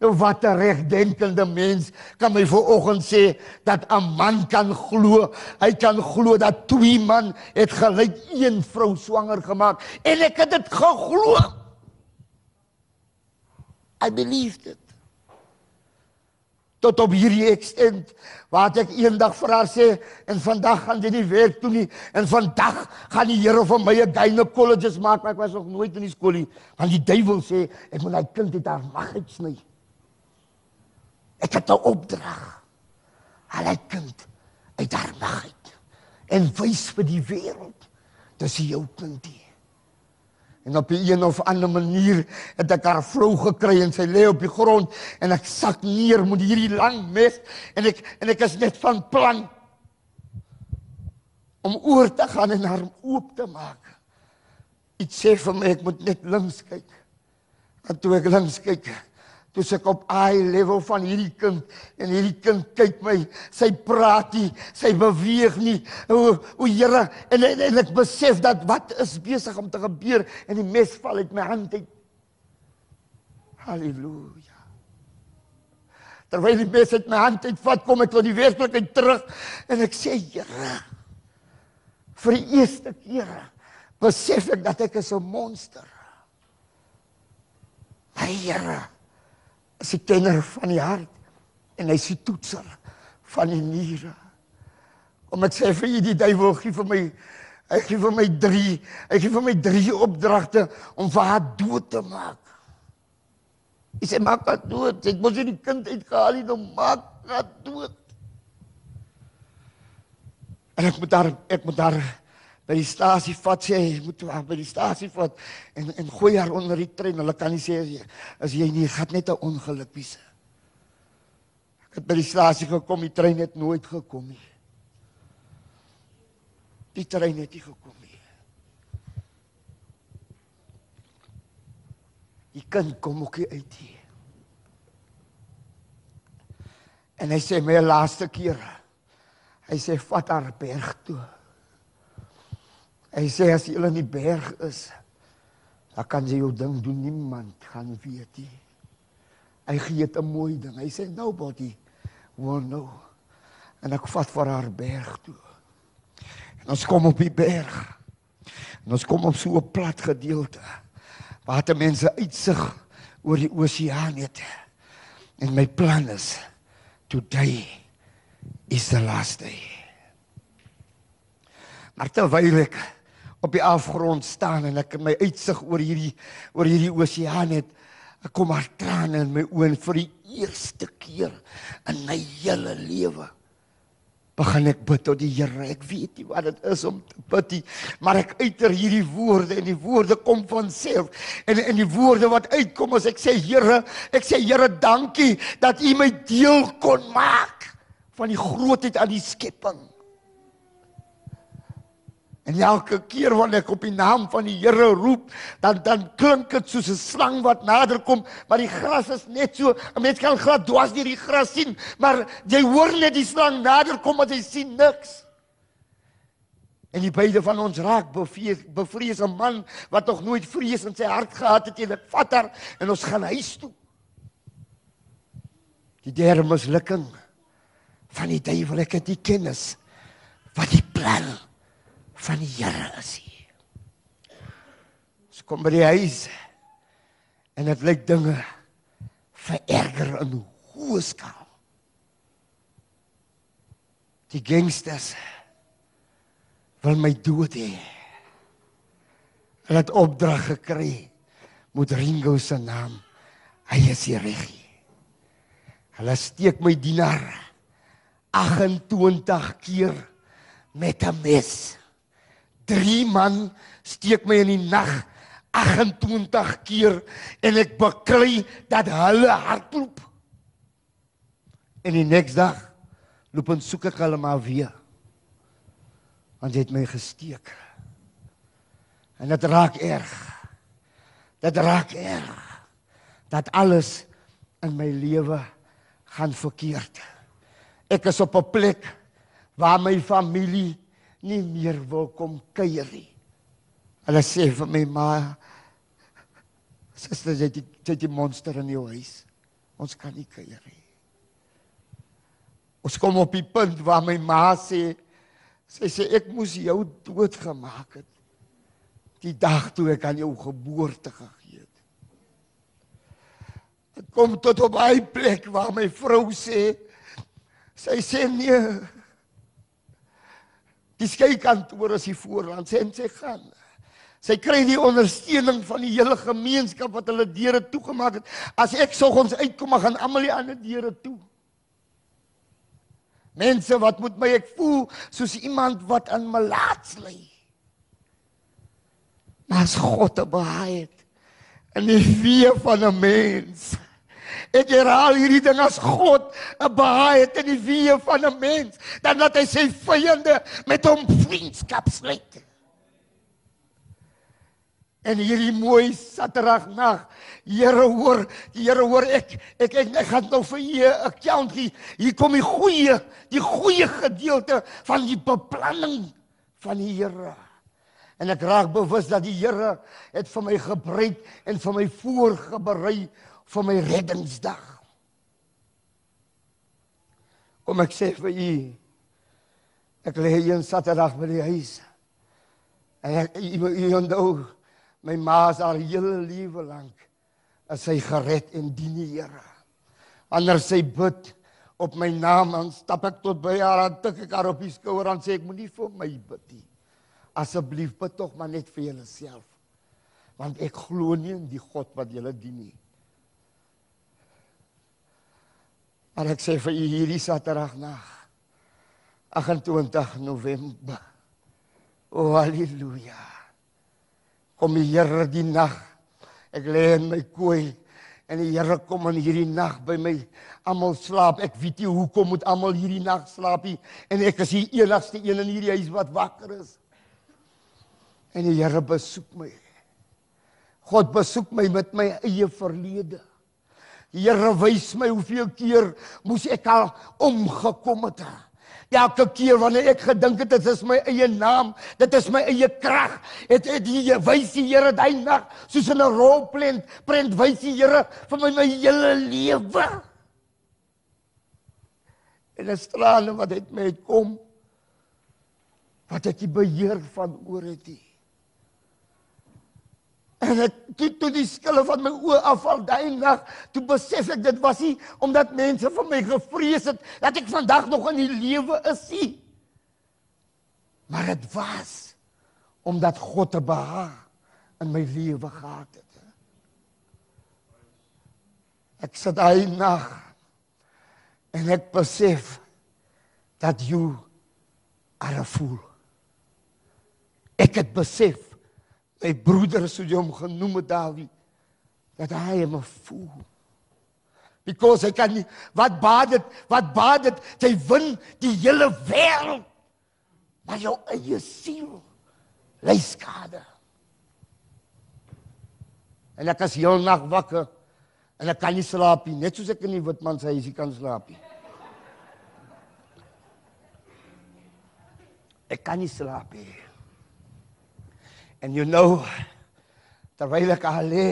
Nou wat 'n regdenkende mens kan my vooroggend sê dat 'n man kan glo, hy kan glo dat twee man het gelyk een vrou swanger gemaak en ek het dit geglo. I believed it. Tot op hierdie extent waar ek eendag vir haar sê en vandag gaan jy nie werk toe nie en vandag gaan die Here vir my 'n gynecologist maak maar ek was nog nooit in die skool nie want die duiwel sê ek moet daai kind uit haar mag uitsny. Ek het 'n opdrag. Hulle kind uit haar mag uit en wys vir die wêreld dis jou kind die. En op 'n een of ander manier het ek haar vrou gekry en sy lê op die grond en ek sak neer met hierdie lang mes en ek en ek is net van plan om oor te gaan en haar oop te maak. Dit sê vir my ek moet net links kyk. En toe ek links kyk, toe ek op eye level van hierdie kind en hierdie kind kyk my, sy praat nie, sy beweeg nie. O, o Here, en, en en ek besef dat wat is besig om te gebeur en die mes val uit my hand uit. Halleluja. Terwyl die mes uit my hand uitvat, kom ek tot die werklikheid terug en ek sê Here, vir die eerste keer besef ek dat ek is 'n monster. My Here is die kenner van die hart en hy die toetser van die niere. Om ek sê vir u die duiwel gee vir my hy gee vir my 3, hy gee vir my 3 opdragte om vir haar dood te maak. Hy sê maak haar dood. Ek moes nie die kind uitgehaal nie, dan maak haar dood. En ek moet daar ek moet daar by die stasie vat sê jy moet haar by die stasie vat en en gooi haar onder die trein. Hulle kan nie sê as jy, as jy nie gaan net 'n ongeluk wees. Ek het by die stasie gekom, die trein het nooit gekom nie. Die trein het nie gekom nie. Die kind kom ook nie uit nie. En hy sê my laaste keer. Hy sê vat haar berg toe. Hy sê as jy in die berg is, dan kan jy jou ding doen niemand gaan weet nie. Hy gee dit 'n mooi ding. Hy sê nobody will know. En ek vat vir haar berg toe. En ons kom op die berg. En ons kom op so 'n plat gedeelte waar die mense uitsig oor die oseaan het. En my plan is today is the last day. Maar terwyl ek op die afgrond staan en ek my uitsig oor hierdie oor hierdie oseaan het, ek kom maar trane in my oë vir die eerste keer in my hele lewe begin ek bid tot die Here. Ek weet nie wat dit is om te bid nie, maar ek uiter hierdie woorde en die woorde kom van self. En en die woorde wat uitkom as ek sê Here, ek sê Here, dankie dat U my deel kon maak van die grootheid aan die skepping. En elke keer wanneer ek op die naam van die Here roep, dan dan klink dit soos 'n slang wat naderkom, maar die gras is net so, 'n mens kan glad dwars deur die gras sien, maar jy hoor net die slang naderkom, maar jy sien niks. En die beide van ons raak bevrees, bevrees 'n man wat nog nooit vrees in sy hart gehad het en ek vat haar en ons gaan huis toe. Die derde mislukking van die duiwel, ek het die kennis wat die plan van die Here is hier. Ons kom by die huis en dit lyk dinge vererger in hoë skaal. Die gangsters wil my dood hê. Hulle het opdrag gekry moet Ringo se naam hy is hier reg. Hulle steek my dienaar 28 keer met 'n mes. Drie man steek my in die nag 28 keer en ek beklei dat hulle hardloop. En die volgende dag loop en soek ek hulle maar weer. Want jy het my gesteek. En dit raak erg. Dit raak erg. Dat alles in my lewe gaan verkeerd. Ek is op 'n plek waar my familie nie meer wil kom kuier nie. Hulle sê vir my ma suster jy het jy die monster in jou huis. Ons kan nie kuier nie. Ons kom op die punt waar my ma sê sy sê ek moes jou doodgemaak het die dag toe ek aan jou geboorte gegee het. Dit kom tot op hy plek waar my vrou sê sy sê nee Die skeikantoor is hier voorland sê en sy gaan. Sy kry die ondersteuning van die hele gemeenskap wat hulle deure toegemaak het. As ek soggens uitkom, gaan almal die ander deure toe. Mense wat moet my ek voel soos iemand wat aan malaats lê. Maar as God te behaai het in die vee van 'n mens. Ek herhaal hierdie ding as God 'n behaai het in die wee van 'n mens, dan laat hy sy vyande met hom vriendskap sluit. En hierdie mooi Saterdag nag, Here hoor, Here hoor ek ek ek, ek gaan nou vir u 'n account gee. Hier kom die goeie, die goeie gedeelte van die beplanning van die Here. En ek raak bewus dat die Here het vir my gebruik en vir my voorberei vir my reddingsdag. Kom ek sê vir u ek lê hier in Saterdag by die huis. En ek u onthou my ma is al hele lewe lank is hy gered en dien die Here. Wanneer sy bid op my naam, dan stap ek tot by haar en tik ek haar op die skouer en sê ek moenie vir my bid nie. Asseblief bid tog maar net vir jouself. Want ek glo nie in die God wat julle dien nie. Maar ek sê vir u hierdie Saterdag nag 28 November. O haleluja. Kom die Here die nag. Ek lê in my kooi en die Here kom in hierdie nag by my. Almal slaap. Ek weet nie hoekom moet almal hierdie nag slaap nie en ek is die enigste een in hierdie huis wat wakker is. En die Here besoek my. God besoek my met my eie verlede. Die Here wys my hoeveel keer moes ek al omgekom het. Elke keer wanneer ek gedink het dit is my eie naam, dit is my eie krag, het het die wys die Here daai nag soos in 'n rolprent, prent wys die Here vir my my hele lewe. En dit strale wat uit my kom wat ek die beheer van oor het nie. En ek toe toe die skille van my oë afval daai nag, toe besef ek dit was nie omdat mense vir my gevrees het dat ek vandag nog in die lewe is nie. Maar dit was omdat God 'n behaag in my lewe gehad het. Ek sit daai nag en ek besef dat jy are a fool. Ek het besef my broeder so jy hom genoem het Dawie dat hy hom voel. Because hy kan nie wat baat dit wat baat dit jy win die hele wêreld maar jou eie siel. Lê skade. En ek as heel nag wakker en ek kan nie slaap nie net soos ek in die witman se huisie kan slaap nie ek kan nie slaap nie En you know terwyl ek al lê,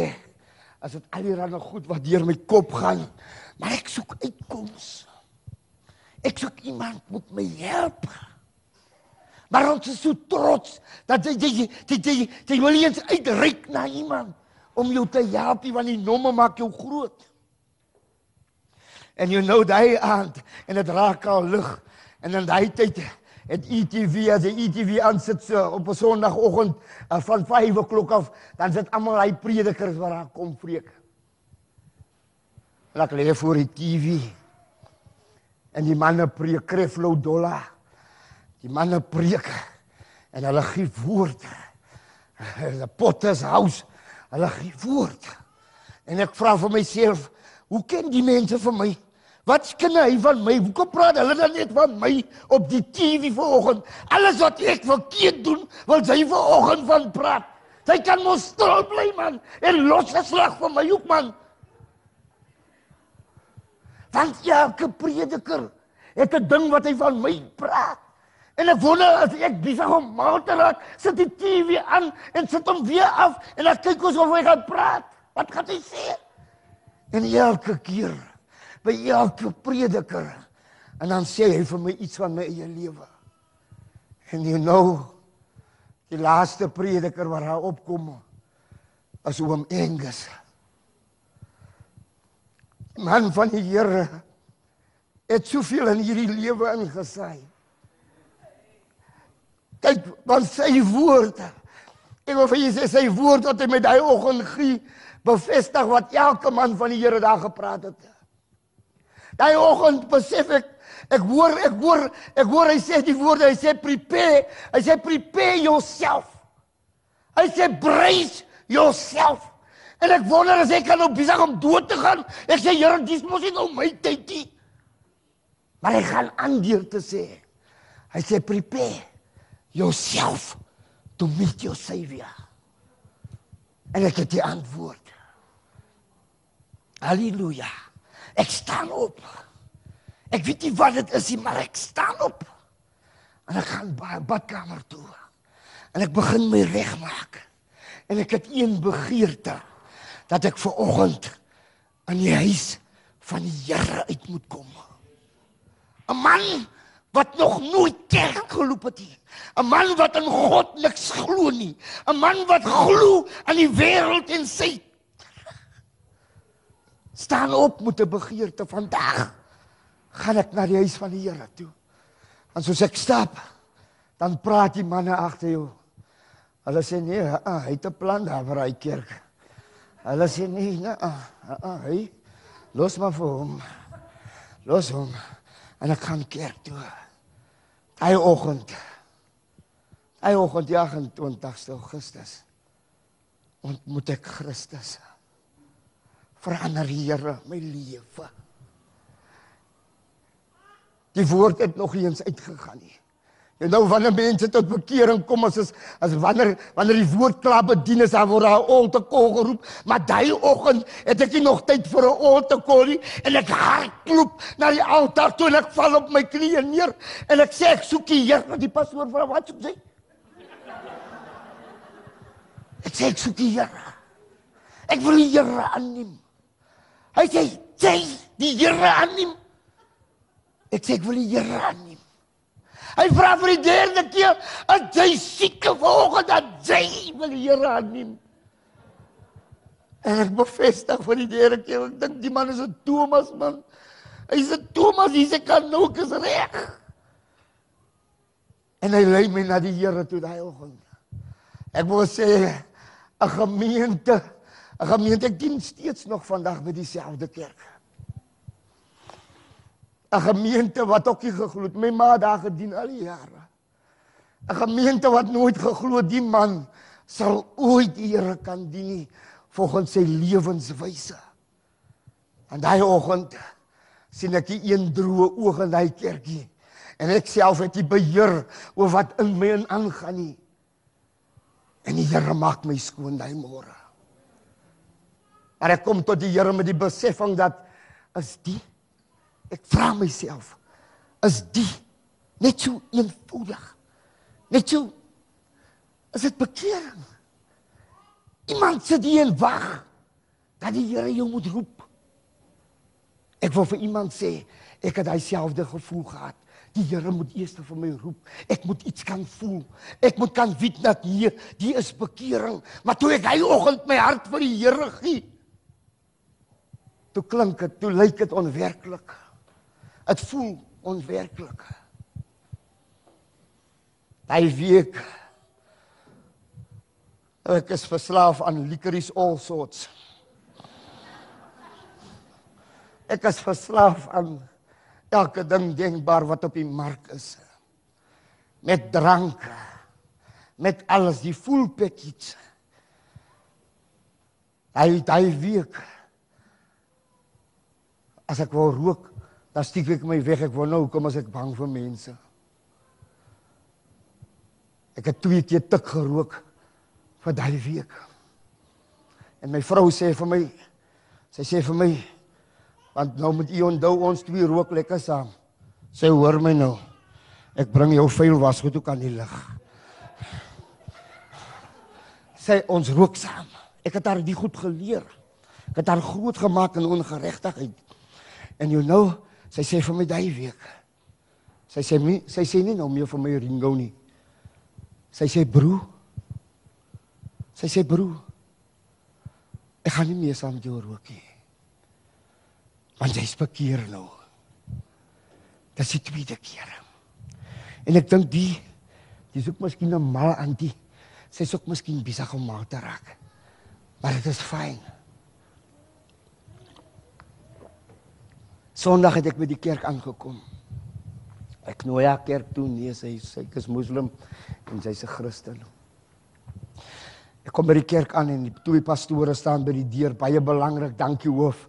as dit al hier nog goed wat deur my kop gaan, maar ek soek uitkoms. Ek soek iemand moet my help. Maar ons is so trots dat jy jy jy jy, jy wil eens uitreik na iemand om jou te help, want die nomme maak jou groot. En you know daai aand en dit raak al lig en in daai tyd het ETV as die ETV aansit so op 'n Sondagoggend uh, van 5:00 af, dan sit almal hy predikers wat daar kom preek. Laat lê voor die TV. En die manne preek Creflo Dollar. Die manne preek en hulle gee woord. Hulle pottes house. Hulle gee woord. En ek vra vir myself, hoe ken die mense vir my? Wat ken hy van my? Hoekom praat hulle dan net van my op die TV vanoggend? Alles wat ek verkeerd doen, wil hy vanoggend van praat. Hy kan mos stil bly man en los geslag van my hoek man. Want elke prediker het 'n ding wat hy van my praat. En ek wonder as ek besig om mal te raak, sit die TV aan en sit hom weer af en dan kyk of hy gaan praat. Wat gaan hy sê? En elke keer by elke prediker. En dan sê hy vir my iets van my eie lewe. En you know, die laaste prediker wat daar opkom as oom Angus. Man van die Here het soveel in hierdie lewe ingesaai. Kyk, want sy woorde. Ek wil vir julle sê sy woord wat hy met daai oggend gee, bevestig wat elke man van die Here daar gepraat het. Daai oggend besef ek ek hoor ek hoor ek hoor hy sê die woorde hy sê prepare hy sê prepare yourself. Hy sê brace yourself. En ek wonder as ek kan op besig om dood te gaan. Ek sê Here, dis mos nie nou my tyd nie. Maar hy gaan aan deur te sê. Hy sê prepare yourself to meet your savior. En ek het die antwoord. Halleluja. Ek staan op. Ek weet nie wat dit is nie, maar ek staan op. En ek gaan by badkamer toe. En ek begin my regmaak. En ek het een begeerte dat ek ver oggend in die huis van die Here uit moet kom. 'n Man wat nog nooit kerk geloop het nie. 'n Man wat in God niks glo nie. 'n Man wat glo aan die wêreld en sy Staan op met 'n begeerte vandag. Gaan ek na die huis van die Here toe. En soos ek stap, dan praat die manne agter jou. Hulle sê nee, uh, hy het 'n plan daar vir hy kerk. Hulle sê nee, nee, uh, uh, hy los maar vir hom. Los hom. En ek gaan kerk toe. Hy oggend. Hy oggend ja, 28 Augustus. Ontmoet ek Christus. Verander Here my lewe. Die woord het nog nie eens uitgegaan nie. En nou wanneer mense tot bekering kom as is, as wanneer wanneer die woord klaar bedien is, dan word daar olte kol geroep, maar daai oggend het ek nie nog tyd vir 'n olte kol nie en ek hardloop na die altaar toe en ek val op my knieë neer en ek sê ek soek die Here, die pastoor vra wat soek jy? Ek sê ek soek die Here. Ek wil die Here aanneem. Hy sê jy die Here aanneem. Ek sê ek wil die Here aanneem. Hy vra vir die derde keer, "As jy sieke vanoggend dat jy wil die Here aanneem?" En ek bevestig vir die derde keer, ek dink die man is 'n Thomas man. Hy's 'n Thomas, hy's 'n kanok is reg. En hy lei my na die Here toe daai oggend. Ek wil sê 'n gemeente, 'n gemeente ek dien steeds nog vandag by dieselfde kerk. 'n gemeente wat ook nie geglo het. My ma daar gedien al die jare. 'n Gemeente wat nooit geglo het die man sal ooit die Here kan dien volgens sy lewenswyse. En daai oggend sien ek een droë oë in daai kerkie. En ek self het die beheer oor wat in my aangaan nie. En die Here maak my skoon daai môre. Maar ek kom tot die Here met die besefing dat is die Ek vra myself, is die net so eenvoudig? Net so is dit bekering? Iemand sit hier en wag dat die Here jou moet roep. Ek wil vir iemand sê, ek het daai selfde gevoel gehad. Die Here moet eers vir my roep. Ek moet iets kan voel. Ek moet kan weet dat hier, die is bekering. Maar toe ek hy oggend my hart vir die Here gee, toe klink dit, toe lyk dit onwerklik. Dit voel onwerklik. Daai week ek is verslaaf aan licorice all sorts. Ek is verslaaf aan elke ding denkbaar wat op die mark is. Met drank, met alles, die full package. Hy daai week as ek wou rook, dan stiek ek my weg. Ek wou nou kom as ek bang vir mense. Ek het twee keer tik gerook vir daai week. En my vrou sê vir my sy sê vir my want nou moet u onthou ons twee rook lekker saam. Sy hoor my nou. Ek bring jou vuil wasgoed toe kan die lig. Sy ons rook saam. Ek het haar die goed geleer. Ek het haar groot gemaak in ongeregtigheid. En jy nou, sy sê vir my daai week. Sy sê my, sy sê nie nou meer vir my Ringo nie. Sy sê broer. Sy sê broer. Ek gaan nie meer saam met jou rook nie. Want jy's bekeer nou. Dis die tweede keer. En ek dink die dis ook miskien 'n mal antie. Sy's ook miskien besig om mal te raak. Maar dit is fyn. Sondag het ek by die kerk aangekom. Ek nooi haar kerk toe, nee, sy sy is moslim en sy's 'n Christen. Ek kom by die kerk aan en die twee pastore staan by die deur, baie belangrik, dankie hoof,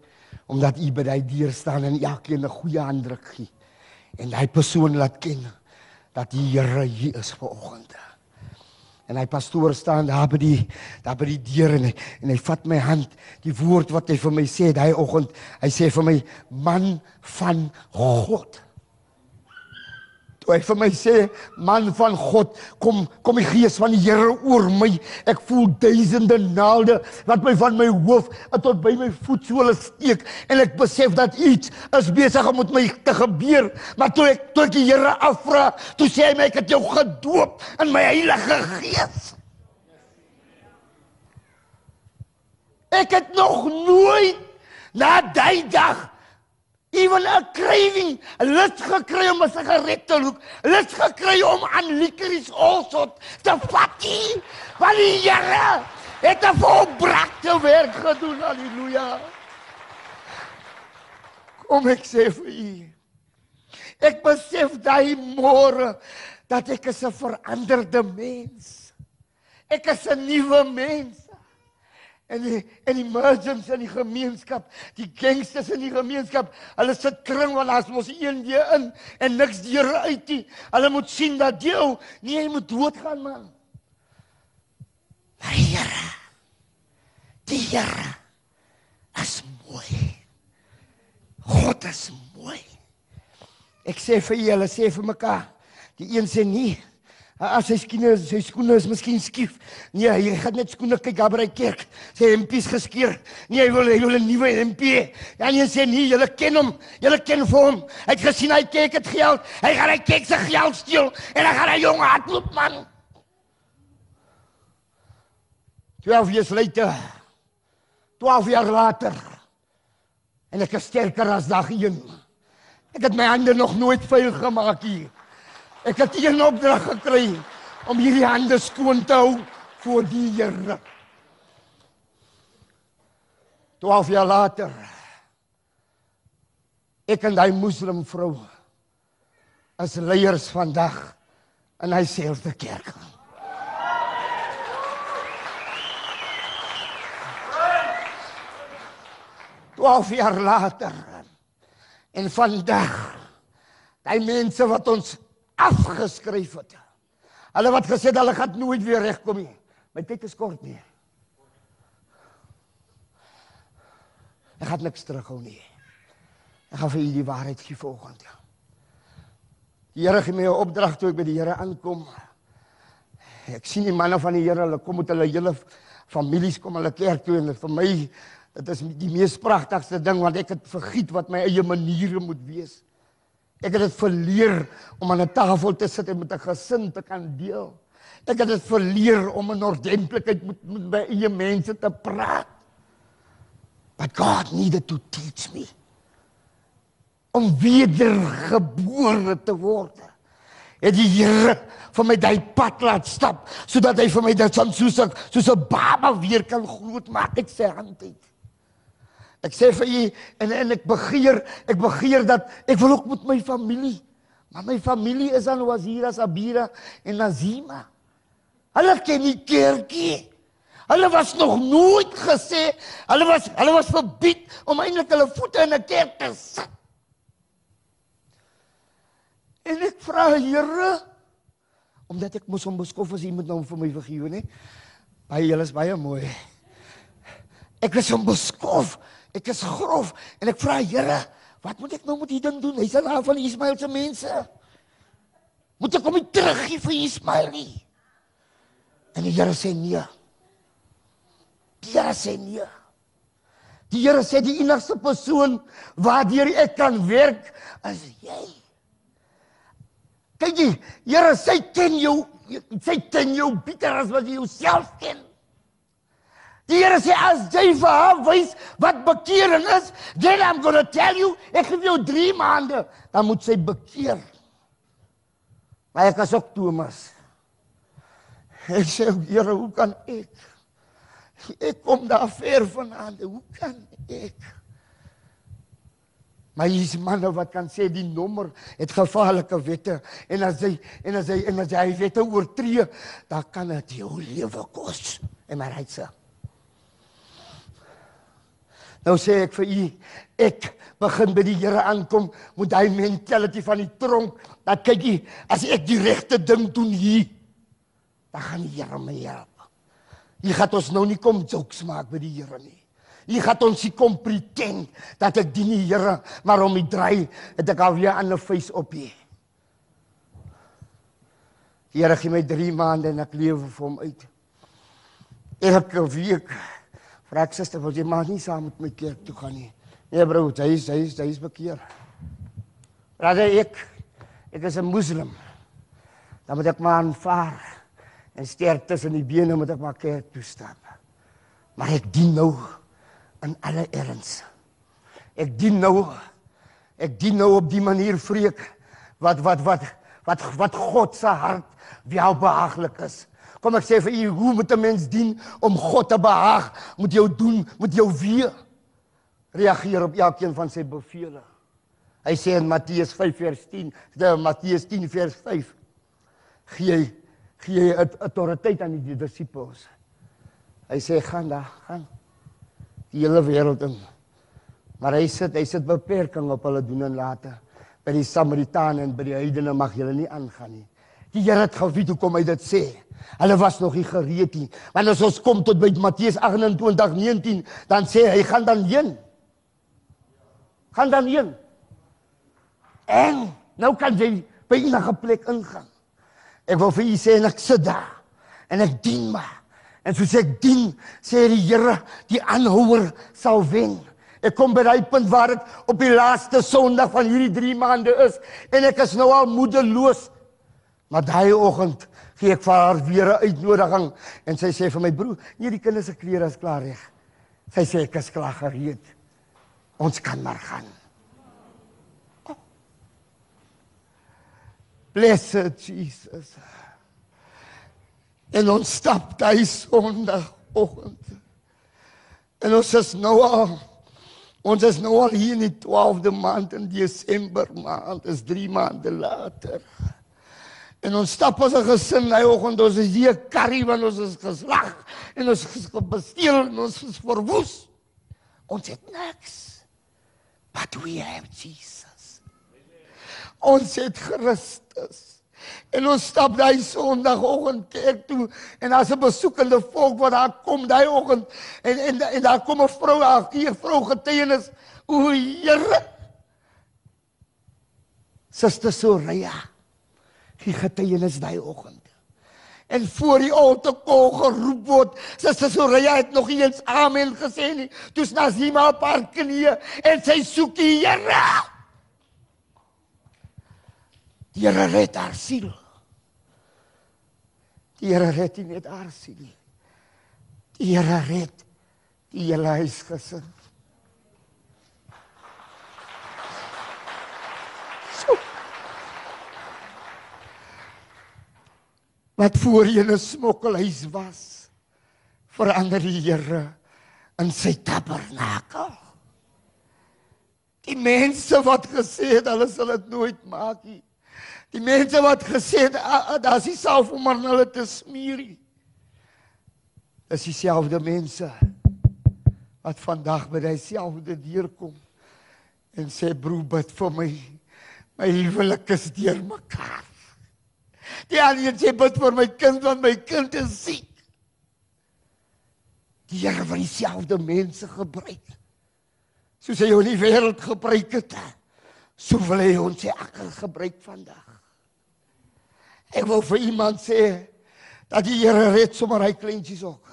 omdat u by daai deur staan en elkeen 'n goeie handdruk gee. En daai persoon laat ken dat die Here hier is vanoggend. En hy pastoor staan daar by die daar by die deur en hy, en hy vat my hand. Die woord wat hy vir my sê daai oggend, hy sê vir my man van God. Toe hy vir my sê man van God, kom kom die gees van die Here oor my. Ek voel duisende naalde wat my van my hoof tot by my voetsole steek en ek besef dat iets is besig om met my te gebeur. Maar toe ek toe ek die Here afvra, toe sê hy my ek het jou gedoop in my Heilige Gees. Ek het nog nooit Na daai dag Even 'n craving, 'n lus gekry om 'n sigaret te rook, 'n lus gekry om aan licorice also te vat. Want die Here het 'n volbrachte werk gedoen. Halleluja. Kom ek sê vir u. Ek besef daai môre dat ek 'n veranderde mens. Ek is 'n nuwe mens. En die en die merchants in die gemeenskap, die gangsters in die gemeenskap, hulle sit kring want as mos een deur in en niks deur uit nie. Hulle moet sien dat jy nie jy moet doodgaan man. Maar die Here. Die Here is mooi. God is mooi. Ek sê vir julle, sê vir mekaar. Die een sê nee. As sy skoene, sy skoene is miskien skief. Nee, hy gaan net skoene kyk daar by die kerk. Sy hempies geskeur. Nee, hy wil hy wil 'n nuwe hempie. Ja, nee, sê nee, julle ken hom. Julle ken vir hom. Hy het gesien hy kyk het geld. Hy gaan hy kyk sy geld steel en dan gaan hy jong hardloop man. 12 jaar later. 12 jaar later. En ek is sterker as dag 1. Ek het my hande nog nooit vuil gemaak hier. Ek het een opdrag gekry om hierdie hande skoon te hou vir die Here. 12 jaar later. Ek en daai moslim vrou as leiers vandag in hy selfde kerk. Twaalf jaar later en vandag daai mense wat ons afgeskryf het. Hulle wat gesê hulle gaan nooit weer regkom nie. My tyd is kort nie. Ek gaan niks terughou nie. Ek gaan vir julle die waarheid gee volgende. Die Here gee my 'n opdrag toe ek by die Here aankom. Ek sien die manne van die Here, hulle kom met hulle hele families kom hulle kerk toe en vir my dit is die mees pragtigste ding want ek het vergiet wat my eie maniere moet wees. Ek het dit verleer om aan 'n tafel te sit en met 'n gesin te kan deel. Ek het dit verleer om in ordentlikheid met, met by eie mense te praat. But God needed to teach me om wedergebore te word. Het die Here vir my daai pad laat stap sodat hy vir my dit soos soos 'n baba weer kan grootmaak uit sy hand uit. Ek sê vir u en en ek begeer, ek begeer dat ek wil ook met my familie. Maar my familie is aan Wazira, Sabira en Nazima. Hulle ken nie kerkie. Hulle was nog nooit gesê, hulle was hulle was verbied om eintlik hulle voete in 'n kerk te sit. En ek vra Here omdat ek mos hom beskof as hy moet nou vir my vergewe, nê? Baie julle is baie mooi. Ek is hom beskof. Ek is grof en ek vra Here, wat moet ek nou met hierdie ding doen? Hy's al van Ismael se mense. Moet ek hom nie teruggee vir Ismael nie? En die Here sê nee. Die Here sê nee. Die Here sê die enigste persoon waardeur ek kan werk is jy. Kyk jy, Here sê ken jou, sê ken jou beter as wat jy jouself ken. Die Here sê as jy vir haar wys wat bekering is, then I'm going to tell you, ek gee jou 3 maande, dan moet sy bekeer. Maar ek is ook Thomas. Ek sê, Here, hoe kan ek? Ek kom daar ver vandaan. Hoe kan ek? Maar hier's manne wat kan sê die nommer het gevaarlike wette en as hy en as hy en as hy wette oortree, dan kan dit jou lewe kos. En maar hy sê Nou sê ek vir u, ek begin by die Here aankom met hy mentality van die tronk. Dat kyk jy, as ek die regte ding doen hier, dan gaan die Here my help. Jy gaan ons nou nie kom jokes maak by die Here nie. Jy gaan ons nie kom pretend dat ek dien die Here, maar om die draai het ek al weer 'n ander face op hier. Here gee my 3 maande en ek lewe vir hom uit. Elke week vra ek suster, wil jy maar nie saam met my kerk toe gaan nie? Nee bro, hy is hy is hy is bekeer. Raai ek ek is 'n moslim. Dan moet ek maar aanvaar en sterk tussen die bene moet ek maar kerk toe stap. Maar ek dien nou in alle erns. Ek dien nou ek dien nou op die manier vreek wat wat wat wat wat God se hart welbehaaglik is. Kom ek sê vir u, hoe moet 'n mens dien om God te behaag? Moet jou doen, moet jou weer reageer op elkeen van sy bevele. Hy sê in Matteus 5 vers 10, die Matteus 10 vers 5, gee hy gee hy aut- autoriteit aan die disippels. Hy sê gaan daar, gaan die hele wêreld in. Maar hy sit hy sit beperking op hulle doen en late. By die Samaritane en by die heidene mag julle nie aangaan nie. Die Here het geweet hoekom hy dit sê. Hulle was nog nie gereed nie. Want as ons kom tot by Matteus 28:19, dan sê hy gaan dan heen. Gaan dan heen. En nou kan jy by enige plek ingaan. Ek wil vir u sê en ek sit daar en ek dien maar. En soos ek dien, sê die Here, die aanhouer sal wen. Ek kom by daai punt waar dit op die laaste Sondag van hierdie 3 maande is en ek is nou al moedeloos. Maar daai oggend gee ek vir haar weer 'n uitnodiging en sy sê vir my broer, nee die kinders se klere is klaar reg. Sy sê ek is klaar gereed. Ons kan maar gaan. Blessed Jesus. En ons stap daai Sondagoggend. En ons is nou al ons is nou al hier in die 12de maand in Desember maand, is 3 maande later. En ons stap as 'n gesin daai oggend, ons is hier karry want ons is geslag en ons is besteel en ons is verwoes. Ons het niks. But we have Jesus. Ons het Christus. En ons stap daai Sondagoggend kerk toe en daar's 'n besoekende volk wat daar kom daai oggend en en en daar kom 'n vrou, 'n hier vrou getuienis. O Here. Suster Soraya. Die getuienis daai oggend. En voor die altaar kon geroep word. Suster Soraya het nog eens amen gesê nie. Toe's Nazima op haar knieë en sy soek die Here. Die Here red haar siel. Die Here red nie net haar siel nie. Die Here red die hele huisgesin. Wat voorheen 'n smokkelhuis was, verander die Here in sy tabernakel. Die mense wat gesê het hulle sal dit nooit maak nie. Die mense wat gesê het "Ah, ah, daar's nie self om aan hulle te smeer nie. Dis dieselfde mense wat vandag by dieselfde deur kom en sê broer bid vir my. My huwelik is deurmekaar. Die ander sê bid vir my kind want my kind is siek. Die Here wil dieselfde mense gebruik. Soos hy jou in die wêreld gebruik het, so wil hy ons akker gebruik vandag. Ek wil vir iemand sê dat die Here red sommer hy kleintjies ook.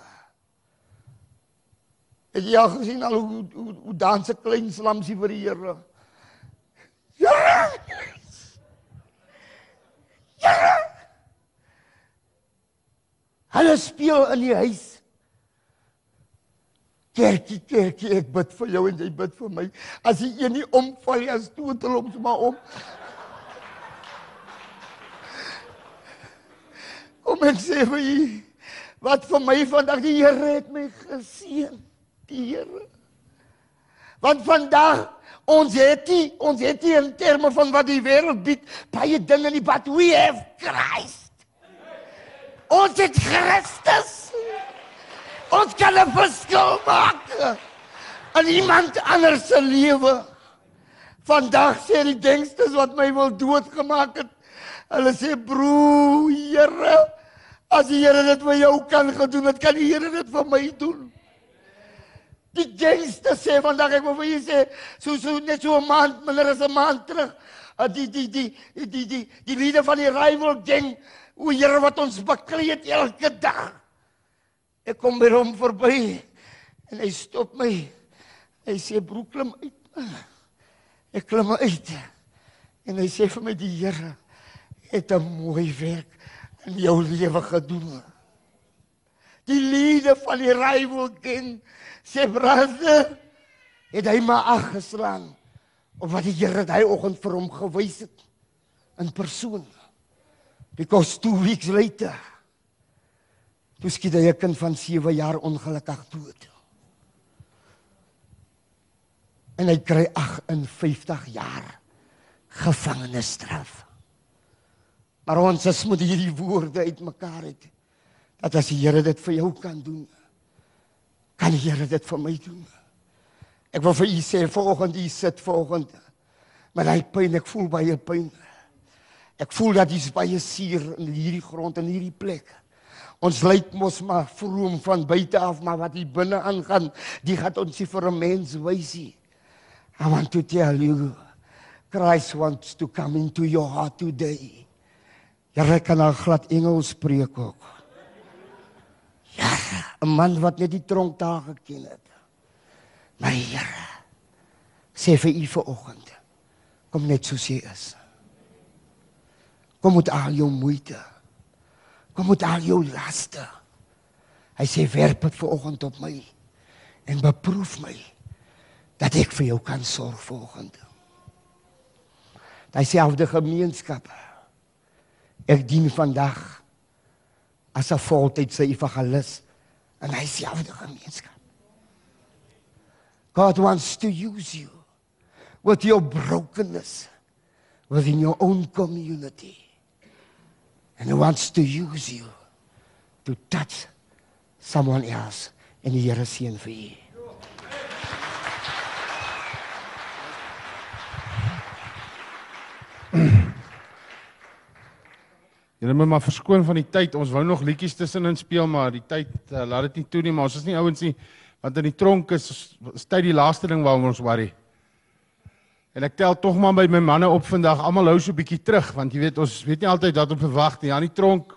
Het jy al gesien al hoe hoe, hoe dans 'n klein slamsie vir die Here? Ja! Ja! Hulle speel in die huis. Kerkie, kerkie, ek bid vir jou en jy bid vir my. As die een nie omval nie, as stoot hulle hom sommer om. Kom ek sê vir u, wat vir my vandag die Here het my geseën. Die Here. Want vandag ons het nie, ons het nie in terme van wat die wêreld bied baie dinge nie, but we have Christ. Ons het Christus. Ons kan 'n verskil maak in iemand anders se lewe. Vandag sê die denksters wat my wil doodgemaak het. Hulle sê broer, Here, as die Here dit vir jou kan gedoen het, kan die Here dit vir my doen. Die denksters sê vandag ek wil vir julle sê, so so net so 'n maand, minder as 'n maand terug, uh, die die die die die die, die lede van die rival gang, o Here wat ons bekleed elke dag. Ek kom by hom verby en hy stop my. Hy sê broer klim uit. Ek klim uit. En hy sê vir my die Here het 'n mooi werk in jou lewe gedoen. Die lede van die rival gang sê brother het hy maar ag geslaan op wat die Here daai oggend vir hom gewys het in persoon. Because 2 weeks later toe skiet hy 'n kind van 7 jaar ongelukkig dood. En hy kry 58 jaar gevangenisstraf. Maar ons is moet hierdie woorde uitmekaar het. Dat as die Here dit vir jou kan doen, kan die Here dit vir my doen. Ek wil vir u sê volgende u sit volgende. Maar hy pyn, ek voel baie pyn. Ek voel dat dis baie suur in hierdie grond en hierdie plek. Ons lyk mos maar vroom van buite af, maar wat hier binne aangaan, die gaan ons nie vir 'n mens wys nie. I want to tell you Christ wants to come into your heart today. Jy kan al glad Engels spreek ook. Ja, 'n man wat net die tronk daar geken het. My Here, sê vir u vanoggend, kom net soos jy is. Kom met al jou moeite. Kom met al jou laste. Hy sê werp dit vanoggend op my en beproef my dat ek vir jou kan sorg vanoggend. Hy sê af die gemeenskap. Ek dien vandag as 'n voltydse evangelis en hy sê af die gemeenskap. God wants to use you with your brokenness within your own community. And he wants to use you to touch someone else in die Here seën vir u. Julle moet maar verskoon van die tyd. Ons wou nog liedjies tussenin speel, maar die tyd uh, laat dit nie toe nie, maar ons is nie ouens nie want in die tronk is is tyd die laaste ding waaroor ons worry. En ek tel tog maar by my manne op vandag, almal hou so 'n bietjie terug want jy weet ons weet nie altyd wat om verwag nie. In die tronk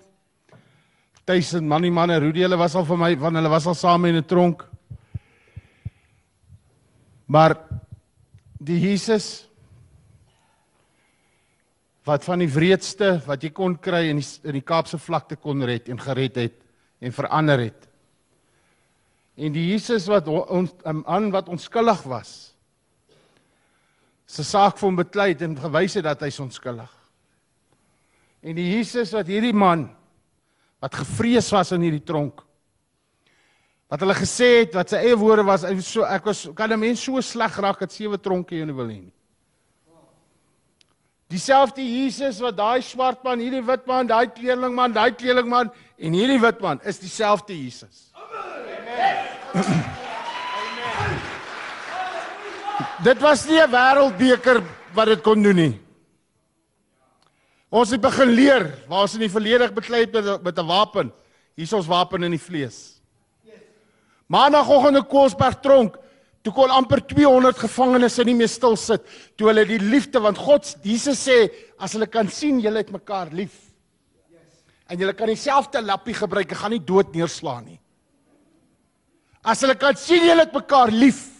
Tuisen man die manne, Rudy, hulle was al vir my van hulle was al saam in 'n tronk. Maar die Jesus wat van die wreedste wat jy kon kry in die in die Kaapse vlakte kon red en gered het en verander het. En die Jesus wat ons aan wat onskuldig was. Se saak vir hom beklei en gewys het dat hy onskuldig. En die Jesus wat hierdie man wat gevrees was in hierdie tronk. Wat hulle gesê het wat sy eie woorde was, so ek was kan 'n mens so sleg raak dat sewe tronke jy nie wil hê nie. Dieselfde Jesus wat daai swart man, hierdie wit man, daai kleerling man, daai kleerling man en hierdie wit man is dieselfde Jesus. Amen. Dit was nie 'n wêreldbeker wat dit kon doen nie. Ons het begin leer waar ons in die verlede beklei het met met 'n wapen. Hier is ons wapen in die vlees. Maandagoggend in Koelsberg tronk, toe kon amper 200 gevangenes nie meer stil sit toe hulle die liefde want God Jesus sê as hulle kan sien julle het mekaar lief. En julle kan dieselfde lappie gebruik, gaan nie dood neerslaan nie. As hulle kan sien julle het mekaar lief,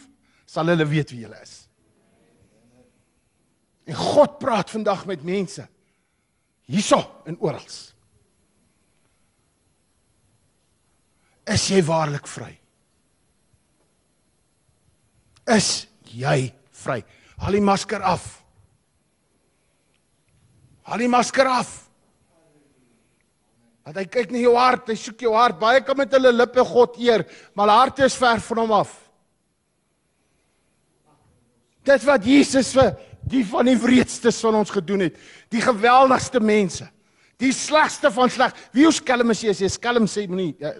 sal hulle weet wie julle is. En God praat vandag met mense hierso en oral. Is jy waarlik vry? Is jy vry? Haal die masker af. Haal die masker af. Want hy kyk na jou hart, hy soek jou hart. Baie kan met hulle lippe God eer, maar hulle harte is ver van hom af. Dit wat Jesus vir die van die wreedstes van ons gedoen het, die geweldigste mense, die slegste van sleg. Wie hoe skelm is jy as jy skelm sê moenie. Ja,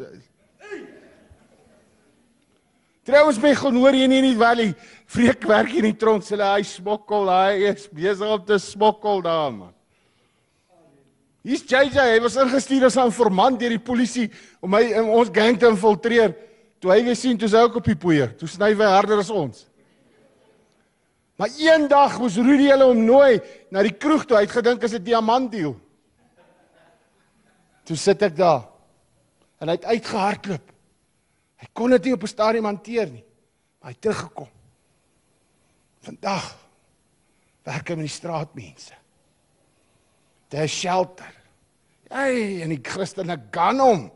Trouens my gaan hoor hier in die valley, vreek werk in die tronk, sê hy smokkel, hy is besig om te smokkel daar man. Hier's JJ, hy was ingestuur as 'n informant deur die polisie om my om ons gang te infiltreer. Toe hy weer sien toe hy ook op die poeier, toe sny hy harder as ons. Maar eendag moes Rudy hulle hom nooi na die kroeg toe. Hy het gedink is 'n diamantdeal. Toe sit ek daar. En hy het uitgehardloop. Hy kon dit nie op 'n stadium hanteer nie. Maar hy het teruggekom. Vandag werk hy met die straatmense. Daar shelter. Hey, en die Christene gaan hom.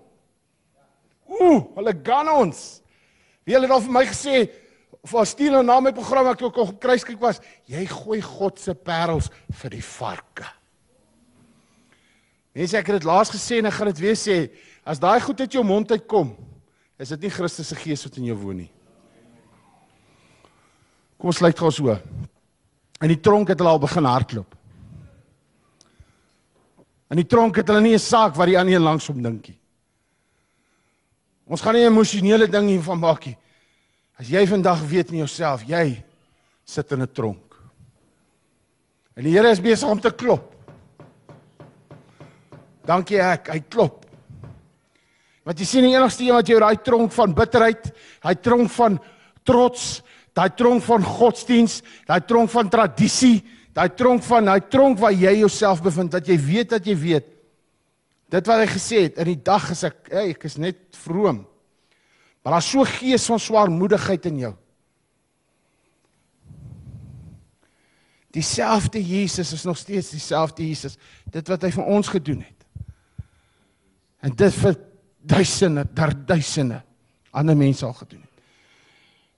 Ooh, hulle gaan ons. Wie het al vir my gesê, of as stuur nou na my program ek ook op kruiskyk was, jy gooi God se parels vir die varke. Mense ek het dit laas gesê en ek gaan dit weer sê, as daai goed uit jou mond uitkom, is dit nie Christus se gees wat in jou woon nie. Kom ons sluit gou so. In die tronk het hulle al begin hardloop. In die tronk het hulle nie 'n saak wat die ander langs hom dink nie. Ons gaan nie 'n emosionele ding hiervan maak nie. As jy vandag weet in jouself, jy sit in 'n tronk. En die Here is besig om te klop. Dankie ek, hy klop. Want jy sien die enigste een wat jou daai tronk van bitterheid, daai tronk van trots, daai tronk van godsdiens, daai tronk van tradisie, daai tronk van daai tronk waar jy jouself bevind dat jy weet dat jy weet. Dit wat hy gesê het in die dag is ek, hey, ek is net vroom. Maar daar's so gees van swaarmoedigheid in jou. Dieselfde Jesus is nog steeds dieselfde Jesus. Dit wat hy vir ons gedoen het. En dit vir duisende, daar duisende ander mense al gedoen het.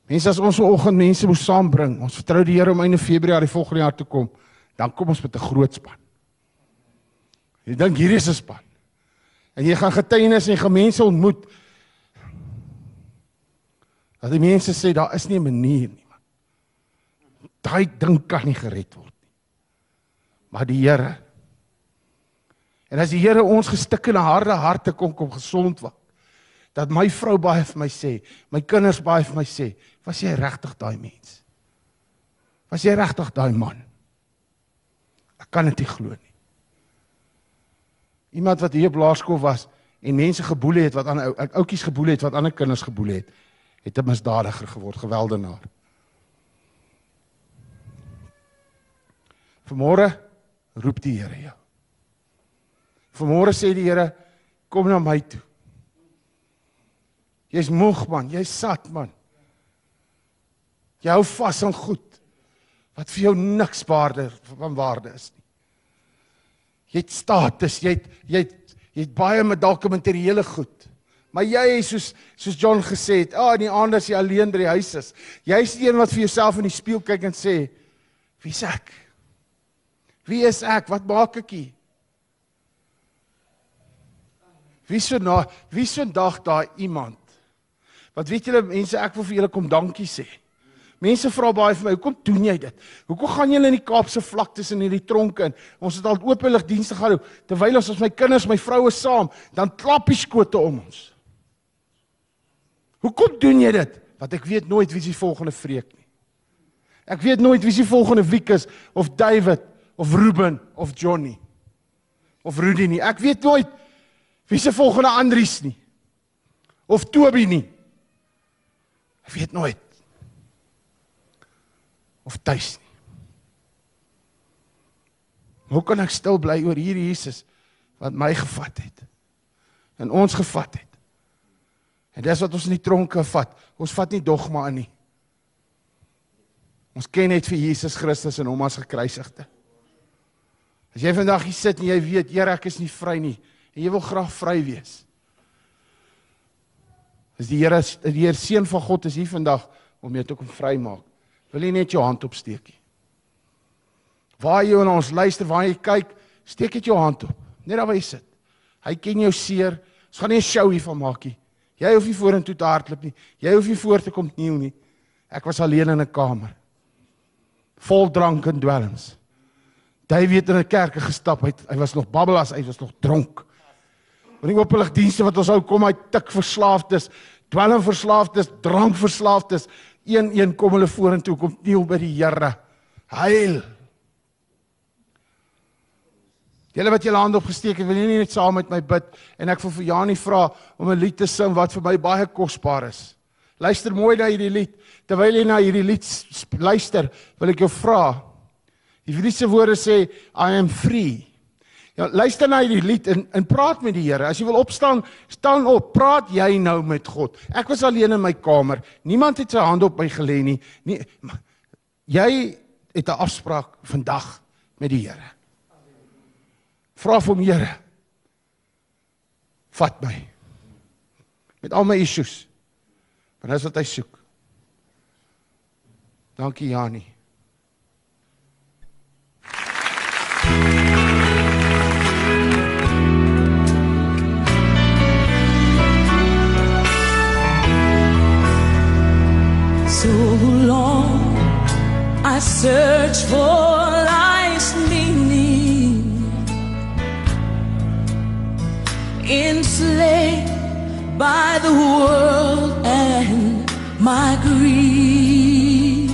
Mense as ons vanoggend mense moet saambring, ons vertrou die Here om einde Februarie volgende jaar te kom, dan kom ons met 'n groot span. Jy dink hierdie is 'n span. En jy gaan getuienis en gemense ontmoet. Dat die mense sê daar is nie 'n manier nie man. Daai ding kan nie gered word nie. Maar die Here En as die Here ons gestikkende harde harte kom kom gesond maak. Dat my vrou baie vir my sê, my kinders baie vir my sê, was jy regtig daai mens? Was jy regtig daai man? Ek kan dit nie glo nie. Iemand wat hier op laerskool was en mense geboelie het wat ander ou oudjies geboelie het wat ander kinders geboelie het, het 'n misdadiger geword, geweldenaar. Vanmôre roep die Here jou. Vanmôre sê die Here, kom na my toe. Jy's moeg man, jy's sat man. Jy hou vas aan goed wat vir jou niks waarde van waarde is nie. Jy het status, jy het jy het jy het baie met dalk materiële goed. Maar jy is soos soos John gesê het, ah in die aand as jy alleen by die huis is, jy's die een wat vir jouself in die spieël kyk en sê, wie's ek? Wie is ek? Wat maak ek hier? Wie so na wie so dag daai iemand? Wat weet julle mense, ek wil vir julle kom dankie sê. Mense vra baie vir my, hoekom doen jy dit? Hoekom gaan julle in die Kaapse vlaktes in hierdie tronke in? Ons het al openlig dienste gehou terwyl ons as my kinders, my vroue saam, dan klap die skote om ons. Hoekom doen jy dit? Want ek weet nooit wie se volgende vreek nie. Ek weet nooit wie se volgende wiek is of David of Ruben of Johnny of Rudy nie. Ek weet nooit wie se volgende Andries nie of Toby nie. Ek weet nooit of tuis nie. Hoe kan ek stil bly oor hierdie Jesus wat my gevat het en ons gevat het? En dis wat ons in die tronke vat. Ons vat nie dogma in nie. Ons ken net vir Jesus Christus en hom as gekruisigde. As jy vandag hier sit en jy weet, Here, ek is nie vry nie en jy wil graag vry wees. As die Here die Here seun van God is hier vandag om jou te kom vrymaak. Wil jy net jou hand opsteek? Waar jy na ons luister, waar jy kyk, steek net jou hand op. Net daar waar jy sit. Hy ken jou seer. Ons gaan nie 'n show hiervan maak nie. Jy hoef nie vorentoe te hardloop nie. Jy hoef nie voor te kom kniel nie. Ek was alleen in 'n kamer. Vol drank en dwelms. David in 'n kerk gestap. Hy hy was nog babbelas, hy was nog dronk. Want die openlig dienste wat ons hou kom hy tik verslaafdes, dwelm verslaafdes, drank verslaafdes. Een een kom hulle vorentoe kom kniel by die Here. Heil. Julle wat julle hand opgesteek het, wil nie net saam met my bid en ek wil vir Janie vra om 'n lied te sing wat vir my baie kosbaar is. Luister mooi na hierdie lied. Terwyl jy na hierdie lied luister, wil ek jou vra. Die Hebreëse woorde sê I am free. Ja, luister na hierdie lied en en praat met die Here. As jy wil opstaan, staan op. Praat jy nou met God. Ek was alleen in my kamer. Niemand het sy hand op my gelê nie. Nie jy het 'n afspraak vandag met die Here. Vra vir hom, Here. Vat my. Met al my issues. Want dis wat hy soek. Dankie Janie. So long I search my greed.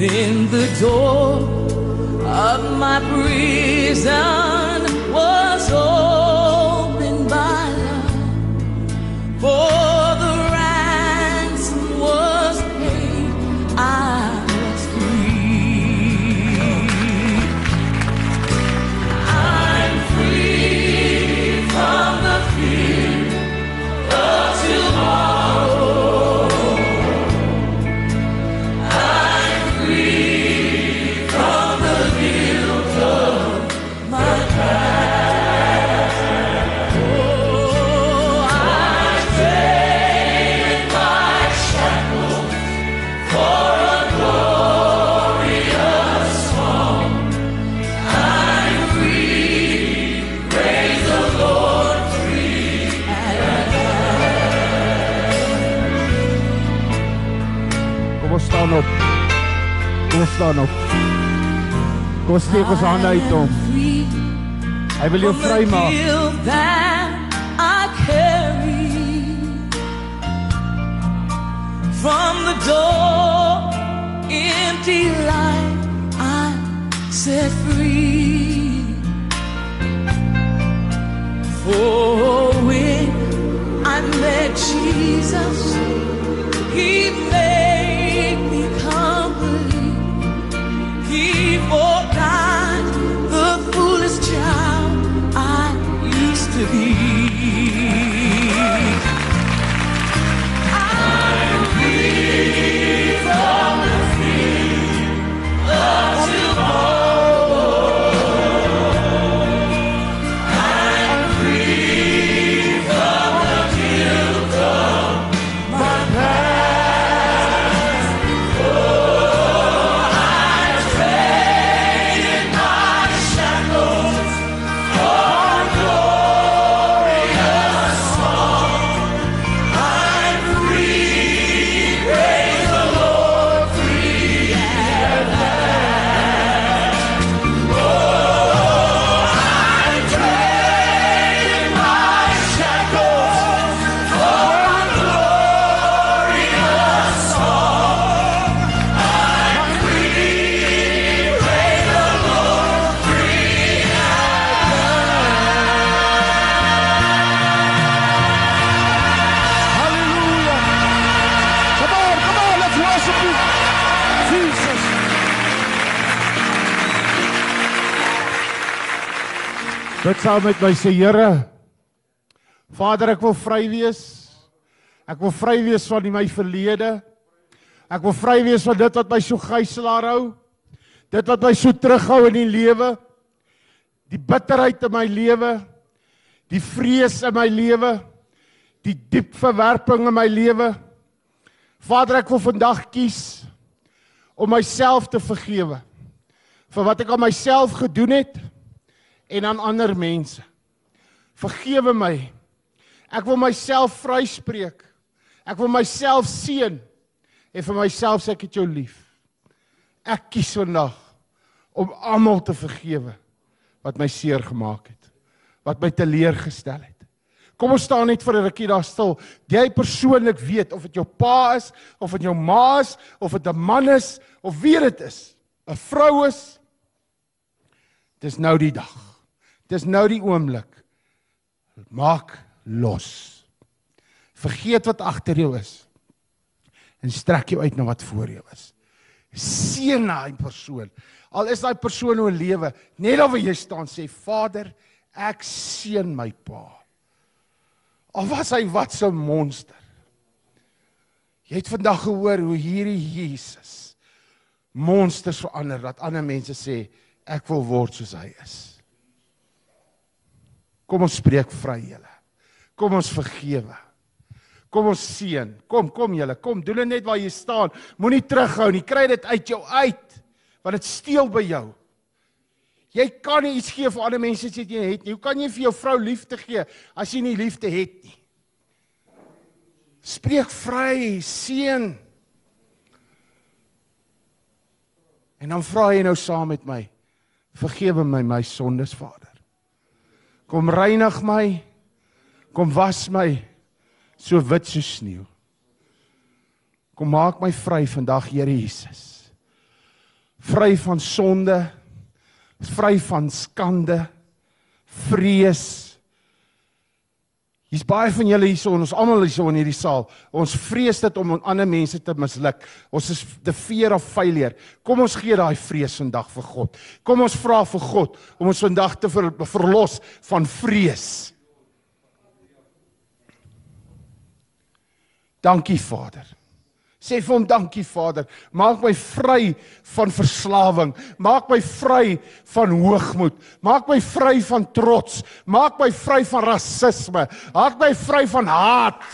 Then the door of my prison staan op. Kom steek ons hande uit hom. Hy wil jou vrymaak. I from the door empty life I'm set free for when I met Jesus Dit saam met my sê Here. Vader, ek wil vry wees. Ek wil vry wees van my verlede. Ek wil vry wees van dit wat my so gijslaar hou. Dit wat my so terughou in die lewe. Die bitterheid in my lewe. Die vrees in my lewe. Die diep verwerping in my lewe. Vader, ek wil vandag kies om myself te vergewe vir wat ek aan myself gedoen het en aan ander mense. Vergewe my. Ek wil myself vryspreek. Ek wil myself seën en vir myself sê ek het jou lief. Ek kies vandag om almal te vergewe wat my seer gemaak het, wat my teleurgestel het. Kom ons staan net vir 'n rukkie daar stil. Jy persoonlik weet of dit jou pa is, of dit jou ma is, of dit 'n man is, of wie dit is, 'n vrou is. Dis nou die dag. Dis nou die oomblik. Maak los. Vergeet wat agter jou is en strek jou uit na wat voor jou is. Seën daai persoon. Al is daai persoon nou lewe, net daar waar jy staan sê Vader, ek seën my pa. Al was hy wat so monster. Jy het vandag gehoor hoe hierdie Jesus monsters verander dat ander mense sê ek wil word soos hy is. Kom ons spreek vry julle. Kom ons vergewe. Kom ons seën. Kom, kom julle, kom, doen dit net waar jy staan. Moenie terughou nie. Kry dit uit jou uit. Want dit steel by jou. Jy kan nie iets gee vir ander mense as jy dit het nie. Hoe kan jy vir jou vrou liefde gee as jy nie liefde het nie? Spreek vry, seën. En dan vra jy nou saam met my. Vergewe my my sondes, Vader. Kom reinig my. Kom was my so wit so sneeu. Kom maak my vry vandag, Here Jesus. Vry van sonde, vry van skande, vrees. Hier's baie van julle hierso en ons almal hierso in hierdie saal. Ons vrees dit om ander mense te misluk. Ons is the fear of failure. Kom ons gee daai vrees vandag vir God. Kom ons vra vir God om ons vandag te ver, verlos van vrees. Dankie Vader. Sê vir hom dankie Vader. Maak my vry van verslawing. Maak my vry van hoogmoed. Maak my vry van trots. Maak my vry van rasisme. Maak my vry van haat.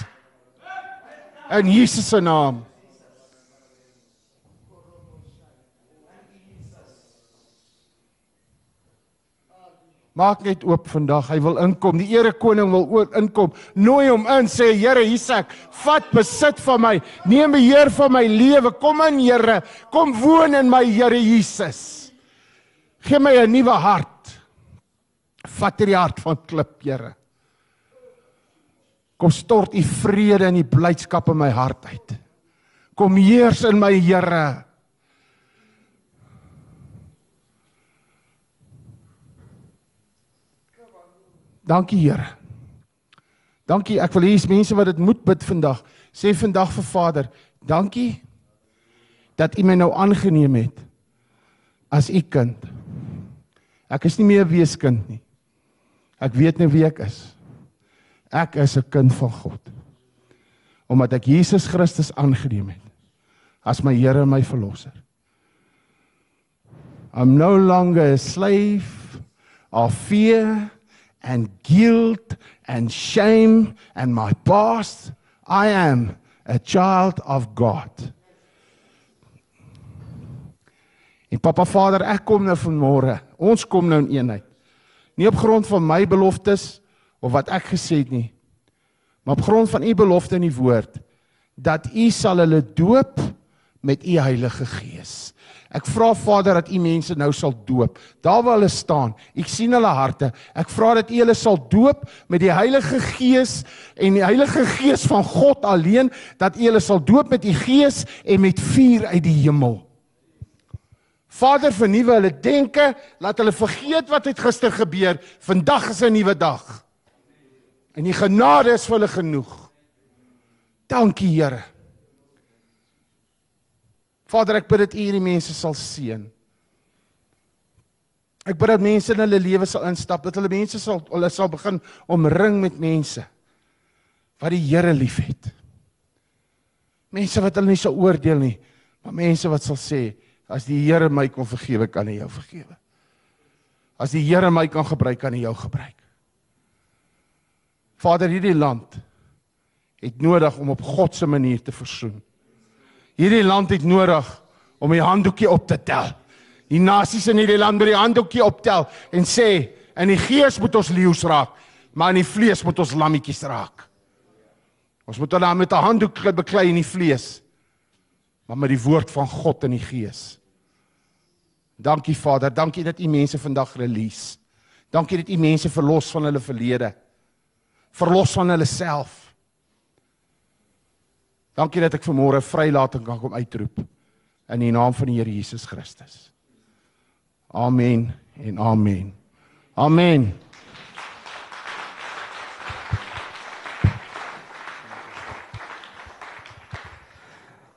In Jesus se naam. Maak net oop vandag. Hy wil inkom. Die Here koning wil ook inkom. Nooi hom in. Sê Here, hier's ek. Vat besit van my. Neem beheer van my lewe. Kom in, Here. Kom woon in my, Here Jesus. Gee my 'n nuwe hart. Vat hierdie hart van klip, Here. Kom stort u vrede en u blydskap in my hart uit. Kom heers in my, Here. Dankie Here. Dankie. Ek wil hê hier's mense wat dit moet bid vandag. Sê vandag vir Vader, dankie dat U my nou aangeneem het as U kind. Ek is nie meer 'n weeskind nie. Ek weet nou wie ek is. Ek is 'n kind van God. Omdat ek Jesus Christus aangeneem het as my Here en my verlosser. I'm no longer a slave of fear and guilt and shame and my past. I am a child of God. En Papa Vader, ek kom nou vanmôre. Ons kom nou in eenheid. Nie op grond van my beloftes of wat ek gesê het nie, maar op grond van u belofte in die woord dat u sal hulle doop met u Heilige Gees. Ek vra Vader dat U mense nou sal doop. Daar waar hulle staan, ek sien hulle harte. Ek vra dat U hulle sal doop met die Heilige Gees en die Heilige Gees van God alleen, dat U hulle sal doop met U Gees en met vuur uit die hemel. Vader, vernuwe hulle denke, laat hulle vergeet wat het gister gebeur. Vandag is 'n nuwe dag. En die genade is vir hulle genoeg. Dankie, Here. Vader, ek bid dat U hierdie mense sal seën. Ek bid dat mense in hulle lewe sal instap, dat hulle mense sal hulle sal begin omring met mense wat die Here liefhet. Mense wat hulle nie sal oordeel nie, maar mense wat sal sê, as die Here my kon vergewe, kan hy jou vergewe. As die Here my kan gebruik, kan hy jou gebruik. Vader, hierdie land het nodig om op God se manier te versoen. Hierdie land het nodig om die handdoekie op te tel. Die nasies in hierdie land moet die handdoekie optel en sê in die gees moet ons leeu's raak, maar in die vlees moet ons lammetjies raak. Ons moet hulle met 'n handdoek beklei in die vlees, maar met die woord van God in die gees. Dankie Vader, dankie dat U mense vandag release. Dankie dat U mense verlos van hulle verlede. Verlos van hulle self. Dankie dat ek vanmôre vrylating kan kom uitroep in die naam van die Here Jesus Christus. Amen en amen. Amen.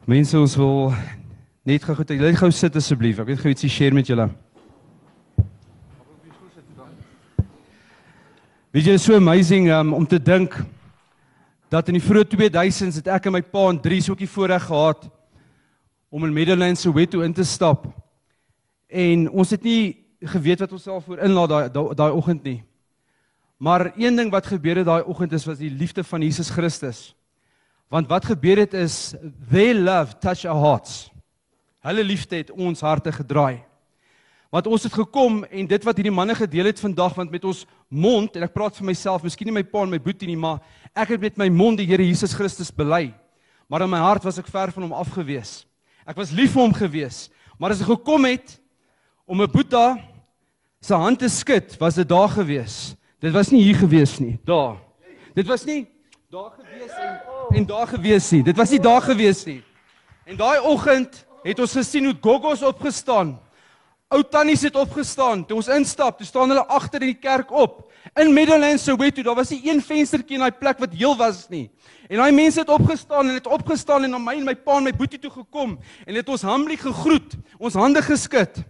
Mense ons wil net gou goed, net gou sit asseblief. Ek weet gou ietsie share met julle. Weet jy, so amazing um, om te dink dat in die vroeë 2000s het ek en my pa en drie soekie voorreg gehad om in Meadowlands Soweto in te stap. En ons het nie geweet wat ons self voor inlaat daai daai oggend nie. Maar een ding wat gebeur het daai oggend is was die liefde van Jesus Christus. Want wat gebeur het is their love touch our hearts. Hulle liefde het ons harte gedraai. Want ons het gekom en dit wat hierdie manne gedeel het vandag want met ons mond en ek praat vir myself, miskien nie my pa en my boetie nie, maar ek het met my mond die Here Jesus Christus bely. Maar in my hart was ek ver van hom afgewees. Ek was lief vir hom gewees, maar as ek gekom het om 'n Boeta se hand te skud, was dit daar gewees. Dit was nie hier gewees nie, daar. Dit was nie daar gewees en en daar gewees nie. Dit was nie daar gewees nie. En daai oggend het ons gesien hoe Gogos opgestaan. Ou tannies het opgestaan. Toe ons instap, toe staan hulle agter in die kerk op. In Meadowlands Soweto, daar was nie een venstertjie in daai plek wat heel was nie. En daai mense het opgestaan en het opgestaan en na my en my pa en my boetie toe gekom en het ons humbly gegroet, ons hande geskud.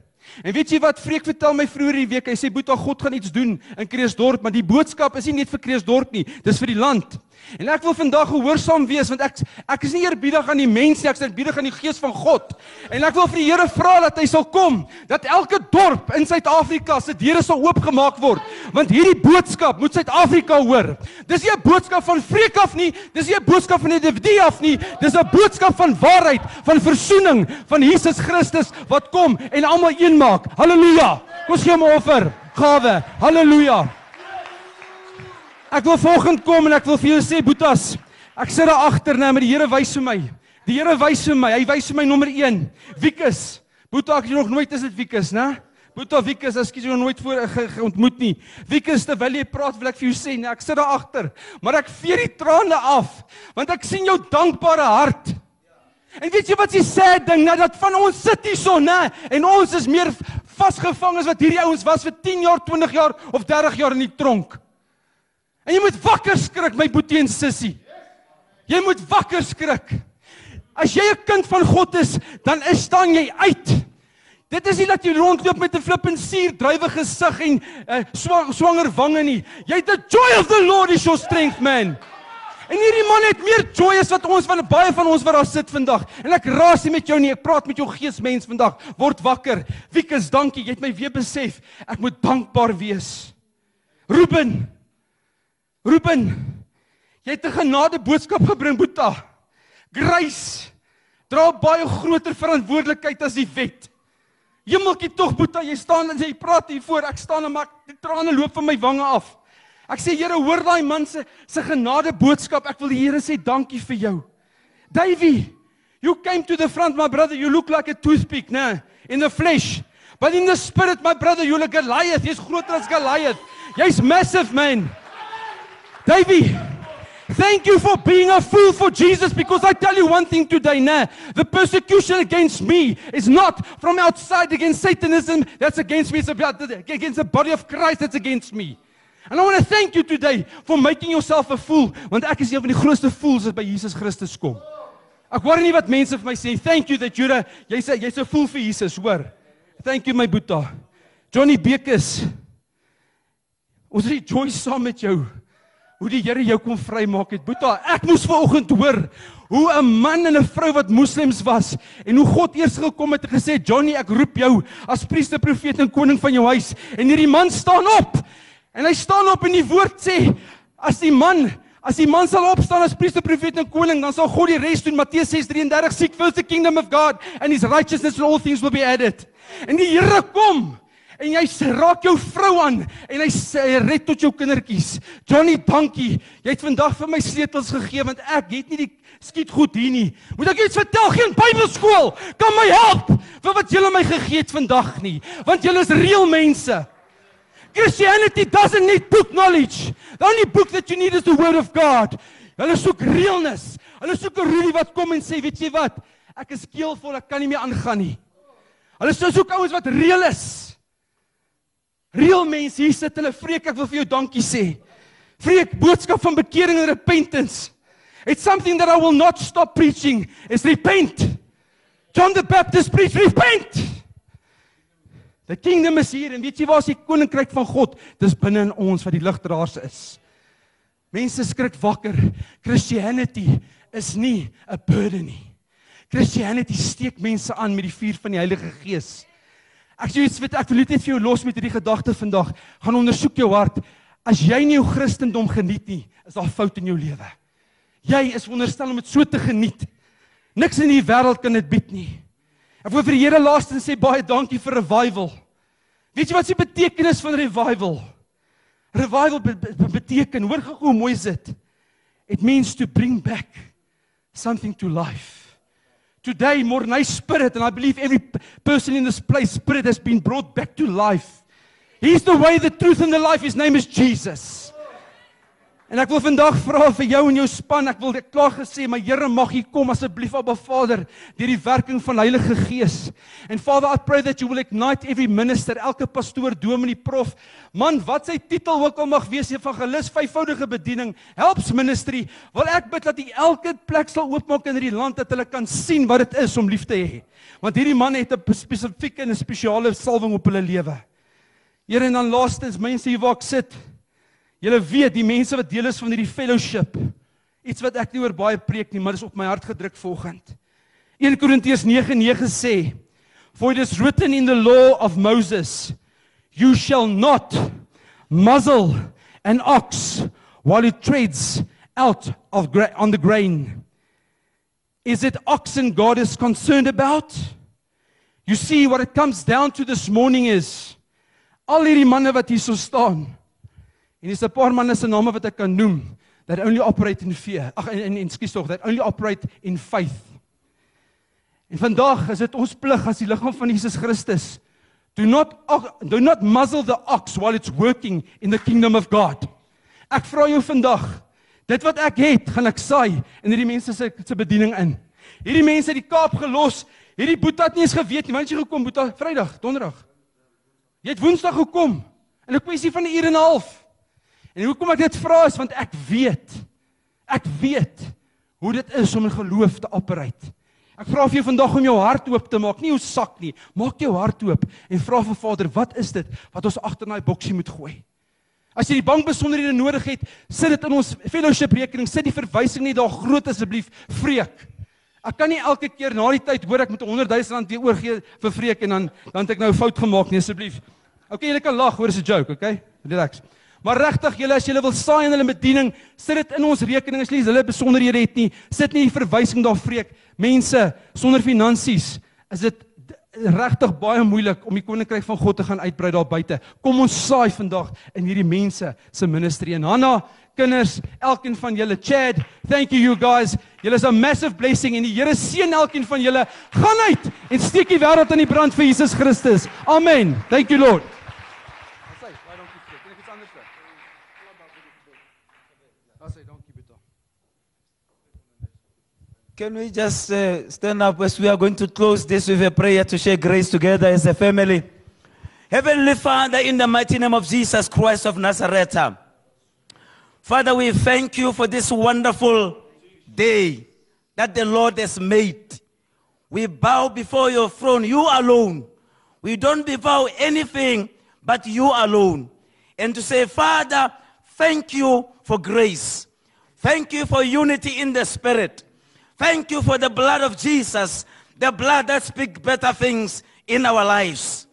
En weet jy wat Freek vertel my vroeër die week? Hy sê Boeta God gaan iets doen in Kreeusdorp, maar die boodskap is nie net vir Kreeusdorp nie, dis vir die land. En ek wil vandag gehoorsaam wees want ek ek is nie eerbiedig aan die mense nie, ek is eerbiedig aan die gees van God. En ek wil vir die Here vra dat hy sal kom, dat elke dorp in Suid-Afrika se deure sal oopgemaak word, want hierdie boodskap moet Suid-Afrika hoor. Dis nie 'n boodskap van vreek af nie, dis nie 'n boodskap van 'n individu af nie, dis 'n boodskap van waarheid, van verzoening, van Jesus Christus wat kom en almal een maak. Halleluja. Kom ons gee hom 'n offer, gawe. Halleluja. Ek wil vanoggend kom en ek wil vir julle sê Boetas, ek sit daar agter nou met die Here wys vir my. Die Here wys vir my. Hy wys vir my nommer 1. Wiekus. Boeta, ek het jou nog nooit is dit Wiekus, né? Boeta Wiekus, ek jou nooit voor ge, ge, ontmoet nie. Wiekus, terwyl jy praat, wil ek vir jou sê, nee, ek sit daar agter, maar ek vee die trane af, want ek sien jou dankbare hart. En weet jy wat die sad ding, nou dat van ons sit hierso, né? En ons is meer vasgevang as wat hierdie ouens was vir 10 jaar, 20 jaar of 30 jaar in die tronk. En jy moet wakker skrik my boetie en sussie. Jy moet wakker skrik. As jy 'n kind van God is, dan is staan jy uit. Dit is nie dat jy rondloop met 'n flippend suur drywe gesig en uh, swang, swanger wange nie. Jy het the joy of the Lord is your strength man. En hierdie man het meer joy as wat ons van baie van ons wat daar sit vandag. En ek raas nie met jou nie, ek praat met jou geesmens vandag. Word wakker. Wiekus, dankie. Jy het my weer besef. Ek moet dankbaar wees. Ruben, Ruben, jy het 'n genade boodskap gebring, Boeta. Grace dra baie groter verantwoordelikheid as die wet. Hemeltjie tog, Boeta, jy staan en jy praat hier voor. Ek staan en maar die trane loop van my wange af. Ek sê Here, hoor daai man se se genade boodskap. Ek wil die Here sê dankie vir jou. Davey, you came to the front, my brother. You look like a toothpick, né? In the flesh. But in the spirit, my brother, you look Goliath. Jy's groter as Goliath. Jy's massive, man. Davey, thank you for being a fool for Jesus because I tell you one thing today, nah, the persecution against me is not from outside against Satanism that's against me, it's about against the body of Christ that's against me. And I want to thank you today for making yourself a fool want ek is een van die grootste fools as by Jesus Christus kom. Ek hoor nie wat mense vir my sê, thank you that you're a, jy's a, jy's 'n fool vir Jesus, hoor. Thank you my boeta. Johnny Bekes. Ons rejoice saam met jou hoe die Here jou kom vrymaak het. Boeta, ek moes vanoggend hoor hoe 'n man en 'n vrou wat moslems was en hoe God eers gekom het en gesê Johnny, ek roep jou as priester, profeet en koning van jou huis. En hierdie man staan op. En hy staan op en die woord sê as die man As die man sal opstaan as priester, profeet en koning, dan sal God die res doen. Matteus 6:33 Seek first the kingdom of God and his righteousness and all things will be added. En die Here kom en jy raak jou vrou aan en hy sê red tot jou kindertjies. Johnny, dankie. Jy het vandag vir my sleutels gegee want ek het nie die skiet goed hier nie. Moet ek iets vertel? Geen Bybelskool kan my help vir wat julle my gegee het vandag nie, want julle is reël mense. Christianity doesn't need book knowledge. The only book that you need is the word of God. Hulle soek realness. Hulle soek 'n Rudy wat kom en sê, weet jy wat? Ek is keelvol, ek kan nie meer aangaan nie. Hulle soek ouens wat reël is. Reël mense hier sit hulle vreek ek wil vir jou dankie sê. Vreek boodskap van bekering en repentance. It's something that I will not stop preaching. Is repent. John the Baptist preached repent. The kingdom is here en weet jy waar is die koninkryk van God? Dis binne in ons wat die ligdraers is. Mense skrik wakker. Christianity is nie 'n burden nie. Christianity steek mense aan met die vuur van die Heilige Gees. Ek sê iets wat ek wil net vir jou los met hierdie gedagte vandag. Gaan ondersoek jou hart. As jy nie jou Christendom geniet nie, is daar fout in jou lewe. Jy is veronderstel om dit so te geniet. Niks in die wêreld kan dit bied nie. Ek wil vir die Here laastens sê baie dankie vir revival. Weet jy wat se betekenis van revival? Revival be be beteken, hoor gou hoe mooi is dit. It means to bring back something to life. Today, Mornay spirit, and I believe every person in this place, spirit has been brought back to life. He's the way, the truth, and the life. His name is Jesus. En ek wil vandag vra vir jou en jou span, ek wil dit klaar gesê, maar Here mag U kom asseblief Abba Vader deur die werking van Heilige Gees. And Father, I pray that you will ignite every minister, elke pastoor, dominee, prof, man, wat sy titel ook al mag wees, evangelis, vyfvoudige bediening, helps ministry. Wil ek bid dat U elke plek sal oopmaak in hierdie land dat hulle kan sien wat dit is om lief te hê. Want hierdie man het 'n spesifieke en 'n spesiale salwing op hulle lewe. Here en dan laastens mense hier waar ek sit. Julle weet die mense wat deel is van hierdie fellowship. Iets wat ek nie oor baie preek nie, maar dit is op my hart gedruk vanoggend. 1 Korintiërs 9:9 sê, "For it is written in the law of Moses, you shall not muzzle an ox while it treads out of on the grain." Is it oxen God is concerned about? You see what it comes down to this morning is al hierdie manne wat hier so staan. En dis 'n paar manne se name wat ek kan noem that only operate in fear. Ag en en, en skus tog that only operate in faith. En vandag is dit ons plig as die liggaam van Jesus Christus do not do not muzzle the ox while it's working in the kingdom of God. Ek vra jou vandag, dit wat ek het, gaan ek saai in hierdie mense se se bediening in. Hierdie mense het die Kaap gelos. Hierdie Boeta het nie eens geweet nie. Wanneer jy gekom Boeta? Vrydag, Donderdag. Jy het Woensdag gekom in 'n kwessie van 'n uur en 'n half. En hoekom ek dit vra is want ek weet ek weet hoe dit is om in geloof te operate. Ek vra vir jou vandag om jou hart oop te maak, nie jou sak nie. Maak jou hart oop en vra vir Vader, wat is dit wat ons agter daai boksie moet gooi? As jy die bankbesonderhede nodig het, sit dit in ons fellowship rekening, sit die verwysing net daar groot asseblief, vreek. Ek kan nie elke keer na die tyd hoor ek moet 100 000 rand weer oorgee vir vreek en dan dan het ek nou 'n fout gemaak nie asseblief. Okay, julle kan lag, hoor is 'n joke, okay? Relax. Maar regtig julle as julle wil saai in hulle bediening, sit dit in ons rekening as hulle besonderhede het nie. Sit nie die verwysing daar vreek. Mense sonder finansies is dit regtig baie moeilik om die koninkryk van God te gaan uitbrei daar buite. Kom ons saai vandag in hierdie mense se ministry en Hanna kinders, elkeen van julle Chad, thank you you guys. Julle is a massive blessing en die Here seën elkeen van julle. Gaan uit en steek die wêreld in die brand vir Jesus Christus. Amen. Thank you Lord. Can we just uh, stand up as we are going to close this with a prayer to share grace together as a family? Heavenly Father, in the mighty name of Jesus Christ of Nazareth, Father, we thank you for this wonderful day that the Lord has made. We bow before your throne, you alone. We don't bow anything but you alone. And to say, Father, thank you for grace. Thank you for unity in the Spirit. Thank you for the blood of Jesus, the blood that speaks better things in our lives.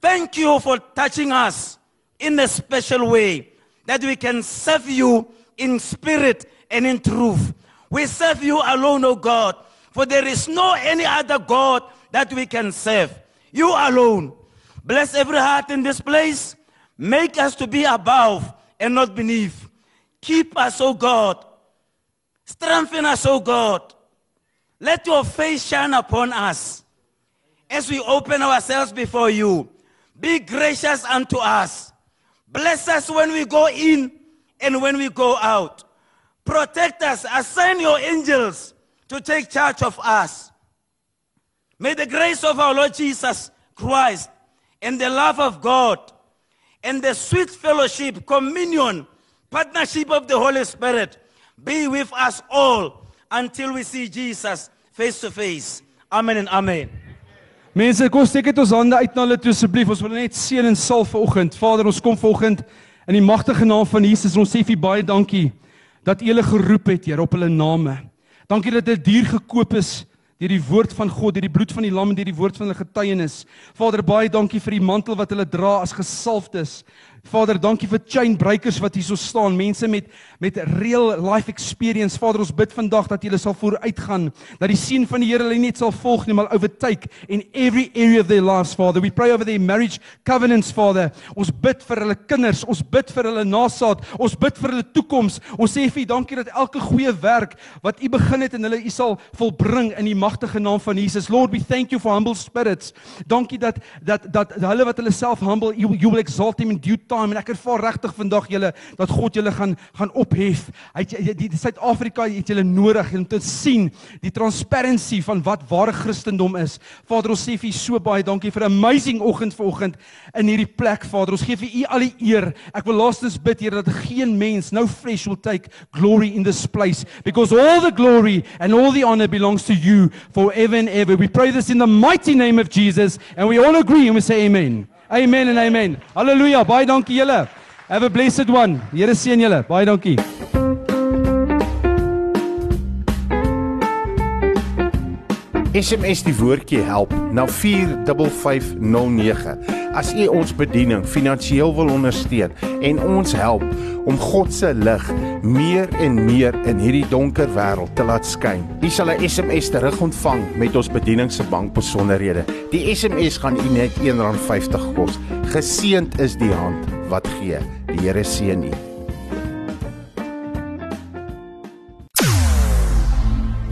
Thank you for touching us in a special way that we can serve you in spirit and in truth. We serve you alone, O God, for there is no any other God that we can serve. You alone. Bless every heart in this place. Make us to be above and not beneath. Keep us, O God. Strengthen us, O God. Let your face shine upon us as we open ourselves before you. Be gracious unto us. Bless us when we go in and when we go out. Protect us. Assign your angels to take charge of us. May the grace of our Lord Jesus Christ and the love of God and the sweet fellowship, communion, partnership of the Holy Spirit be with us all until we see Jesus face to face. Amen and amen. Mense, kom steek dit ons hande uit na hulle toe asseblief. Ons wil net seën en salf vanoggend. Vader, ons kom vanoggend in die magtige naam van Jesus. Ons sê vir baie dankie dat U hulle geroep het, Here, op hulle name. Dankie dat dit duur gekoop is deur die woord van God, deur die bloed van die lam en deur die woord van hulle getuienis. Vader, baie dankie vir die mantel wat hulle dra as gesalfdes. Vader, dankie vir chain breakers wat hier so staan, mense met met real life experience. Vader, ons bid vandag dat julle sal vooruitgaan, dat die seën van die Here hulle net sal volg nie, maar overtake in every area of their lives, Father. We pray over their marriage covenants, Father. Ons bid vir hulle kinders, ons bid vir hulle nasaad, ons bid vir hulle toekoms. Ons sê vir U dankie dat elke goeie werk wat U begin het in hulle U sal volbring in die magtige naam van Jesus. Lord, we thank you for humble spirits. Dankie dat dat dat hulle wat hulle self humble, you, you will exalt them in due time en ek ervaar regtig vandag julle dat God julle gaan gaan ophef. Hy die, Suid-Afrika het julle nodig om te sien die transparency van wat ware Christendom is. Vader, ons sê vir U so baie dankie vir 'n amazing oggend vanoggend in hierdie plek, Vader. Ons gee vir U al die eer. Ek wil laastens bid Here dat geen mens, no flesh will take glory in this place because all the glory and all the honor belongs to you forever and ever. We pray this in the mighty name of Jesus and we all agree and we say amen. Amen and amen. Halleluja. Baie dankie julle. Have a blessed one. Here seën julle. Baie dankie. SMS die woordjie help na 45509. As u ons bediening finansiëel wil ondersteun en ons help om God se lig meer en meer in hierdie donker wêreld te laat skyn. U sal 'n SMS terug ontvang met ons bediening se bankbesonderhede. Die SMS gaan u net R1.50 kos. Geseend is die hand wat gee. Die Here seën u.